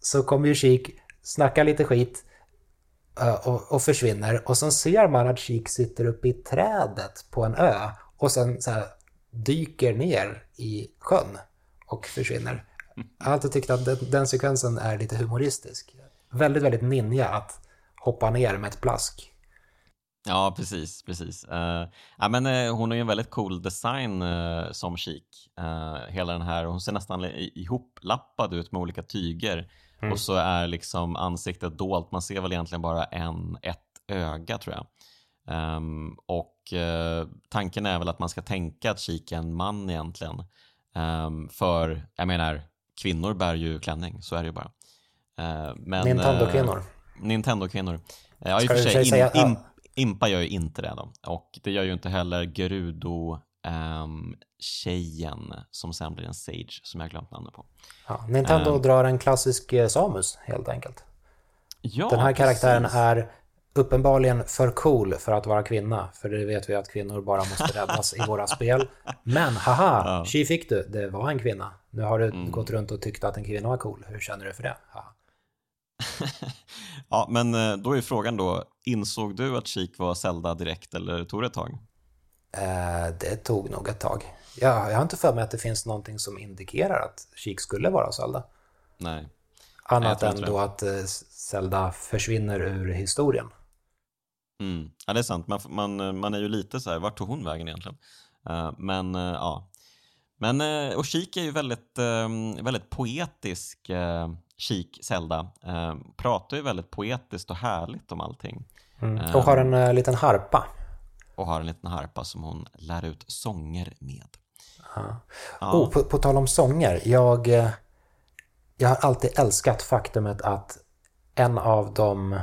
så kommer ju Sheik snacka lite skit eh, och, och, försvinner och sen ser man att Sheik sitter uppe i trädet på en ö och sen så här, dyker ner i sjön och försvinner. Jag har alltid tyckt att den, den sekvensen är lite humoristisk. Väldigt, väldigt ninja att hoppa ner med ett plask. Ja, precis, precis. Uh, ja, men, uh, hon har ju en väldigt cool design uh, som chic. hela den här, hon ser nästan ihoplappad ut med olika tyger mm. och så är liksom ansiktet dolt. Man ser väl egentligen bara en, ett öga tror jag. Um, och tanken är väl att man ska tänka att chic är en man egentligen. Um, för, jag menar, kvinnor bär ju klänning, så är det ju bara. men, Nintendo-kvinnor. Nintendo-kvinnor. Ja, i och för sig, in, säga, in, Impa gör ju inte det då. Och det gör ju inte heller Gerudo um, tjejen som sen blir en Sage som jag glömt namnet på. Ja, Nintendo um, drar en klassisk eh, Samus helt enkelt. Ja, Den här karaktären precis. är uppenbarligen för cool för att vara kvinna. För det vet vi att kvinnor bara måste räddas i våra spel. Men haha, ja. tji fick du, det var en kvinna. Nu har du mm. gått runt och tyckt att en kvinna var cool. Hur känner du för det? Haha. ja, men eh, då är frågan då, insåg du att Chic var Zelda direkt eller tog det ett tag? Eh, det tog nog ett tag. Jag, jag har inte för mig att det finns någonting som indikerar att Chic skulle vara Zelda. Nej. Annat än då att eh, Zelda försvinner ur historien. Mm. Ja, det är sant. Man, man, man är ju lite så här, vart tog hon vägen egentligen? Uh, men uh, ja. Men, uh, och Chic är ju väldigt, väldigt poetisk Chic Zelda eh, pratar ju väldigt poetiskt och härligt om allting. Mm. Och har en eh, liten harpa. Och har en liten harpa som hon lär ut sånger med. Ja. Ja. Oh, på, på tal om sånger, jag, eh, jag har alltid älskat faktumet att en av de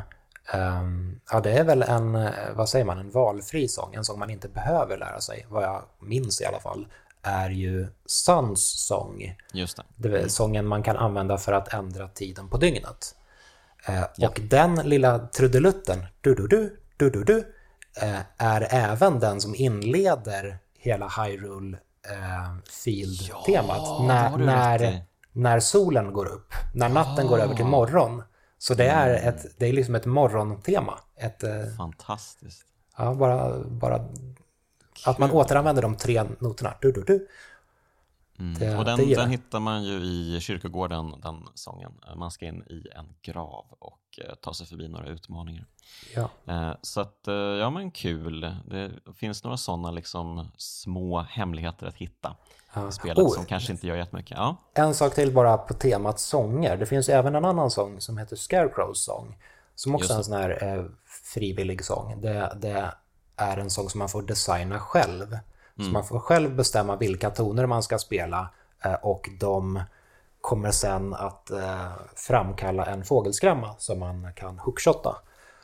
Um, ja, det är väl en, eh, vad säger man, en valfri sång, en sång man inte behöver lära sig, vad jag minns i alla fall, är ju Suns sång. Just det. det är mm. sången man kan använda för att ändra tiden på dygnet. Eh, ja. Och den lilla trudelutten, du-du-du, du-du-du, eh, är även den som inleder hela Hyrule eh, Field-temat. Ja, när, när, när solen går upp, när natten oh. går över till morgon. Så det är, mm. ett, det är liksom ett morgontema. Ett, eh, Fantastiskt. Ja, bara, bara att man återanvänder de tre noterna. Du, du, du. Mm. Det, och den, den, hittar man ju i kyrkogården, den sången. Man ska in i en grav och eh, ta sig förbi några utmaningar. Ja. Eh, så att, eh, ja men kul. Det finns några sådana liksom små hemligheter att hitta ja. i spelet oh, som kanske inte gör jättemycket. Ja. En sak till bara på temat sånger. Det finns även en annan sång som heter Scarecrows sång. Som också är en sån här eh, frivillig sång. Det, det är en sång som man får designa själv. Mm. Så man får själv bestämma vilka toner man ska spela eh, och de kommer sen att eh, framkalla en fågelskrämma som man kan hookshotta,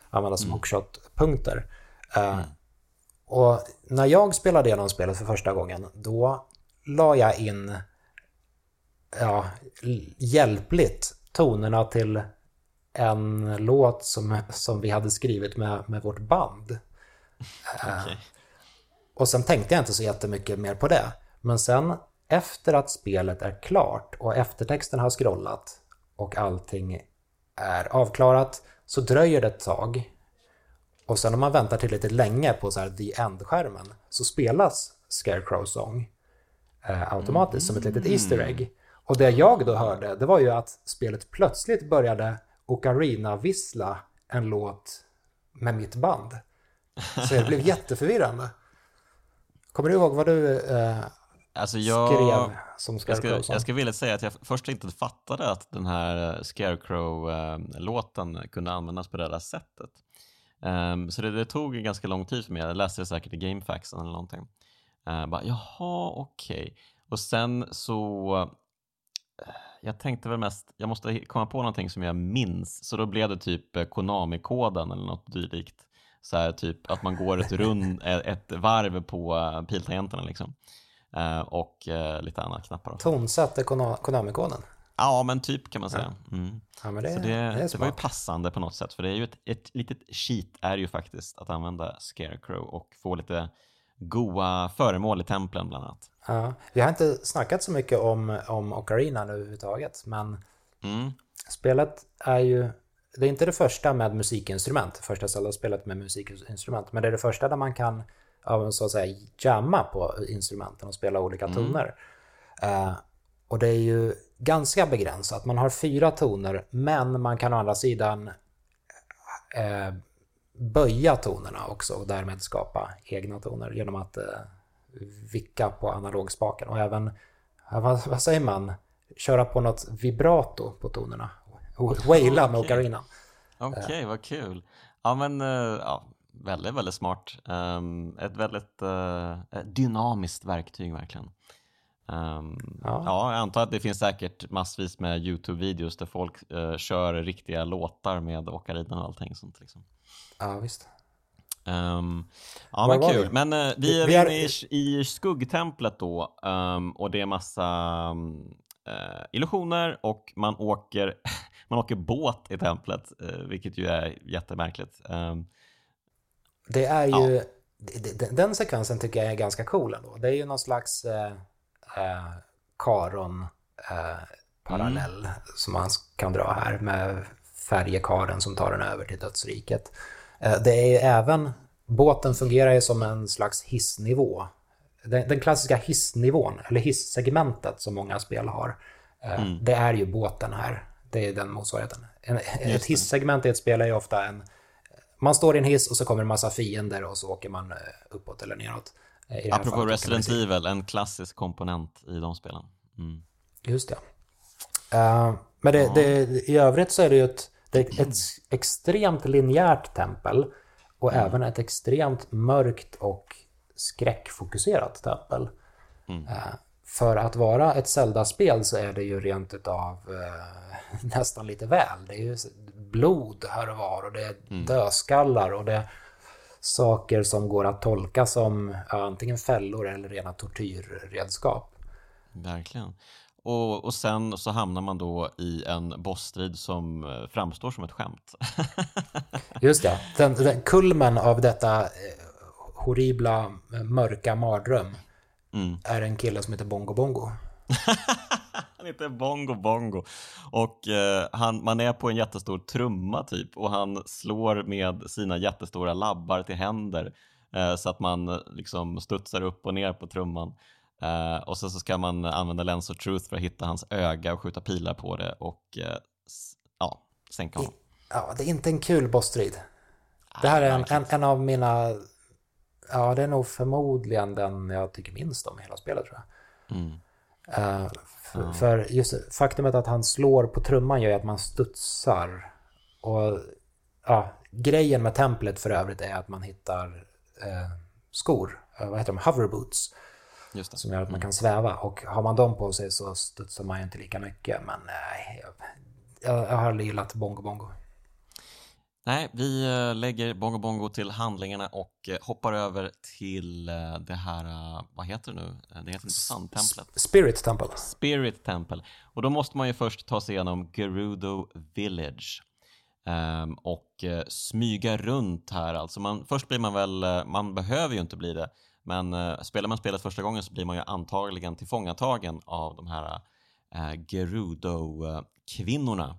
använda som mm. hookshot-punkter. Eh, mm. Och när jag spelade igenom spelet för första gången, då la jag in ja, hjälpligt tonerna till en låt som, som vi hade skrivit med, med vårt band. Okay. Och sen tänkte jag inte så jättemycket mer på det. Men sen efter att spelet är klart och eftertexten har scrollat och allting är avklarat så dröjer det ett tag. Och sen om man väntar tillräckligt länge på så här the end-skärmen så spelas Scarecrow Song eh, automatiskt mm. som ett litet Easter egg. Och det jag då hörde, det var ju att spelet plötsligt började ocarina-vissla en låt med mitt band. Så det blev jätteförvirrande. Kommer du ihåg vad du eh, alltså jag, skrev som Scarecrow? Jag ska, jag ska vilja säga att jag först inte fattade att den här Scarecrow-låten eh, kunde användas på det där sättet. Um, så det, det, tog ganska lång tid för mig. Jag läste det säkert i GameFAQsen eller någonting. Uh, bara, Jaha, okej. Okay. Och sen så eh, jag tänkte väl mest, jag måste komma på någonting som jag minns, så då blev det typ eh, Konami-koden eller något dylikt så här, typ att man går ett, rund, ett varv på piltangenterna liksom. Eh, och eh, lite andra knappar. Också. Tonsatte Konami-koden? Ja, men typ kan man säga. Mm. Ja, det, Så det, det, det, var ju passande på något sätt, för det är ju ett, ett litet cheat är ju faktiskt att använda Scarecrow och få lite goa föremål i templen bland annat. Ja. Vi har inte snackat så mycket om, om Ocarina nu överhuvudtaget, men Mm. spelet är ju... Det är inte det första med musikinstrument, första Zelda-spelet med musikinstrument, men det är det första där man kan så att säga jamma på instrumenten och spela olika toner. Eh, och det är ju ganska begränsat. Man har fyra toner, men man kan å andra sidan eh, böja tonerna också och därmed skapa egna toner genom att eh, vicka på analogspaken och även, vad, vad säger man, köra på något vibrato på tonerna. Waila med Okej. Ocarina. Okej, vad kul. Ja, men eh, ja, väldigt, väldigt smart. Ehm, ett väldigt eh, dynamiskt verktyg verkligen. Ehm, Ja. ja. jag antar att det finns säkert massvis med YouTube-videos där folk eh, kör riktiga låtar med Ocarina och allting sånt. Liksom. Ja, visst. Ehm, ja, Var men kul. vi? Men eh, vi är vi är- i, i skuggtemplet då ehm, och det är massa um, illusioner och man åker, man åker båt i templet, eh, vilket ju är jättemärkligt. Ehm, Det är ju... det- Den sekvensen tycker jag är ganska cool ändå. Det är ju någon slags eh, eh, Karon eh, parallell som man kan dra här med färjekaren som tar den över till dödsriket. Eh, det är ju även... Båten fungerar ju som en slags hissnivå. Den, den klassiska hissnivån, eller hisssegmentet som många spel har, eh, det är ju båten här. Det är den motsvarigheten. En, ett hissegment i ett spel är ju ofta en man står i en hiss och så kommer en massa fiender och så åker man eh, uppåt eller neråt. Eh, I apropå fallet Resident Evil, en klassisk komponent i de spelen. Mm. Just det. Eh, men det, det, i övrigt så är det ju ett, det ett extremt linjärt tempel och även ett extremt mörkt och skräckfokuserat tempel. Eh, för att vara ett Zelda-spel så är det ju rent utav eh, nästan lite väl. Det är ju blod här och var och det är dödskallar och det är saker som går att tolka som antingen fällor eller rena tortyrredskap. Verkligen. Och, och sen så hamnar man då i en bossstrid som eh, framstår som ett skämt. Just det, den, den kulmen av detta eh, horribla, eh, mörka mardröm Mm. är en kille som heter Bongo Bongo. Han heter Bongo Bongo och eh, han, man är på en jättestor trumma typ och han slår med sina jättestora labbar till händer eh, så att man eh, liksom studsar upp och ner på trumman. Eh, och så, så ska man använda Lens of Truth för att hitta hans öga och skjuta pilar på det och eh, ja, sänka honom. Ja, det är inte en kul bossstrid. Det här är en, en, en av mina... Ja, det är nog förmodligen den jag tycker minst om i hela spelet tror jag. Mm. Eh, för, för just faktumet att han slår på trumman gör ju att man studsar. Och ja, grejen med templet för övrigt är att man hittar eh, skor, eh, vad heter de, hoverboots. Som gör att man kan sväva. Och har man dem på sig så studsar man ju inte lika mycket. Men nej, jag, jag, jag har gillat Bongo Bongo. Nej, vi eh, lägger Bongo Bongo till handlingarna och eh, hoppar över till eh, det här, vad heter det nu? Det heter inte Sandtemplet. Spirit Temple. Spirit Temple. Och då måste man ju först ta sig igenom Gerudo Village. Ehm, och smyga runt här alltså. Man, först blir man väl, man behöver ju inte bli det, men spelar man spelet första gången så blir man ju antagligen tillfångatagen av de här Gerudo-kvinnorna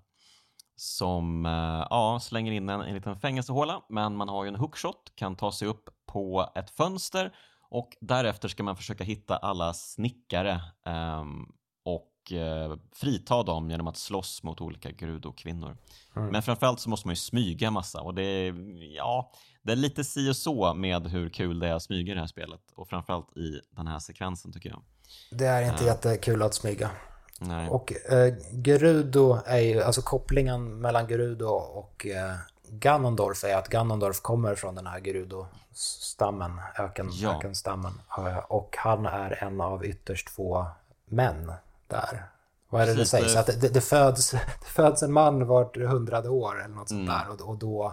som eh, ja, slänger in en, en liten fängelsehåla, men man har ju en hookshot, kan ta sig upp på ett fönster och därefter ska man försöka hitta alla snickare ehm, och eh, frita dem genom att slåss mot olika Gerudo-kvinnor. Men framförallt så måste man ju smyga massa och det är, ja, det är lite si och så med hur kul det är att smyga i det här spelet och framförallt i den här sekvensen tycker jag. Det är inte jättekul att smyga. Nej. Och eh, Gerudo är ju, alltså kopplingen mellan Gerudo och eh, Ganondorf är att Ganondorf kommer från den här Gerudo-stammen, öken, Ja. ökenstammen. Eh, och han är en av ytterst få män där. Vad är det det Precis, sägs? det- Att det, det, föds, det föds en man vart hundrade år eller något sånt Mm. där. Och, och då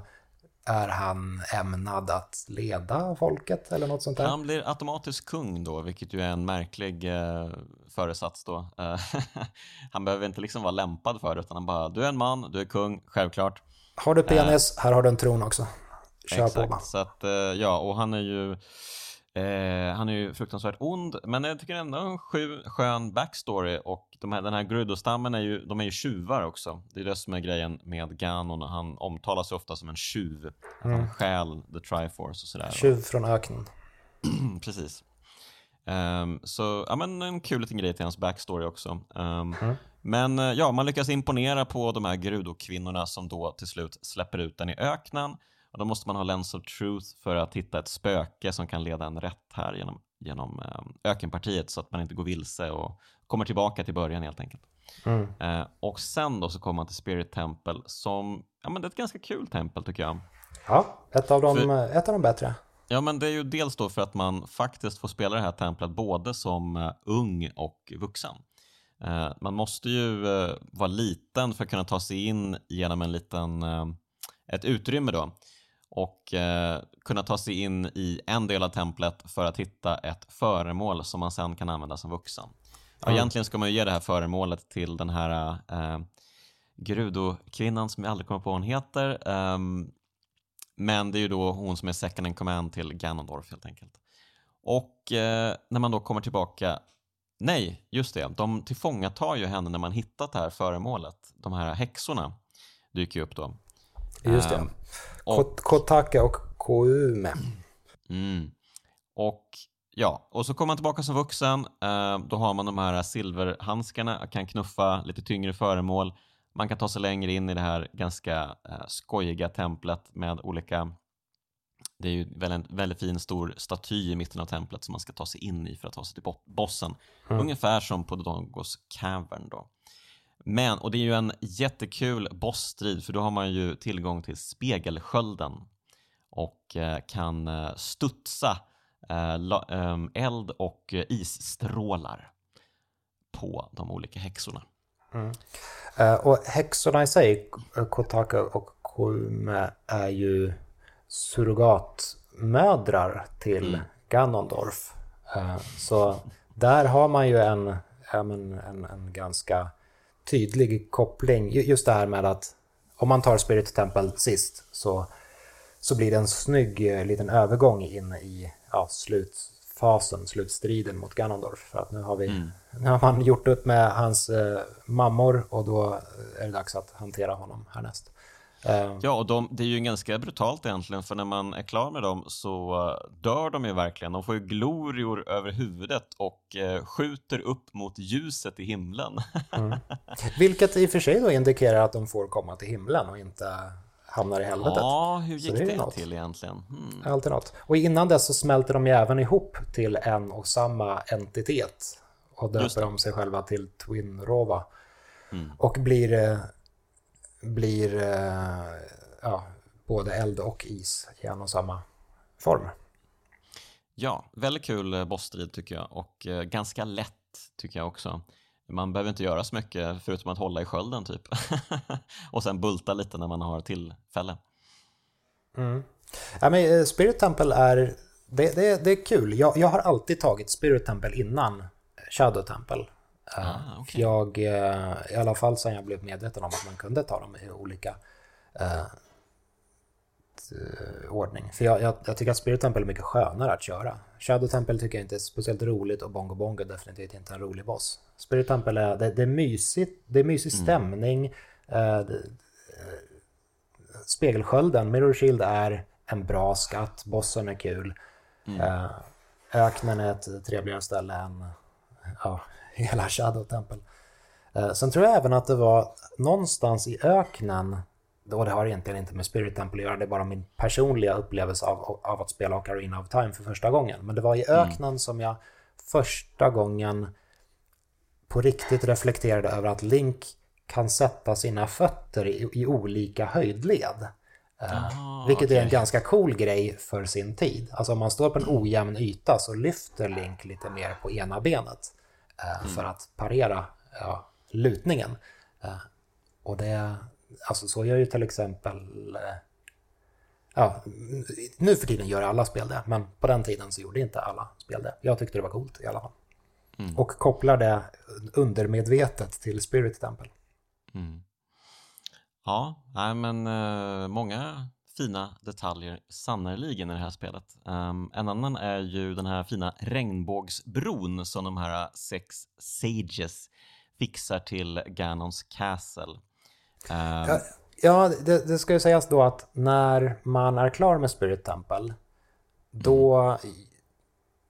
är han ämnad att leda folket eller något sånt där? Han blir automatiskt kung då, vilket ju är en märklig eh, föresats då. Eh, han behöver inte liksom vara lämpad för det, utan han bara, du är en man, du är kung, självklart. Har du penis, här har du en tron också. Kör Exakt, på. så att, eh, ja, och han är ju Eh, han är ju fruktansvärt ond, men jag tycker ändå en sju, skön backstory och de här, den här Gruddo-stammen är ju, de är ju tjuvar också. Det är det som är grejen med Ganon, han omtalas ju ofta som en tjuv. Att Mm. han stjäl the Triforce och sådär. Tjuv från öknen. Precis. Ehm, så, ja men en kul liten grej till hans backstory också. Ehm, Mm. Men eh, ja, man lyckas imponera på de här Grudo-kvinnorna som då till slut släpper ut den i öknen. Och då måste man ha Lens of Truth för att hitta ett spöke som kan leda en rätt här genom, genom eh, ökenpartiet så att man inte går vilse och kommer tillbaka till början helt enkelt. Mm. Eh, och sen då så kommer man till Spirit Temple som, ja men det är ett ganska kul tempel tycker jag. Ja, ett av, de, För- ett av de bättre. Ja, men det är ju dels då för att man faktiskt får spela det här templet både som eh, ung och vuxen. Eh, man måste ju eh, vara liten för att kunna ta sig in genom en liten, eh, ett utrymme då och eh, kunna ta sig in i en del av templet för att hitta ett föremål som man sen kan använda som vuxen. Ja, Mm. Egentligen ska man ju ge det här föremålet till den här eh, Grudo-kvinnan som jag aldrig kommer på vad hon heter. ehm, men det är ju då hon som är second in command till Ganondorf helt enkelt. Och eh, när man då kommer tillbaka, nej, just det, de tillfångatar ju henne när man hittat det här föremålet. De här häxorna dyker ju upp då. Just det. Ehm, Kot- Kotake och Koume. Mm. Och ja, och så kommer man tillbaka som vuxen. Eh, då har man de här silverhandskarna, kan knuffa lite tyngre föremål. Man kan ta sig längre in i det här ganska eh, skojiga templet med olika det är ju väl en väldigt fin stor staty i mitten av templet som man ska ta sig in i för att ta sig till bo- bossen. Mm. Ungefär som på Dodongos Cavern då. Men, och det är ju en jättekul bossstrid för då har man ju tillgång till spegelskölden och eh, kan eh, studsa eh, eld och isstrålar på de olika häxorna. Eh, och häxorna i sig, K- Kotake och Koume, är ju surrogatmödrar till Ganondorf. Eh, så där har man ju en, men en, en ganska tydlig koppling. Ju- Just det här med att om man tar Spirit Temple sist så, så blir det en snygg eh, liten övergång in i ja, slutfasen, slutstriden mot Ganondorf. För att nu har, vi, nu har man gjort upp med hans eh, mammor och då är det dags att hantera honom härnäst. Eh, Ja, och de, det är ju ganska brutalt egentligen, för när man är klar med dem så eh, dör de ju verkligen. De får ju glorior över huvudet och eh, skjuter upp mot ljuset i himlen. vilket i och för sig då indikerar att de får komma till himlen och inte hamnar i helvetet. ja, hur Så gick det det, något. till egentligen? Hmm. Alltid något. Och innan dess så smälter de ju även ihop till en och samma entitet. Och döper de sig själva till Twin Rova. Mm. Och blir, blir eh, ja, både eld och is i en och samma form. Ja, väldigt kul eh, bossstrid tycker jag och eh, ganska lätt tycker jag också. Man behöver inte göra så mycket förutom att hålla i skölden typ. och sen bulta lite när man har tillfälle. Ja, men Spirit Temple är, det, det, det är kul. Jag, jag har alltid tagit Spirit Temple innan Shadow Temple. Eh, Ah, okej. Jag, eh, i alla fall sen jag blev medveten om att man kunde ta dem i olika eh, ordning. För jag, jag, jag tycker att Spirit Temple är mycket skönare att köra. Shadow Temple tycker jag inte är speciellt roligt och Bongo Bongo är definitivt inte en rolig boss. Spirit Temple är, det, det är mysigt, det är mysig stämning. Eh, det, Spegelskölden, Mirror Shield är en bra skatt, bossen är kul. Eh, öknen är ett trevligare ställe än ja, hela Shadow Temple. Eh, sen tror jag även att det var någonstans i öknen, och det har egentligen inte med Spirit Temple att göra, det är bara min personliga upplevelse av, av att spela Ocarina of Time för första gången. Men det var i öknen som jag första gången på riktigt reflekterade över att Link kan sätta sina fötter i, i olika höjdled. Eh, Ah, vilket är en ganska cool grej för sin tid. Alltså om man står på en ojämn yta så lyfter Link lite mer på ena benet eh, för att parera ja, lutningen. Eh, och det, alltså så gör ju till exempel eh, Ja, nu för tiden gör alla spel det, men på den tiden så gjorde inte alla spel det. Jag tyckte det var coolt i alla fall. Mm. Och kopplar det undermedvetet till Spirit Temple. Mm. Ja, nej, men många fina detaljer sannerligen i det här spelet. Um, en annan är ju den här fina regnbågsbron som de här sex sages fixar till Ganons Castle. Um, ja, ja det, det, ska ju sägas då att när man är klar med Spirit Temple då, mm.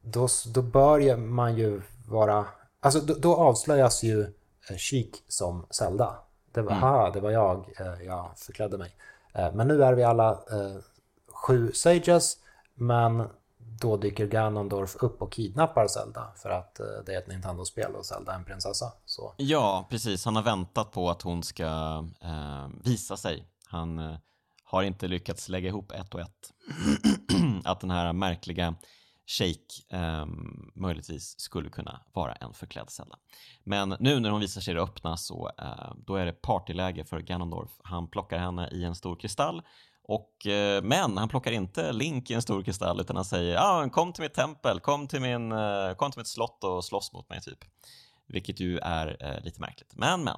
då, då bör man ju vara... Alltså då, då avslöjas ju Chic eh, som Zelda. Det var, mm. aha, det var jag, eh, jag förklädde mig. Eh, men nu är vi alla eh, sju Sages, men då dyker Ganondorf upp och kidnappar Zelda för att eh, det är ett Nintendo-spel och Zelda är en prinsessa. Så. Ja, precis. Han har väntat på att hon ska eh, visa sig. Han eh, har inte lyckats lägga ihop ett och ett. att den här märkliga Shake eh, möjligtvis skulle kunna vara en förklädd Zelda. Men nu när hon visar sig i det öppna så eh, då är det partyläge för Ganondorf. Han plockar henne i en stor kristall och, eh, men han plockar inte Link i en stor kristall utan han säger ah, kom till mitt tempel, kom till, min, eh, kom till mitt slott och slåss mot mig typ. Vilket ju är eh, lite märkligt. Men men,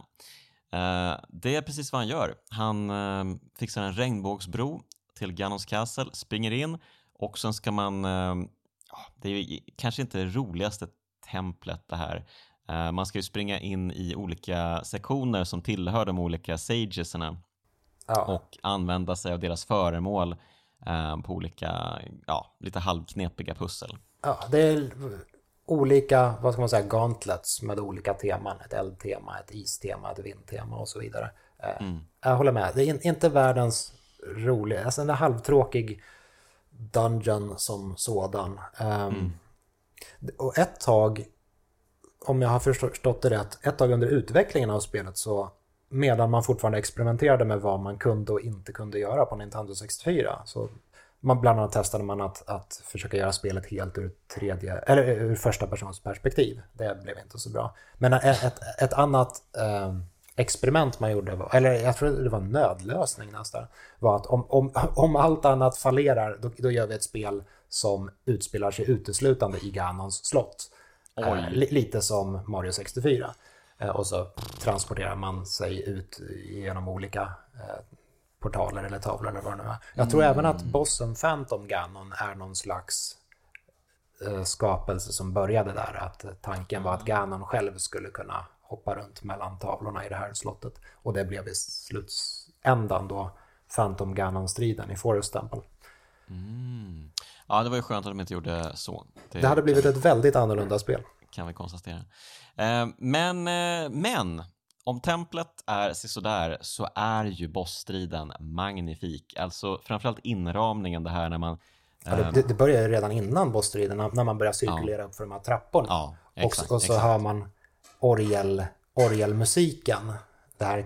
eh, det är precis vad han gör. Han eh, fixar en regnbågsbro till Ganons Castle, springer in och sen ska man ehm, det är ju kanske inte det roligaste templet det här. Eh, man ska ju springa in i olika sektioner som tillhör de olika sagesarna ja. och använda sig av deras föremål eh, på olika, ja, lite halvknepiga pussel. Ja, det är olika, vad ska man säga, gauntlets med olika teman. Ett eldtema, ett istema, ett vindtema och så vidare. Eh, mm. Jag håller med, det är inte världens roliga, alltså är halvtråkig Dungeon som sådan. Um, mm. Och ett tag, om jag har förstått det rätt, ett tag under utvecklingen av spelet så medan man fortfarande experimenterade med vad man kunde och inte kunde göra på Nintendo 64 så man bland annat testade man att, att försöka göra spelet helt ur, tredje, eller ur första persons perspektiv. Det blev inte så bra. Men ett, ett, annat um, experiment man gjorde, eller jag tror det var en nödlösning nästan, var att om, om, om allt annat fallerar, då, då gör vi ett spel som utspelar sig uteslutande i Ganons slott. Eh, lite som Mario 64. Eh, och så transporterar man sig ut genom olika eh, portaler eller tavlor eller vad det nu är. Jag tror mm. även att bossen Phantom Ganon är någon slags eh, skapelse som började där. Att tanken var att Ganon själv skulle kunna hoppa runt mellan tavlorna i det här slottet. Och det blev i slutändan då Phantom Ganon-striden i Forest Temple. Mm. Ja, det var ju skönt att de inte gjorde så. Det, det hade blivit ett väldigt annorlunda spel. Kan vi konstatera. Eh, men, eh, men om templet är sådär så är ju bossstriden magnifik. Alltså framförallt inramningen det här när man Ja, det, eh, det börjar ju redan innan bossstriden när man börjar cirkulera ja. upp för de här trapporna. Ja, exakt, och, och så exakt. hör man orgel, orgelmusiken, det här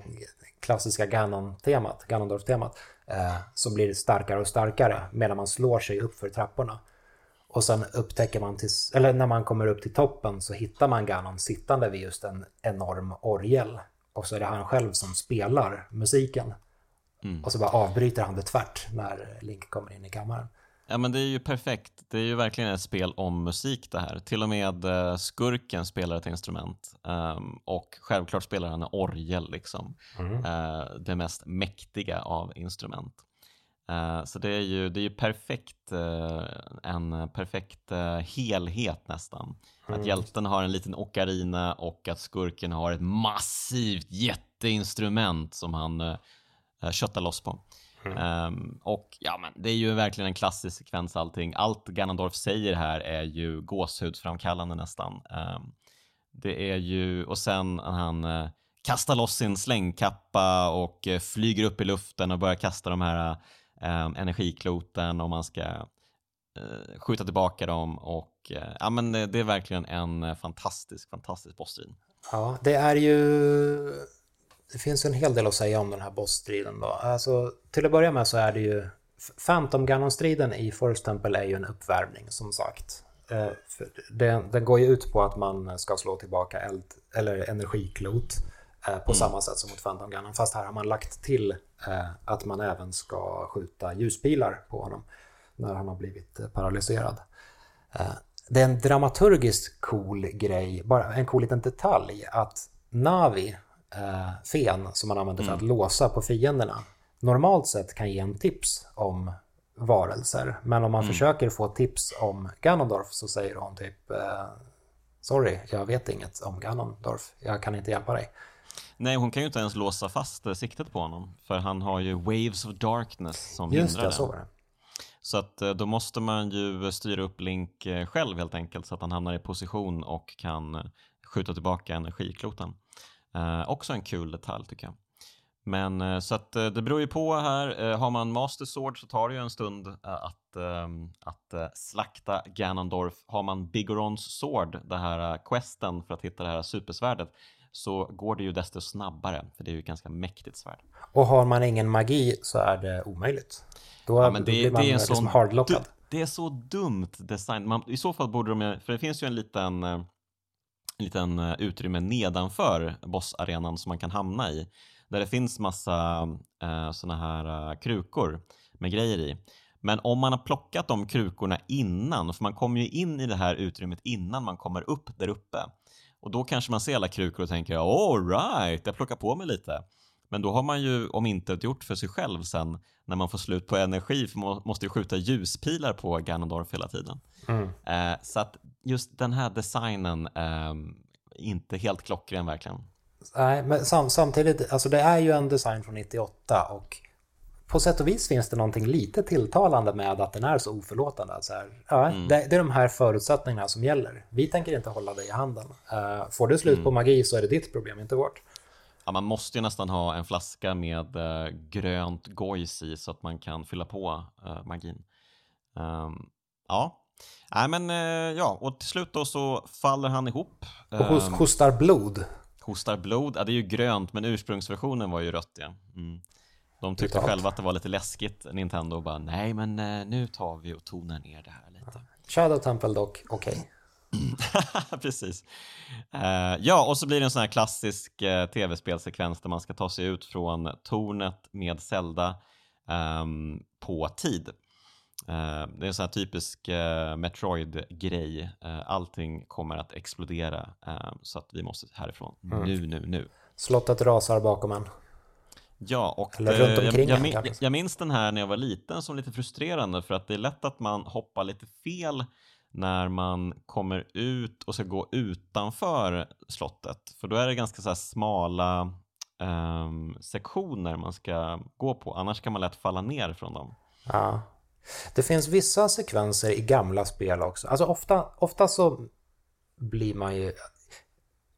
klassiska Ganon-temat, Ganondorf-temat, eh, som blir starkare och starkare medan man slår sig upp för trapporna. Och sen upptäcker man, till, eller när man kommer upp till toppen så hittar man Ganon sittande vid just en enorm orgel. Och så är det han själv som spelar musiken. Mm. Och så bara avbryter han det tvärt när Link kommer in i kammaren. Ja men det är ju perfekt. Det är ju verkligen ett spel om musik det här. Till och med uh, skurken spelar ett instrument um, och självklart spelar han en orgel liksom. Mm. Uh, det mest mäktiga av instrument. Uh, så det är ju, det är ju perfekt, en perfekt helhet nästan. Mm. Att hjälten har en liten ocarina och att skurken har ett massivt jätteinstrument som han köttar loss på. Mm. Um, och ja, men det är ju verkligen en klassisk sekvens allting. Allt Ganondorf säger här är ju gåshudsframkallande nästan. Um, det är ju, och sen han uh, kastar loss sin slängkappa och uh, flyger upp i luften och börjar kasta de här uh, energikloten och man ska uh, skjuta tillbaka dem och ja men det, det är verkligen en fantastisk, fantastisk bossstrid. Ja, det är ju det finns en hel del att säga om den här bossstriden då. Alltså, till att börja med så är det ju Phantom Ganon-striden i Forest Temple är ju en uppvärmning som sagt. Eh, den, den, går ju ut på att man ska slå tillbaka eld eller energiklot. eh, på samma sätt som mot Phantom Ganon. Fast här har man lagt till eh, att man även ska skjuta ljuspilar på honom när han har blivit paralyserad. Det är en dramaturgiskt cool grej, bara en cool liten detalj, att Navi, eh, fen som man använder för att låsa på fienderna, normalt sett kan ge en tips om varelser. Men om man försöker få tips om Ganondorf så säger hon typ eh, Sorry, jag vet inget om Ganondorf. Jag kan inte hjälpa dig. Nej, hon kan ju inte ens låsa fast eh, siktet på honom. För han har ju Waves of Darkness som Just hindrar det, så det. Så att eh, då måste man ju styra upp Link eh, själv helt enkelt så att han hamnar i position och kan eh, skjuta tillbaka energikloten. Eh, också en kul detalj tycker jag. Men eh, så att eh, det beror ju på här. Eh, har man Master Sword så tar det ju en stund eh, att, ehm, att slakta Ganondorf. Har man Bigorons Sword, det här questen för att hitta det här supersvärdet, så går det ju desto snabbare, för det är ju ett ganska mäktigt svärd. Och har man ingen magi så är det omöjligt. Då, Ja, men det, blir man det är en liksom sån hardlockad. du- det är så dumt design. Man, I så fall borde de, för det finns ju en liten, en liten eh, utrymme nedanför bossarenan som man kan hamna i. Där det finns massa eh, såna här eh, krukor med grejer i. Men om man har plockat de krukorna innan, för man kommer ju in i det här utrymmet innan man kommer upp där uppe. Och då kanske man ser alla krukor och tänker all right, jag plockar på mig lite. Men då har man ju om inte gjort för sig själv sen när man får slut på energi för man måste ju skjuta ljuspilar på Ganondorf hela tiden. Mm. Eh, så att just den här designen eh, inte helt klockren verkligen. Nej, men sam, samtidigt, alltså det är ju en design från 98 och på sätt och vis finns det någonting lite tilltalande med att den är så oförlåtande. Alltså här, ja, Mm. det, det är de här förutsättningarna som gäller. Vi tänker inte hålla dig i handen. Eh, får du slut Mm. på magi så är det ditt problem, inte vårt. Ja, man måste ju nästan ha en flaska med eh, grönt gojs i så att man kan fylla på eh, magin. Ehm, ja, Nej, men eh, ja, och till slut då så faller han ihop. Och hos, Ehm, hostar blod. Hostar blod, ja det är ju grönt men ursprungsversionen var ju rött ja. Mm. De tyckte Brutalt. själva att det var lite läskigt, Nintendo och bara nej men eh, nu tar vi och tonar ner det här lite. Shadow Temple dock, okej. Precis. Eh, ja, och så blir det en sån här klassisk eh, tv-spelsekvens där man ska ta sig ut från tornet med Zelda ehm, på tid. Eh, det är en sån här typisk eh, Metroid-grej. Eh, allting kommer att explodera så att vi måste härifrån nu, nu, nu. Slottet rasar bakom en. Ja, och Eller runt omkring jag, jag, en, min- jag minns den här när jag var liten som lite frustrerande för att det är lätt att man hoppar lite fel när man kommer ut och ska gå utanför slottet. För då är det ganska så här smala ehm, sektioner man ska gå på, annars kan man lätt falla ner från dem. Ja. Det finns vissa sekvenser i gamla spel också. Alltså ofta, ofta så blir man ju...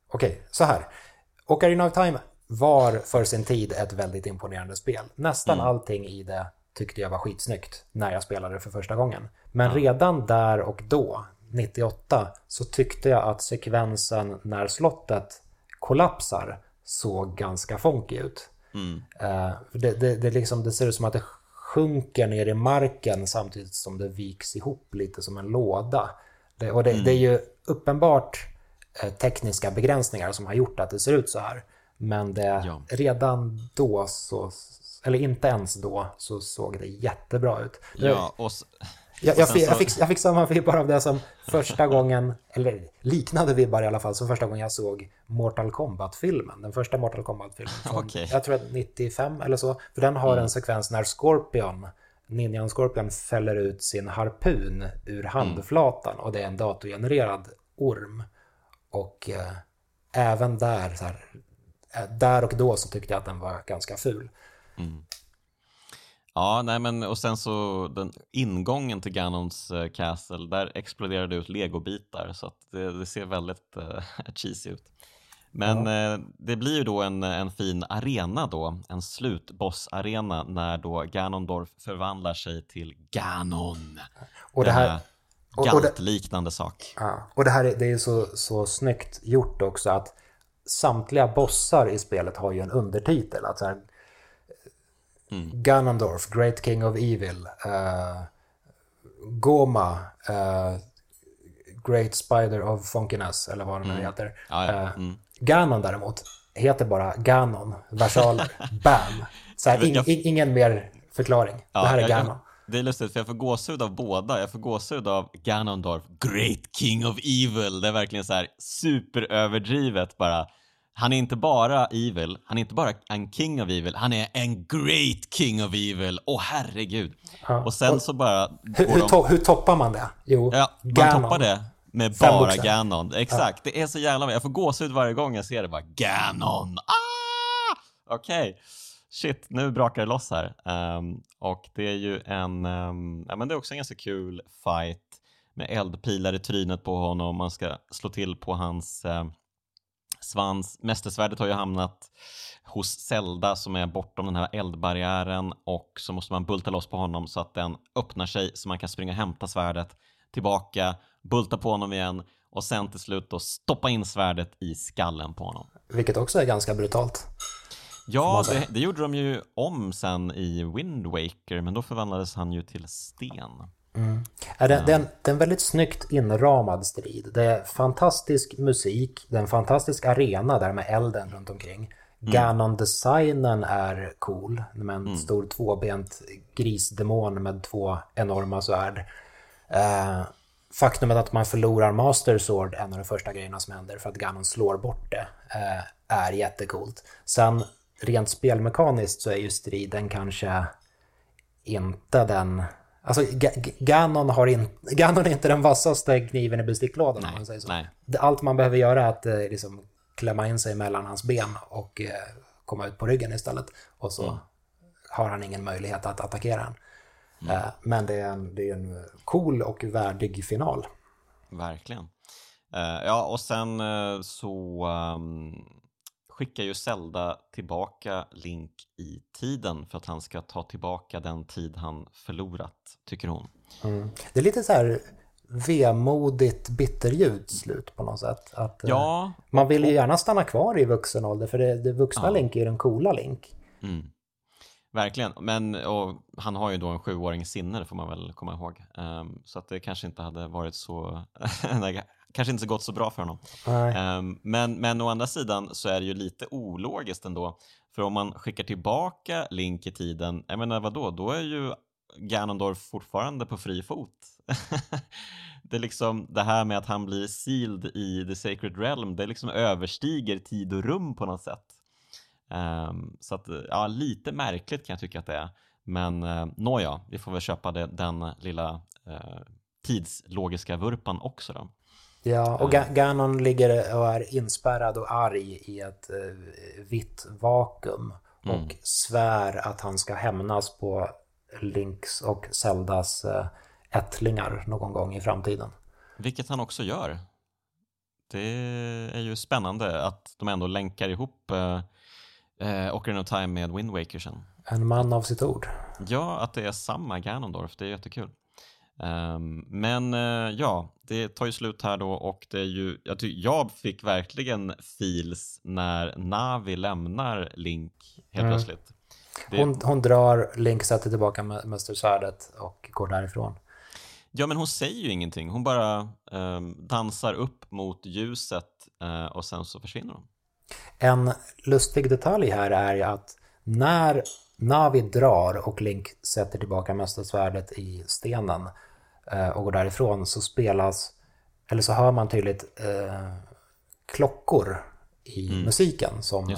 Okej, så här. Ocarina of Time var för sin tid ett väldigt imponerande spel. Nästan allting i det tyckte jag var skitsnyggt när jag spelade det för första gången. Men redan där och då, 98, så tyckte jag att sekvensen när slottet kollapsar såg ganska funky ut. Mm. Eh, det, det, det, liksom, det ser ut som att det sjunker ner i marken samtidigt som det viks ihop lite som en låda. Det, och det, det är ju uppenbart eh, tekniska begränsningar som har gjort att det ser ut så här. Men det, Ja. redan då, så, eller inte ens då, så såg det jättebra ut. Ja, och Jag, jag, fick, jag, fick, jag fick samma vibbar av det som första gången, eller liknande vibbar i alla fall, som första gången jag såg Mortal Kombat-filmen. Den första Mortal Kombat-filmen. Okej. Jag tror att 95 eller så. För den har en sekvens när Scorpion, Ninjan Scorpion, fäller ut sin harpun ur handflatan och det är en datorgenererad orm. Och eh, även där, här, eh, där och då så tyckte jag att den var ganska ful. Ja, nej men och sen så den ingången till Ganons eh, Castle, där exploderar det ut legobitar så att det, det ser väldigt eh, cheesy ut. Men eh, det blir ju då en, en fin arena då, en slutbossarena när då Ganondorf förvandlar sig till Ganon. Och det här, och- och det- galtliknande sak. Ja, och det här är, det är så, så snyggt gjort också att samtliga bossar i spelet har ju en undertitel. Att så här, Ganondorf, Great King of Evil, eh, Goma, eh, Great Spider of Funkiness, eller vad den nu heter. Ja, ja. Eh, Mm. Ganon däremot, heter bara Ganon, versaler, bam. Så här, in, in, ingen mer förklaring. Ja, det här är Ganon. Jag, det är lustigt, för jag får gåshud av båda. Jag får gåshud av Ganondorf, Great King of Evil. Det är verkligen så här superöverdrivet bara. Han är inte bara evil, han är inte bara en king of evil, han är en great king of evil. Åh oh, herregud. Ja. Och sen och, så bara... Hur, hur, to hur, toppar man det? Jo, ja, man Ganon. toppar det med Fem bara Ganon. Exakt, ja. det är så jävla... Jag får gåshud varje gång jag ser det bara. Ganon! Ah! Okej. Okay. Shit, nu brakar det loss här. Um, och det är ju en... Um, ja, men det är också en ganska kul fight med eldpilar i trynet på honom. Man ska slå till på hans um, svans. Mästersvärdet har ju hamnat hos Zelda som är bortom den här eldbarriären och så måste man bulta loss på honom så att den öppnar sig så man kan springa och hämta svärdet tillbaka, bulta på honom igen och sen till slut då stoppa in svärdet i skallen på honom. Vilket också är ganska brutalt. Ja, det, det, gjorde de ju om sen i Wind Waker, men då förvandlades han ju till sten. Mm. Är det, det, är en, det är väldigt snyggt inramad strid. Det är fantastisk musik, det är en fantastisk arena där med elden runt omkring. Mm. Ganon-designen är cool, med en mm. stor tvåbent grisdemon med två enorma svärd. Eh, faktumet att man förlorar Master Sword, en av de första grejerna som händer för att Ganon slår bort det, eh, är jättecoolt. Sen rent spelmekaniskt så är ju striden kanske inte den... Alltså Ganon, har in, Ganon är inte den vassaste kniven i besticklådan om man säger så. Nej. Allt man behöver göra är att eh, liksom, klämma in sig mellan hans ben och eh, komma ut på ryggen istället. Och så mm. har han ingen möjlighet att attackera en. Mm. Eh, men det är, en, det är en cool och värdig final. Verkligen. Uh, ja, och sen uh, så um, skickar ju Zelda tillbaka Link i tiden för att han ska ta tillbaka den tid han förlorat, tycker hon. Mm. Det är lite så här vemodigt bitterljud slut på något sätt. Att, ja. Man vill ju gärna stanna kvar i vuxen ålder för det, det vuxna ja. Link är den coola Link. Mm. Verkligen, men han har ju då en sjuåring sinne, det får man väl komma ihåg. Um, så att det kanske inte hade varit så, kanske inte så gått så bra för honom. Um, men, men å andra sidan så är det ju lite ologiskt ändå. För om man skickar tillbaka Link i tiden, jag menar vadå, då är ju Ganondorf fortfarande på fri fot. det är liksom det här med att han blir sealed i the sacred realm, det liksom överstiger tid och rum på något sätt. Um, så att, ja, lite märkligt kan jag tycka att det är. Men uh, nåja, vi får väl köpa det, den lilla uh, tidslogiska vurpan också då. Ja, och ehm. Ganon ligger och är inspärrad och arg i ett uh, vitt vakuum och mm. svär att han ska hämnas på Links och Zeldas uh, ättlingar någon gång i framtiden. Vilket han också gör. Det är ju spännande att de ändå länkar ihop uh, eh, Ocarina of Time med Wind Waker sen. En man av sitt ord. Ja, att det är samma Ganondorf, det är jättekul. Um, men uh, ja, det tar ju slut här då och det är ju, jag, ty- jag fick verkligen feels när Navi lämnar Link helt mm. plötsligt. Det... Hon, hon, drar, Link sätter tillbaka mästersvärdet och går därifrån. Ja, men hon säger ju ingenting. Hon bara um, dansar upp mot ljuset uh, och sen så försvinner hon. En lustig detalj här är att när Navi drar och Link sätter tillbaka mästarsvärdet i stenen eh, och går därifrån så spelas, eller så hör man tydligt eh, klockor i mm. musiken som eh,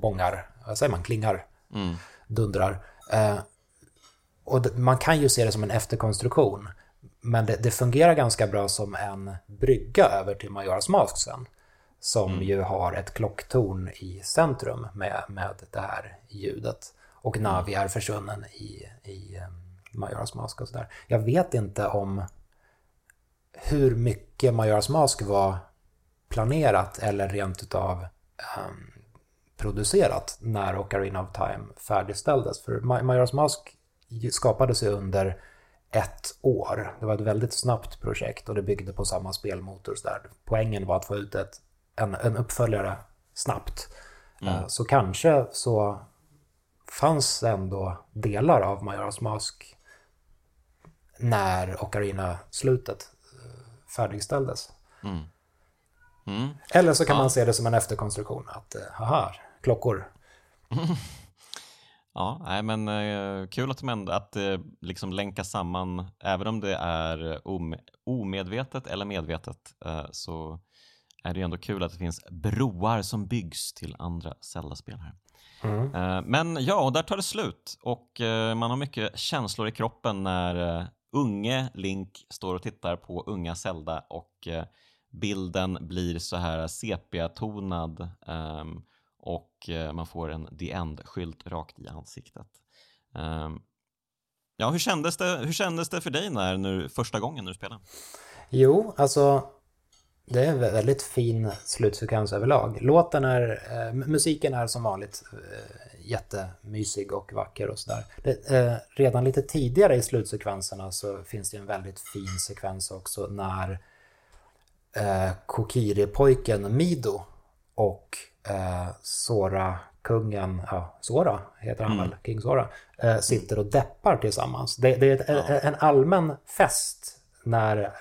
bångar, vad säger man, klingar, mm. dundrar. Eh, och man kan ju se det som en efterkonstruktion, men det, det fungerar ganska bra som en brygga över till Majoras Mask sen som mm. ju har ett klocktorn i centrum med, med det här ljudet. Och mm. Navi är försvunnen i, i um, Majoras Mask och sådär. Jag vet inte om hur mycket Majoras Mask var planerat eller rent utav um, producerat när Ocarina of Time färdigställdes. För Majoras Mask skapades ju under ett år. Det var ett väldigt snabbt projekt och det byggde på samma spelmotor. Så där. Poängen var att få ut ett en, en uppföljare snabbt. Mm. Eh, så kanske så fanns ändå delar av Majoras Mask när Ocarina-slutet eh, färdigställdes. Mm. Mm. Eller så kan ja. man se det som en efterkonstruktion, att haha, klockor. Ja, nej, men eh, kul att, de att det liksom länkas samman, även om det är om, omedvetet eller medvetet, eh, så är det ändå kul att det finns broar som byggs till andra Zelda-spel här. Mm. Eh, men ja, och där tar det slut och eh, man har mycket känslor i kroppen när eh, unge Link står och tittar på unga Zelda och eh, bilden blir så här sepia-tonad ehm, och eh, man får en The End-skylt rakt i ansiktet. Ehm, ja, hur kändes, det, hur kändes det för dig när, när första gången du spelade? Jo, alltså det är en väldigt fin slutsekvens överlag. Låten är, eh, musiken är som vanligt eh, jättemysig och vacker och sådär. Eh, redan lite tidigare i slutsekvenserna så finns det en väldigt fin sekvens också när eh, Kokiri-pojken Mido och eh, Sora-kungen, ja, Sora heter han mm. väl, King Sora, eh, sitter och deppar tillsammans. Det, det är ett, ja. en allmän fest när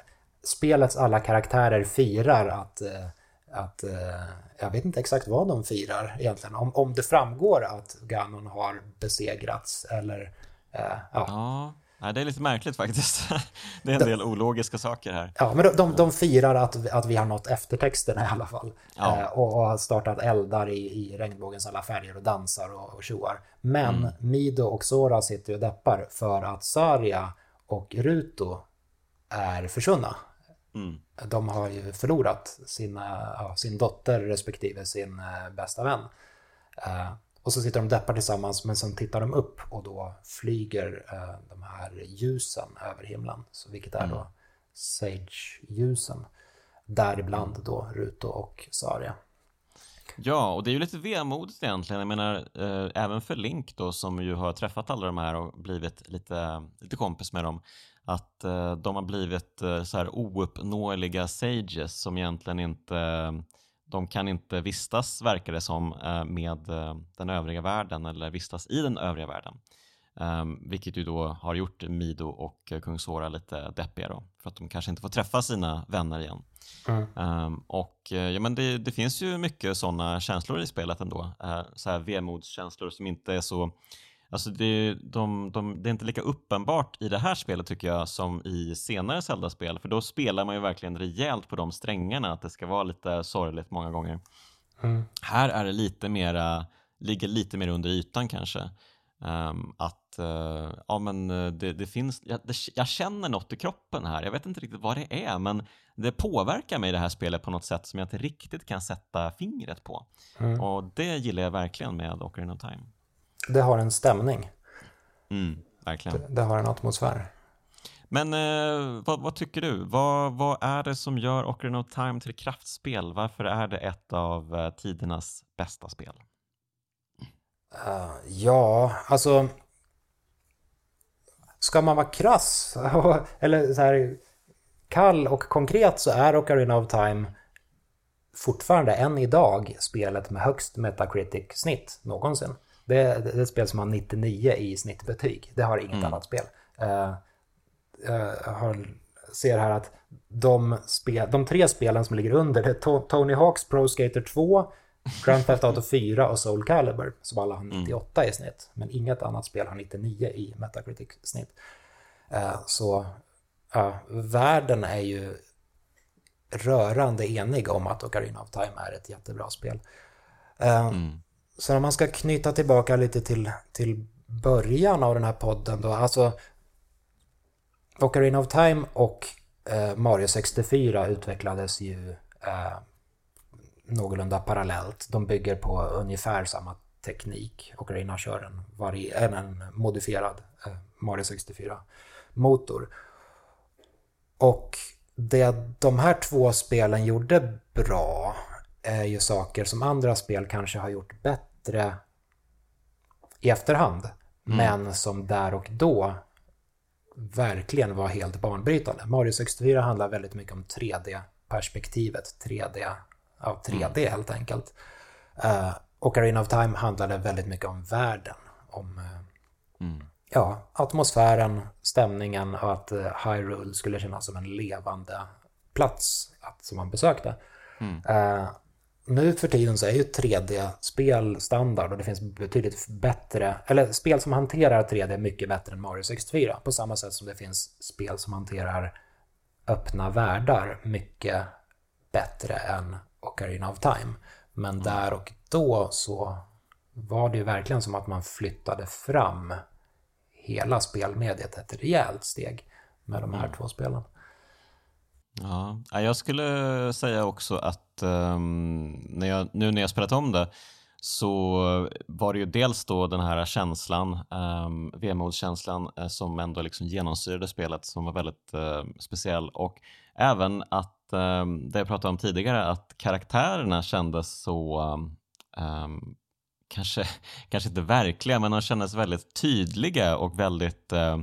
spelets alla karaktärer firar att, eh, att eh, jag vet inte exakt vad de firar egentligen. Om, om det framgår att Ganon har besegrats eller eh, ja. ja. Nej, det är lite märkligt faktiskt. Det är en de, del ologiska saker här. Ja, men de, de, de firar att, att vi har nått eftertexterna i alla fall. Ja. Eh, och, och har startat eldar i, i regnbågens alla färger och dansar och, och tjoar. Men mm. Mido och Sora sitter och deppar för att Saria och Ruto är försvunna. Mm. De har ju förlorat sina, ja, sin dotter respektive sin eh, bästa vän. Eh, och så sitter de deppar tillsammans men sen tittar de upp och då flyger eh, de här ljusen över himlen. Så vilket är då mm. Sage-ljusen. Däribland då Ruto och Saria. Ja, och det är ju lite vemodigt egentligen. Jag menar, eh, även för Link då som ju har träffat alla de här och blivit lite, lite kompis med dem att eh, de har blivit eh, så här ouppnåeliga sages som egentligen inte de kan inte vistas, verkar det som, eh, med den övriga världen eller vistas i den övriga världen. Um, vilket ju då har gjort Mido och kung Sora lite deppiga då, för att de kanske inte får träffa sina vänner igen. Mm. Um, och ja, men det, det, finns ju mycket sådana känslor i spelet ändå, uh, så här vemodskänslor som inte är så Alltså det, de, de, det är inte lika uppenbart i det här spelet tycker jag som i senare Zelda-spel för då spelar man ju verkligen rejält på de strängarna att det ska vara lite sorgligt många gånger. Mm. Här är det lite mera, ligger lite mer under ytan kanske. Um, att uh, ja, men eh, det, det finns, jag, det, jag, känner något i kroppen här, jag vet inte riktigt vad det är men det påverkar mig det här spelet på något sätt som jag inte riktigt kan sätta fingret på. Mm. Och det gillar jag verkligen med Ocarina of Time det har en stämning. Mm, verkligen. Det, det, har en atmosfär. Men eh, vad, vad, tycker du? Vad, vad, är det som gör Ocarina of Time till kraftspel? Varför är det ett av eh, tidernas bästa spel? Uh, ja, alltså... Ska man vara krass, eller så här kall och konkret så är Ocarina of Time fortfarande än idag spelet med högst Metacritic-snitt någonsin. Det, det, är ett spel som har 99 i snittbetyg. Det har inget mm. annat spel. Uh, jag har, ser här att de, spel, de tre spelen som ligger under det är Tony Hawks Pro Skater 2, Grand Theft Auto 4 och Soul Calibur som alla har 98 mm. i snitt. Men inget annat spel har 99 i Metacritic-snitt. Uh, så uh, världen är ju rörande enig om att Ocarina of Time är ett jättebra spel. Uh, mm. Så om man ska knyta tillbaka lite till, till början av den här podden då, alltså Ocarina of Time och eh, Mario 64 utvecklades ju eh, någorlunda parallellt. De bygger på ungefär samma teknik. Ocarina kör en, vari, en modifierad eh, Mario 64-motor. Och det de här två spelen gjorde bra är ju saker som andra spel kanske har gjort bättre i efterhand. Mm. Men som där och då verkligen var helt banbrytande. Mario 64 handlar väldigt mycket om 3D-perspektivet. 3D, ja 3D mm. helt enkelt. Uh, Ocarina of Time handlade väldigt mycket om världen. Om uh, mm. ja, atmosfären, stämningen och att uh, Hyrule skulle kännas som en levande plats att, som man besökte. Mm. Uh, nu för tiden så är ju 3D-spel standard och det finns betydligt bättre, eller spel som hanterar 3D mycket bättre än Mario 64. På samma sätt som det finns spel som hanterar öppna världar mycket bättre än Ocarina of Time. Men där och då så var det ju verkligen som att man flyttade fram hela spelmediet ett rejält steg med de här mm. två spelen. Ja, jag skulle säga också att um, när jag, nu när jag spelat om det så var det ju dels då den här känslan, ehm, um, vemodskänslan uh, eh, som ändå liksom genomsyrade spelet som var väldigt uh, speciell. Och även att, um, det jag pratade om tidigare, att karaktärerna kändes så um, kanske, kanske inte verkliga, men de kändes väldigt tydliga och väldigt uh,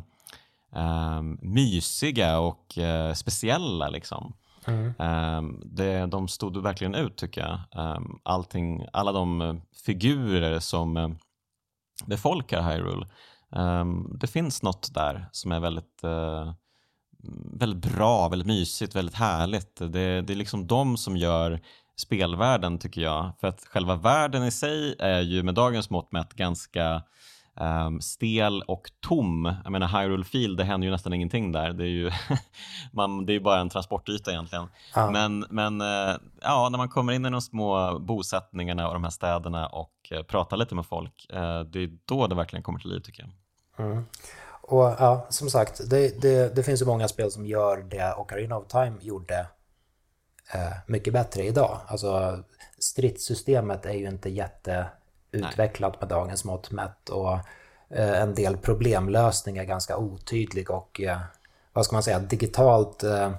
um, mysiga och uh, speciella. Liksom. Mm. Um, det, de stod verkligen ut tycker jag. Um, allting, alla de figurer som uh, befolkar Hyrule. Um, det finns något där som är väldigt, uh, väldigt bra, väldigt mysigt, väldigt härligt. Det, det är liksom de som gör spelvärlden tycker jag. För att själva världen i sig är ju med dagens mått mätt ganska um, stel och tom. Jag menar Hyrule Field, det händer ju nästan ingenting där. Det är ju, man, det är bara en transportyta egentligen. Ja. Men, men uh, ja, när man kommer in i de små bosättningarna och de här städerna och uh, pratar lite med folk, uh, det är då det verkligen kommer till liv tycker jag. Mm. Och ja, som sagt, det, det, det, finns ju många spel som gör det Ocarina of Time gjorde mycket bättre idag. Alltså stridssystemet är ju inte jätte utvecklat Nej. med dagens mått mätt och eh, en del problemlösning är ganska otydlig och eh, vad ska man säga, digitalt eh,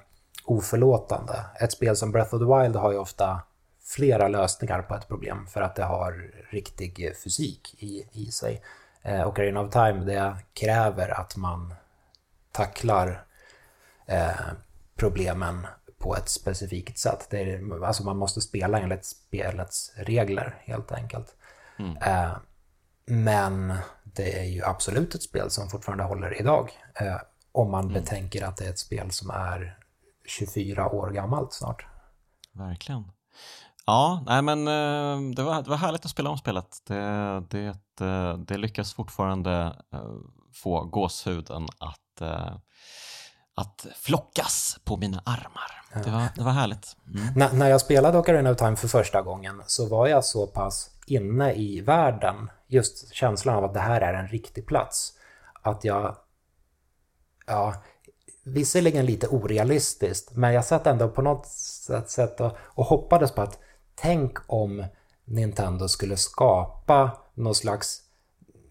oförlåtande. Ett spel som Breath of the Wild har ju ofta flera lösningar på ett problem för att det har riktig fysik i, i sig. Eh, Ocarina of Time det kräver att man tacklar eh, problemen på ett specifikt sätt. Det är, alltså man måste spela enligt spelets regler helt enkelt. Mm. Eh, men det är ju absolut ett spel som fortfarande håller idag. Eh, om man mm. betänker att det är ett spel som är 24 år gammalt snart. Verkligen. Ja, nej men eh, det var, det var härligt att spela om spelet. Det, det, det lyckas fortfarande få gåshuden att, att flockas på mina armar. Det var, det var härligt. Mm. när jag spelade Ocarina of Time för första gången så var jag så pass inne i världen, just känslan av att det här är en riktig plats, att jag, ja, visserligen lite orealistiskt, men jag satt ändå på något sätt och, och hoppades på att tänk om Nintendo skulle skapa någon slags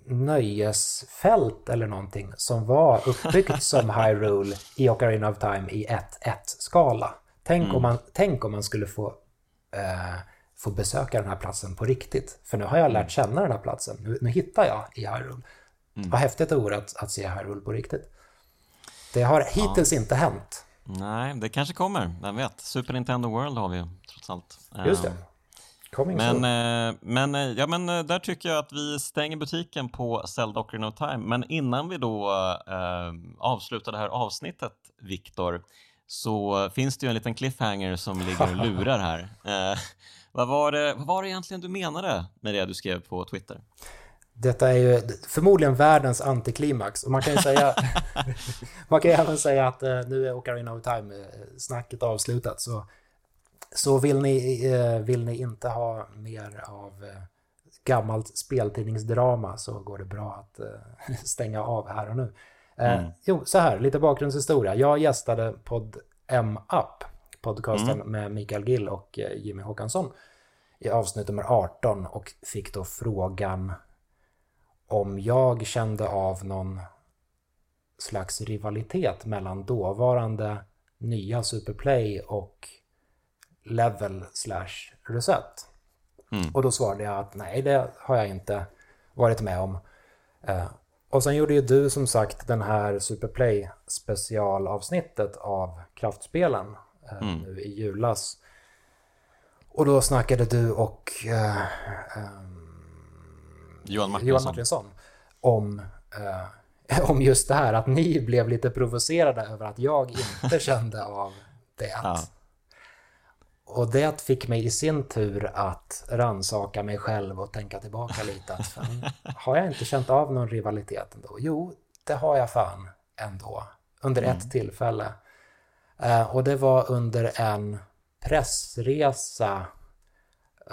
nöjesfält eller någonting som var uppbyggt som Hyrule i Ocarina of Time i 1-1-skala. Tänk, mm. om man, tänk om man skulle få eh, få besöka den här platsen på riktigt. För nu har jag lärt känna den här platsen. Nu, nu hittar jag i Hyrule. Mm. Vad häftigt det vore att, att se Hyrule på riktigt. Det har hittills ja. inte hänt. Nej, det kanske kommer. Vem vet? Super Nintendo World har vi ju trots allt. Just det. Coming men, eh, men, eh, ja, men eh, där tycker jag att vi stänger butiken på Zelda Ocarina of Time. Men innan vi då eh, avslutar det här avsnittet, Viktor, så finns det ju en liten cliffhanger som ligger och lurar här. Eh, vad var, det, vad var det egentligen du menade med det du skrev på Twitter? Detta är ju förmodligen världens antiklimax och man kan ju säga man kan ju även säga att eh, nu är Ocarina of Time-snacket eh, avslutat så, så vill, ni, eh, vill ni inte ha mer av gammalt speltidningsdrama så går det bra att stänga av här och nu. Mm. Jo, så här, lite bakgrundshistoria. Jag gästade podd M-Up podcasten mm. med Mikael Gill och eh, Jimmy Håkansson i avsnitt nummer 18 och fick då frågan om jag kände av någon slags rivalitet mellan dåvarande nya Superplay och Level slash Reset. Mm. Och då svarade jag att nej, det har jag inte varit med om. Eh, och sen gjorde ju du som sagt den här Superplay specialavsnittet av kraftspelen mm. nu i julas. Och då snackade du och eh, Johan, Martinsson. Johan Martinsson om, eh, om just det här att ni blev lite provocerade över att jag inte kände av det. Ja. och det fick mig i sin tur att ransaka mig själv och tänka tillbaka lite. Att fan, har jag inte känt av någon rivalitet ändå? Jo, det har jag fan ändå. Under ett mm. tillfälle. Eh, och det var under en pressresa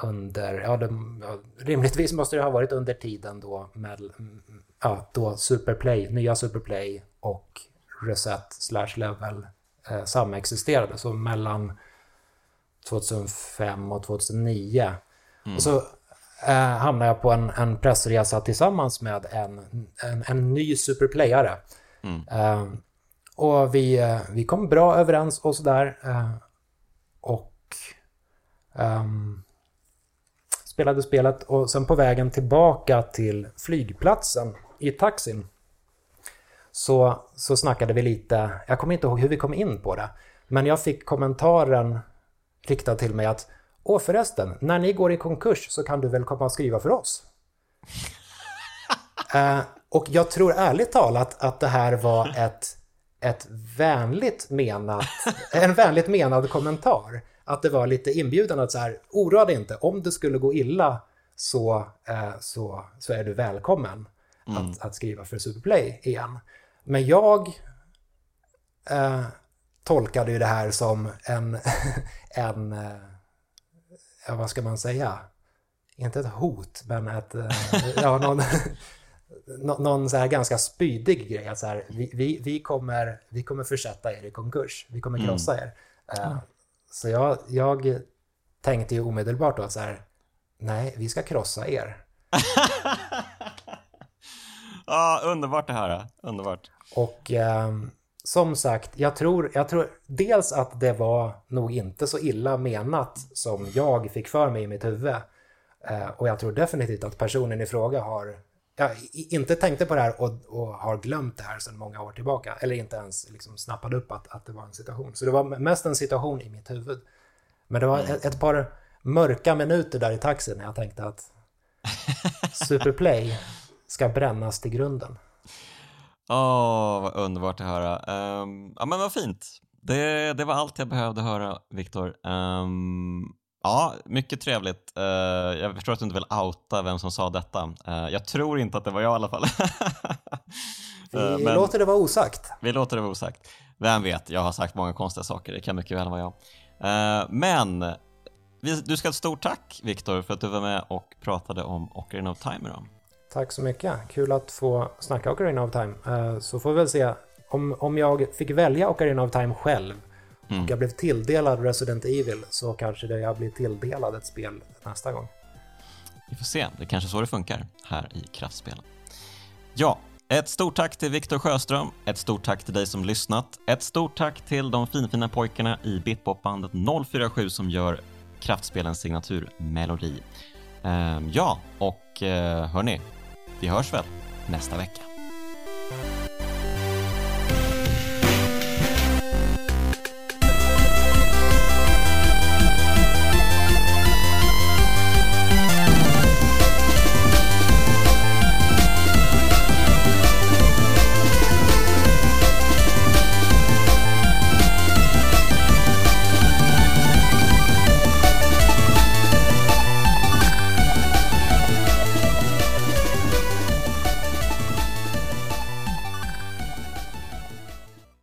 under, ja, det, rimligtvis måste det ha varit under tiden då med, ja, då Superplay, nya Superplay och Reset slash Level eh, samexisterade. Så mellan 2005 och 2009. Mm. Och så eh, hamnade jag på en, en pressresa tillsammans med en, en, en ny superplayare. Mm. Eh, och vi, eh, vi kom bra överens och sådär. Eh, och um, spelade spelet och sen på vägen tillbaka till flygplatsen i taxin så, så snackade vi lite, jag kommer inte ihåg hur vi kom in på det, men jag fick kommentaren riktad till mig att Åh förresten, när ni går i konkurs så kan du väl komma och skriva för oss? uh, och jag tror ärligt talat att det här var ett, ett vänligt menat, en vänligt menad kommentar. Att det var lite inbjudande att så här, oroa dig inte, om det skulle gå illa så, uh, så, så är du välkommen mm. att, att skriva för Superplay igen. Men jag uh, tolkade ju det här som en, en ja, vad ska man säga? Inte ett hot, men ett, eh, ja, någon, någon så här ganska spydig grej. Att så här, vi, vi, vi, kommer, vi kommer försätta er i konkurs. Vi kommer mm. krossa er. Mm. Så jag, jag tänkte ju omedelbart då så här, nej, vi ska krossa er. ja, underbart det här. Underbart. Och um, som sagt, jag tror, jag tror dels att det var nog inte så illa menat som jag fick för mig i mitt huvud. Eh, och jag tror definitivt att personen i fråga har ja, inte tänkte på det här och, och, har glömt det här sedan många år tillbaka. Eller inte ens liksom snappade upp att, att det var en situation. Så det var mest en situation i mitt huvud. Men det var mm. ett, ett par mörka minuter där i taxin när jag tänkte att Superplay ska brännas till grunden. Åh, oh, vad underbart att höra. Um, ja, men vad fint. Det, det var allt jag behövde höra, Viktor. Um, ja, mycket trevligt. Uh, jag förstår att du inte vill outa vem som sa detta. Uh, jag tror inte att det var jag i alla fall. vi uh, men, låter det vara osagt. Vi låter det vara osagt. Vem vet, jag har sagt många konstiga saker. Det kan mycket väl vara jag. men du ska ha ett stort tack, Viktor, för att du var med och pratade om Ocarina of Time idag. Tack så mycket. Kul att få snacka Ocarina of Time. Uh, så får vi väl se om, om jag fick välja Ocarina of Time själv mm. och jag blev tilldelad Resident Evil så kanske det jag blir tilldelad ett spel nästa gång. Vi får se. Det är kanske så det funkar här i Kraftspelen. Ja, ett stort tack till Viktor Sjöström, ett stort tack till dig som lyssnat, ett stort tack till de finfina pojkarna i Bitpopbandet 047 som gör Kraftspelens signaturmelodi. Um, ja, och uh, hörni, vi hörs väl nästa vecka.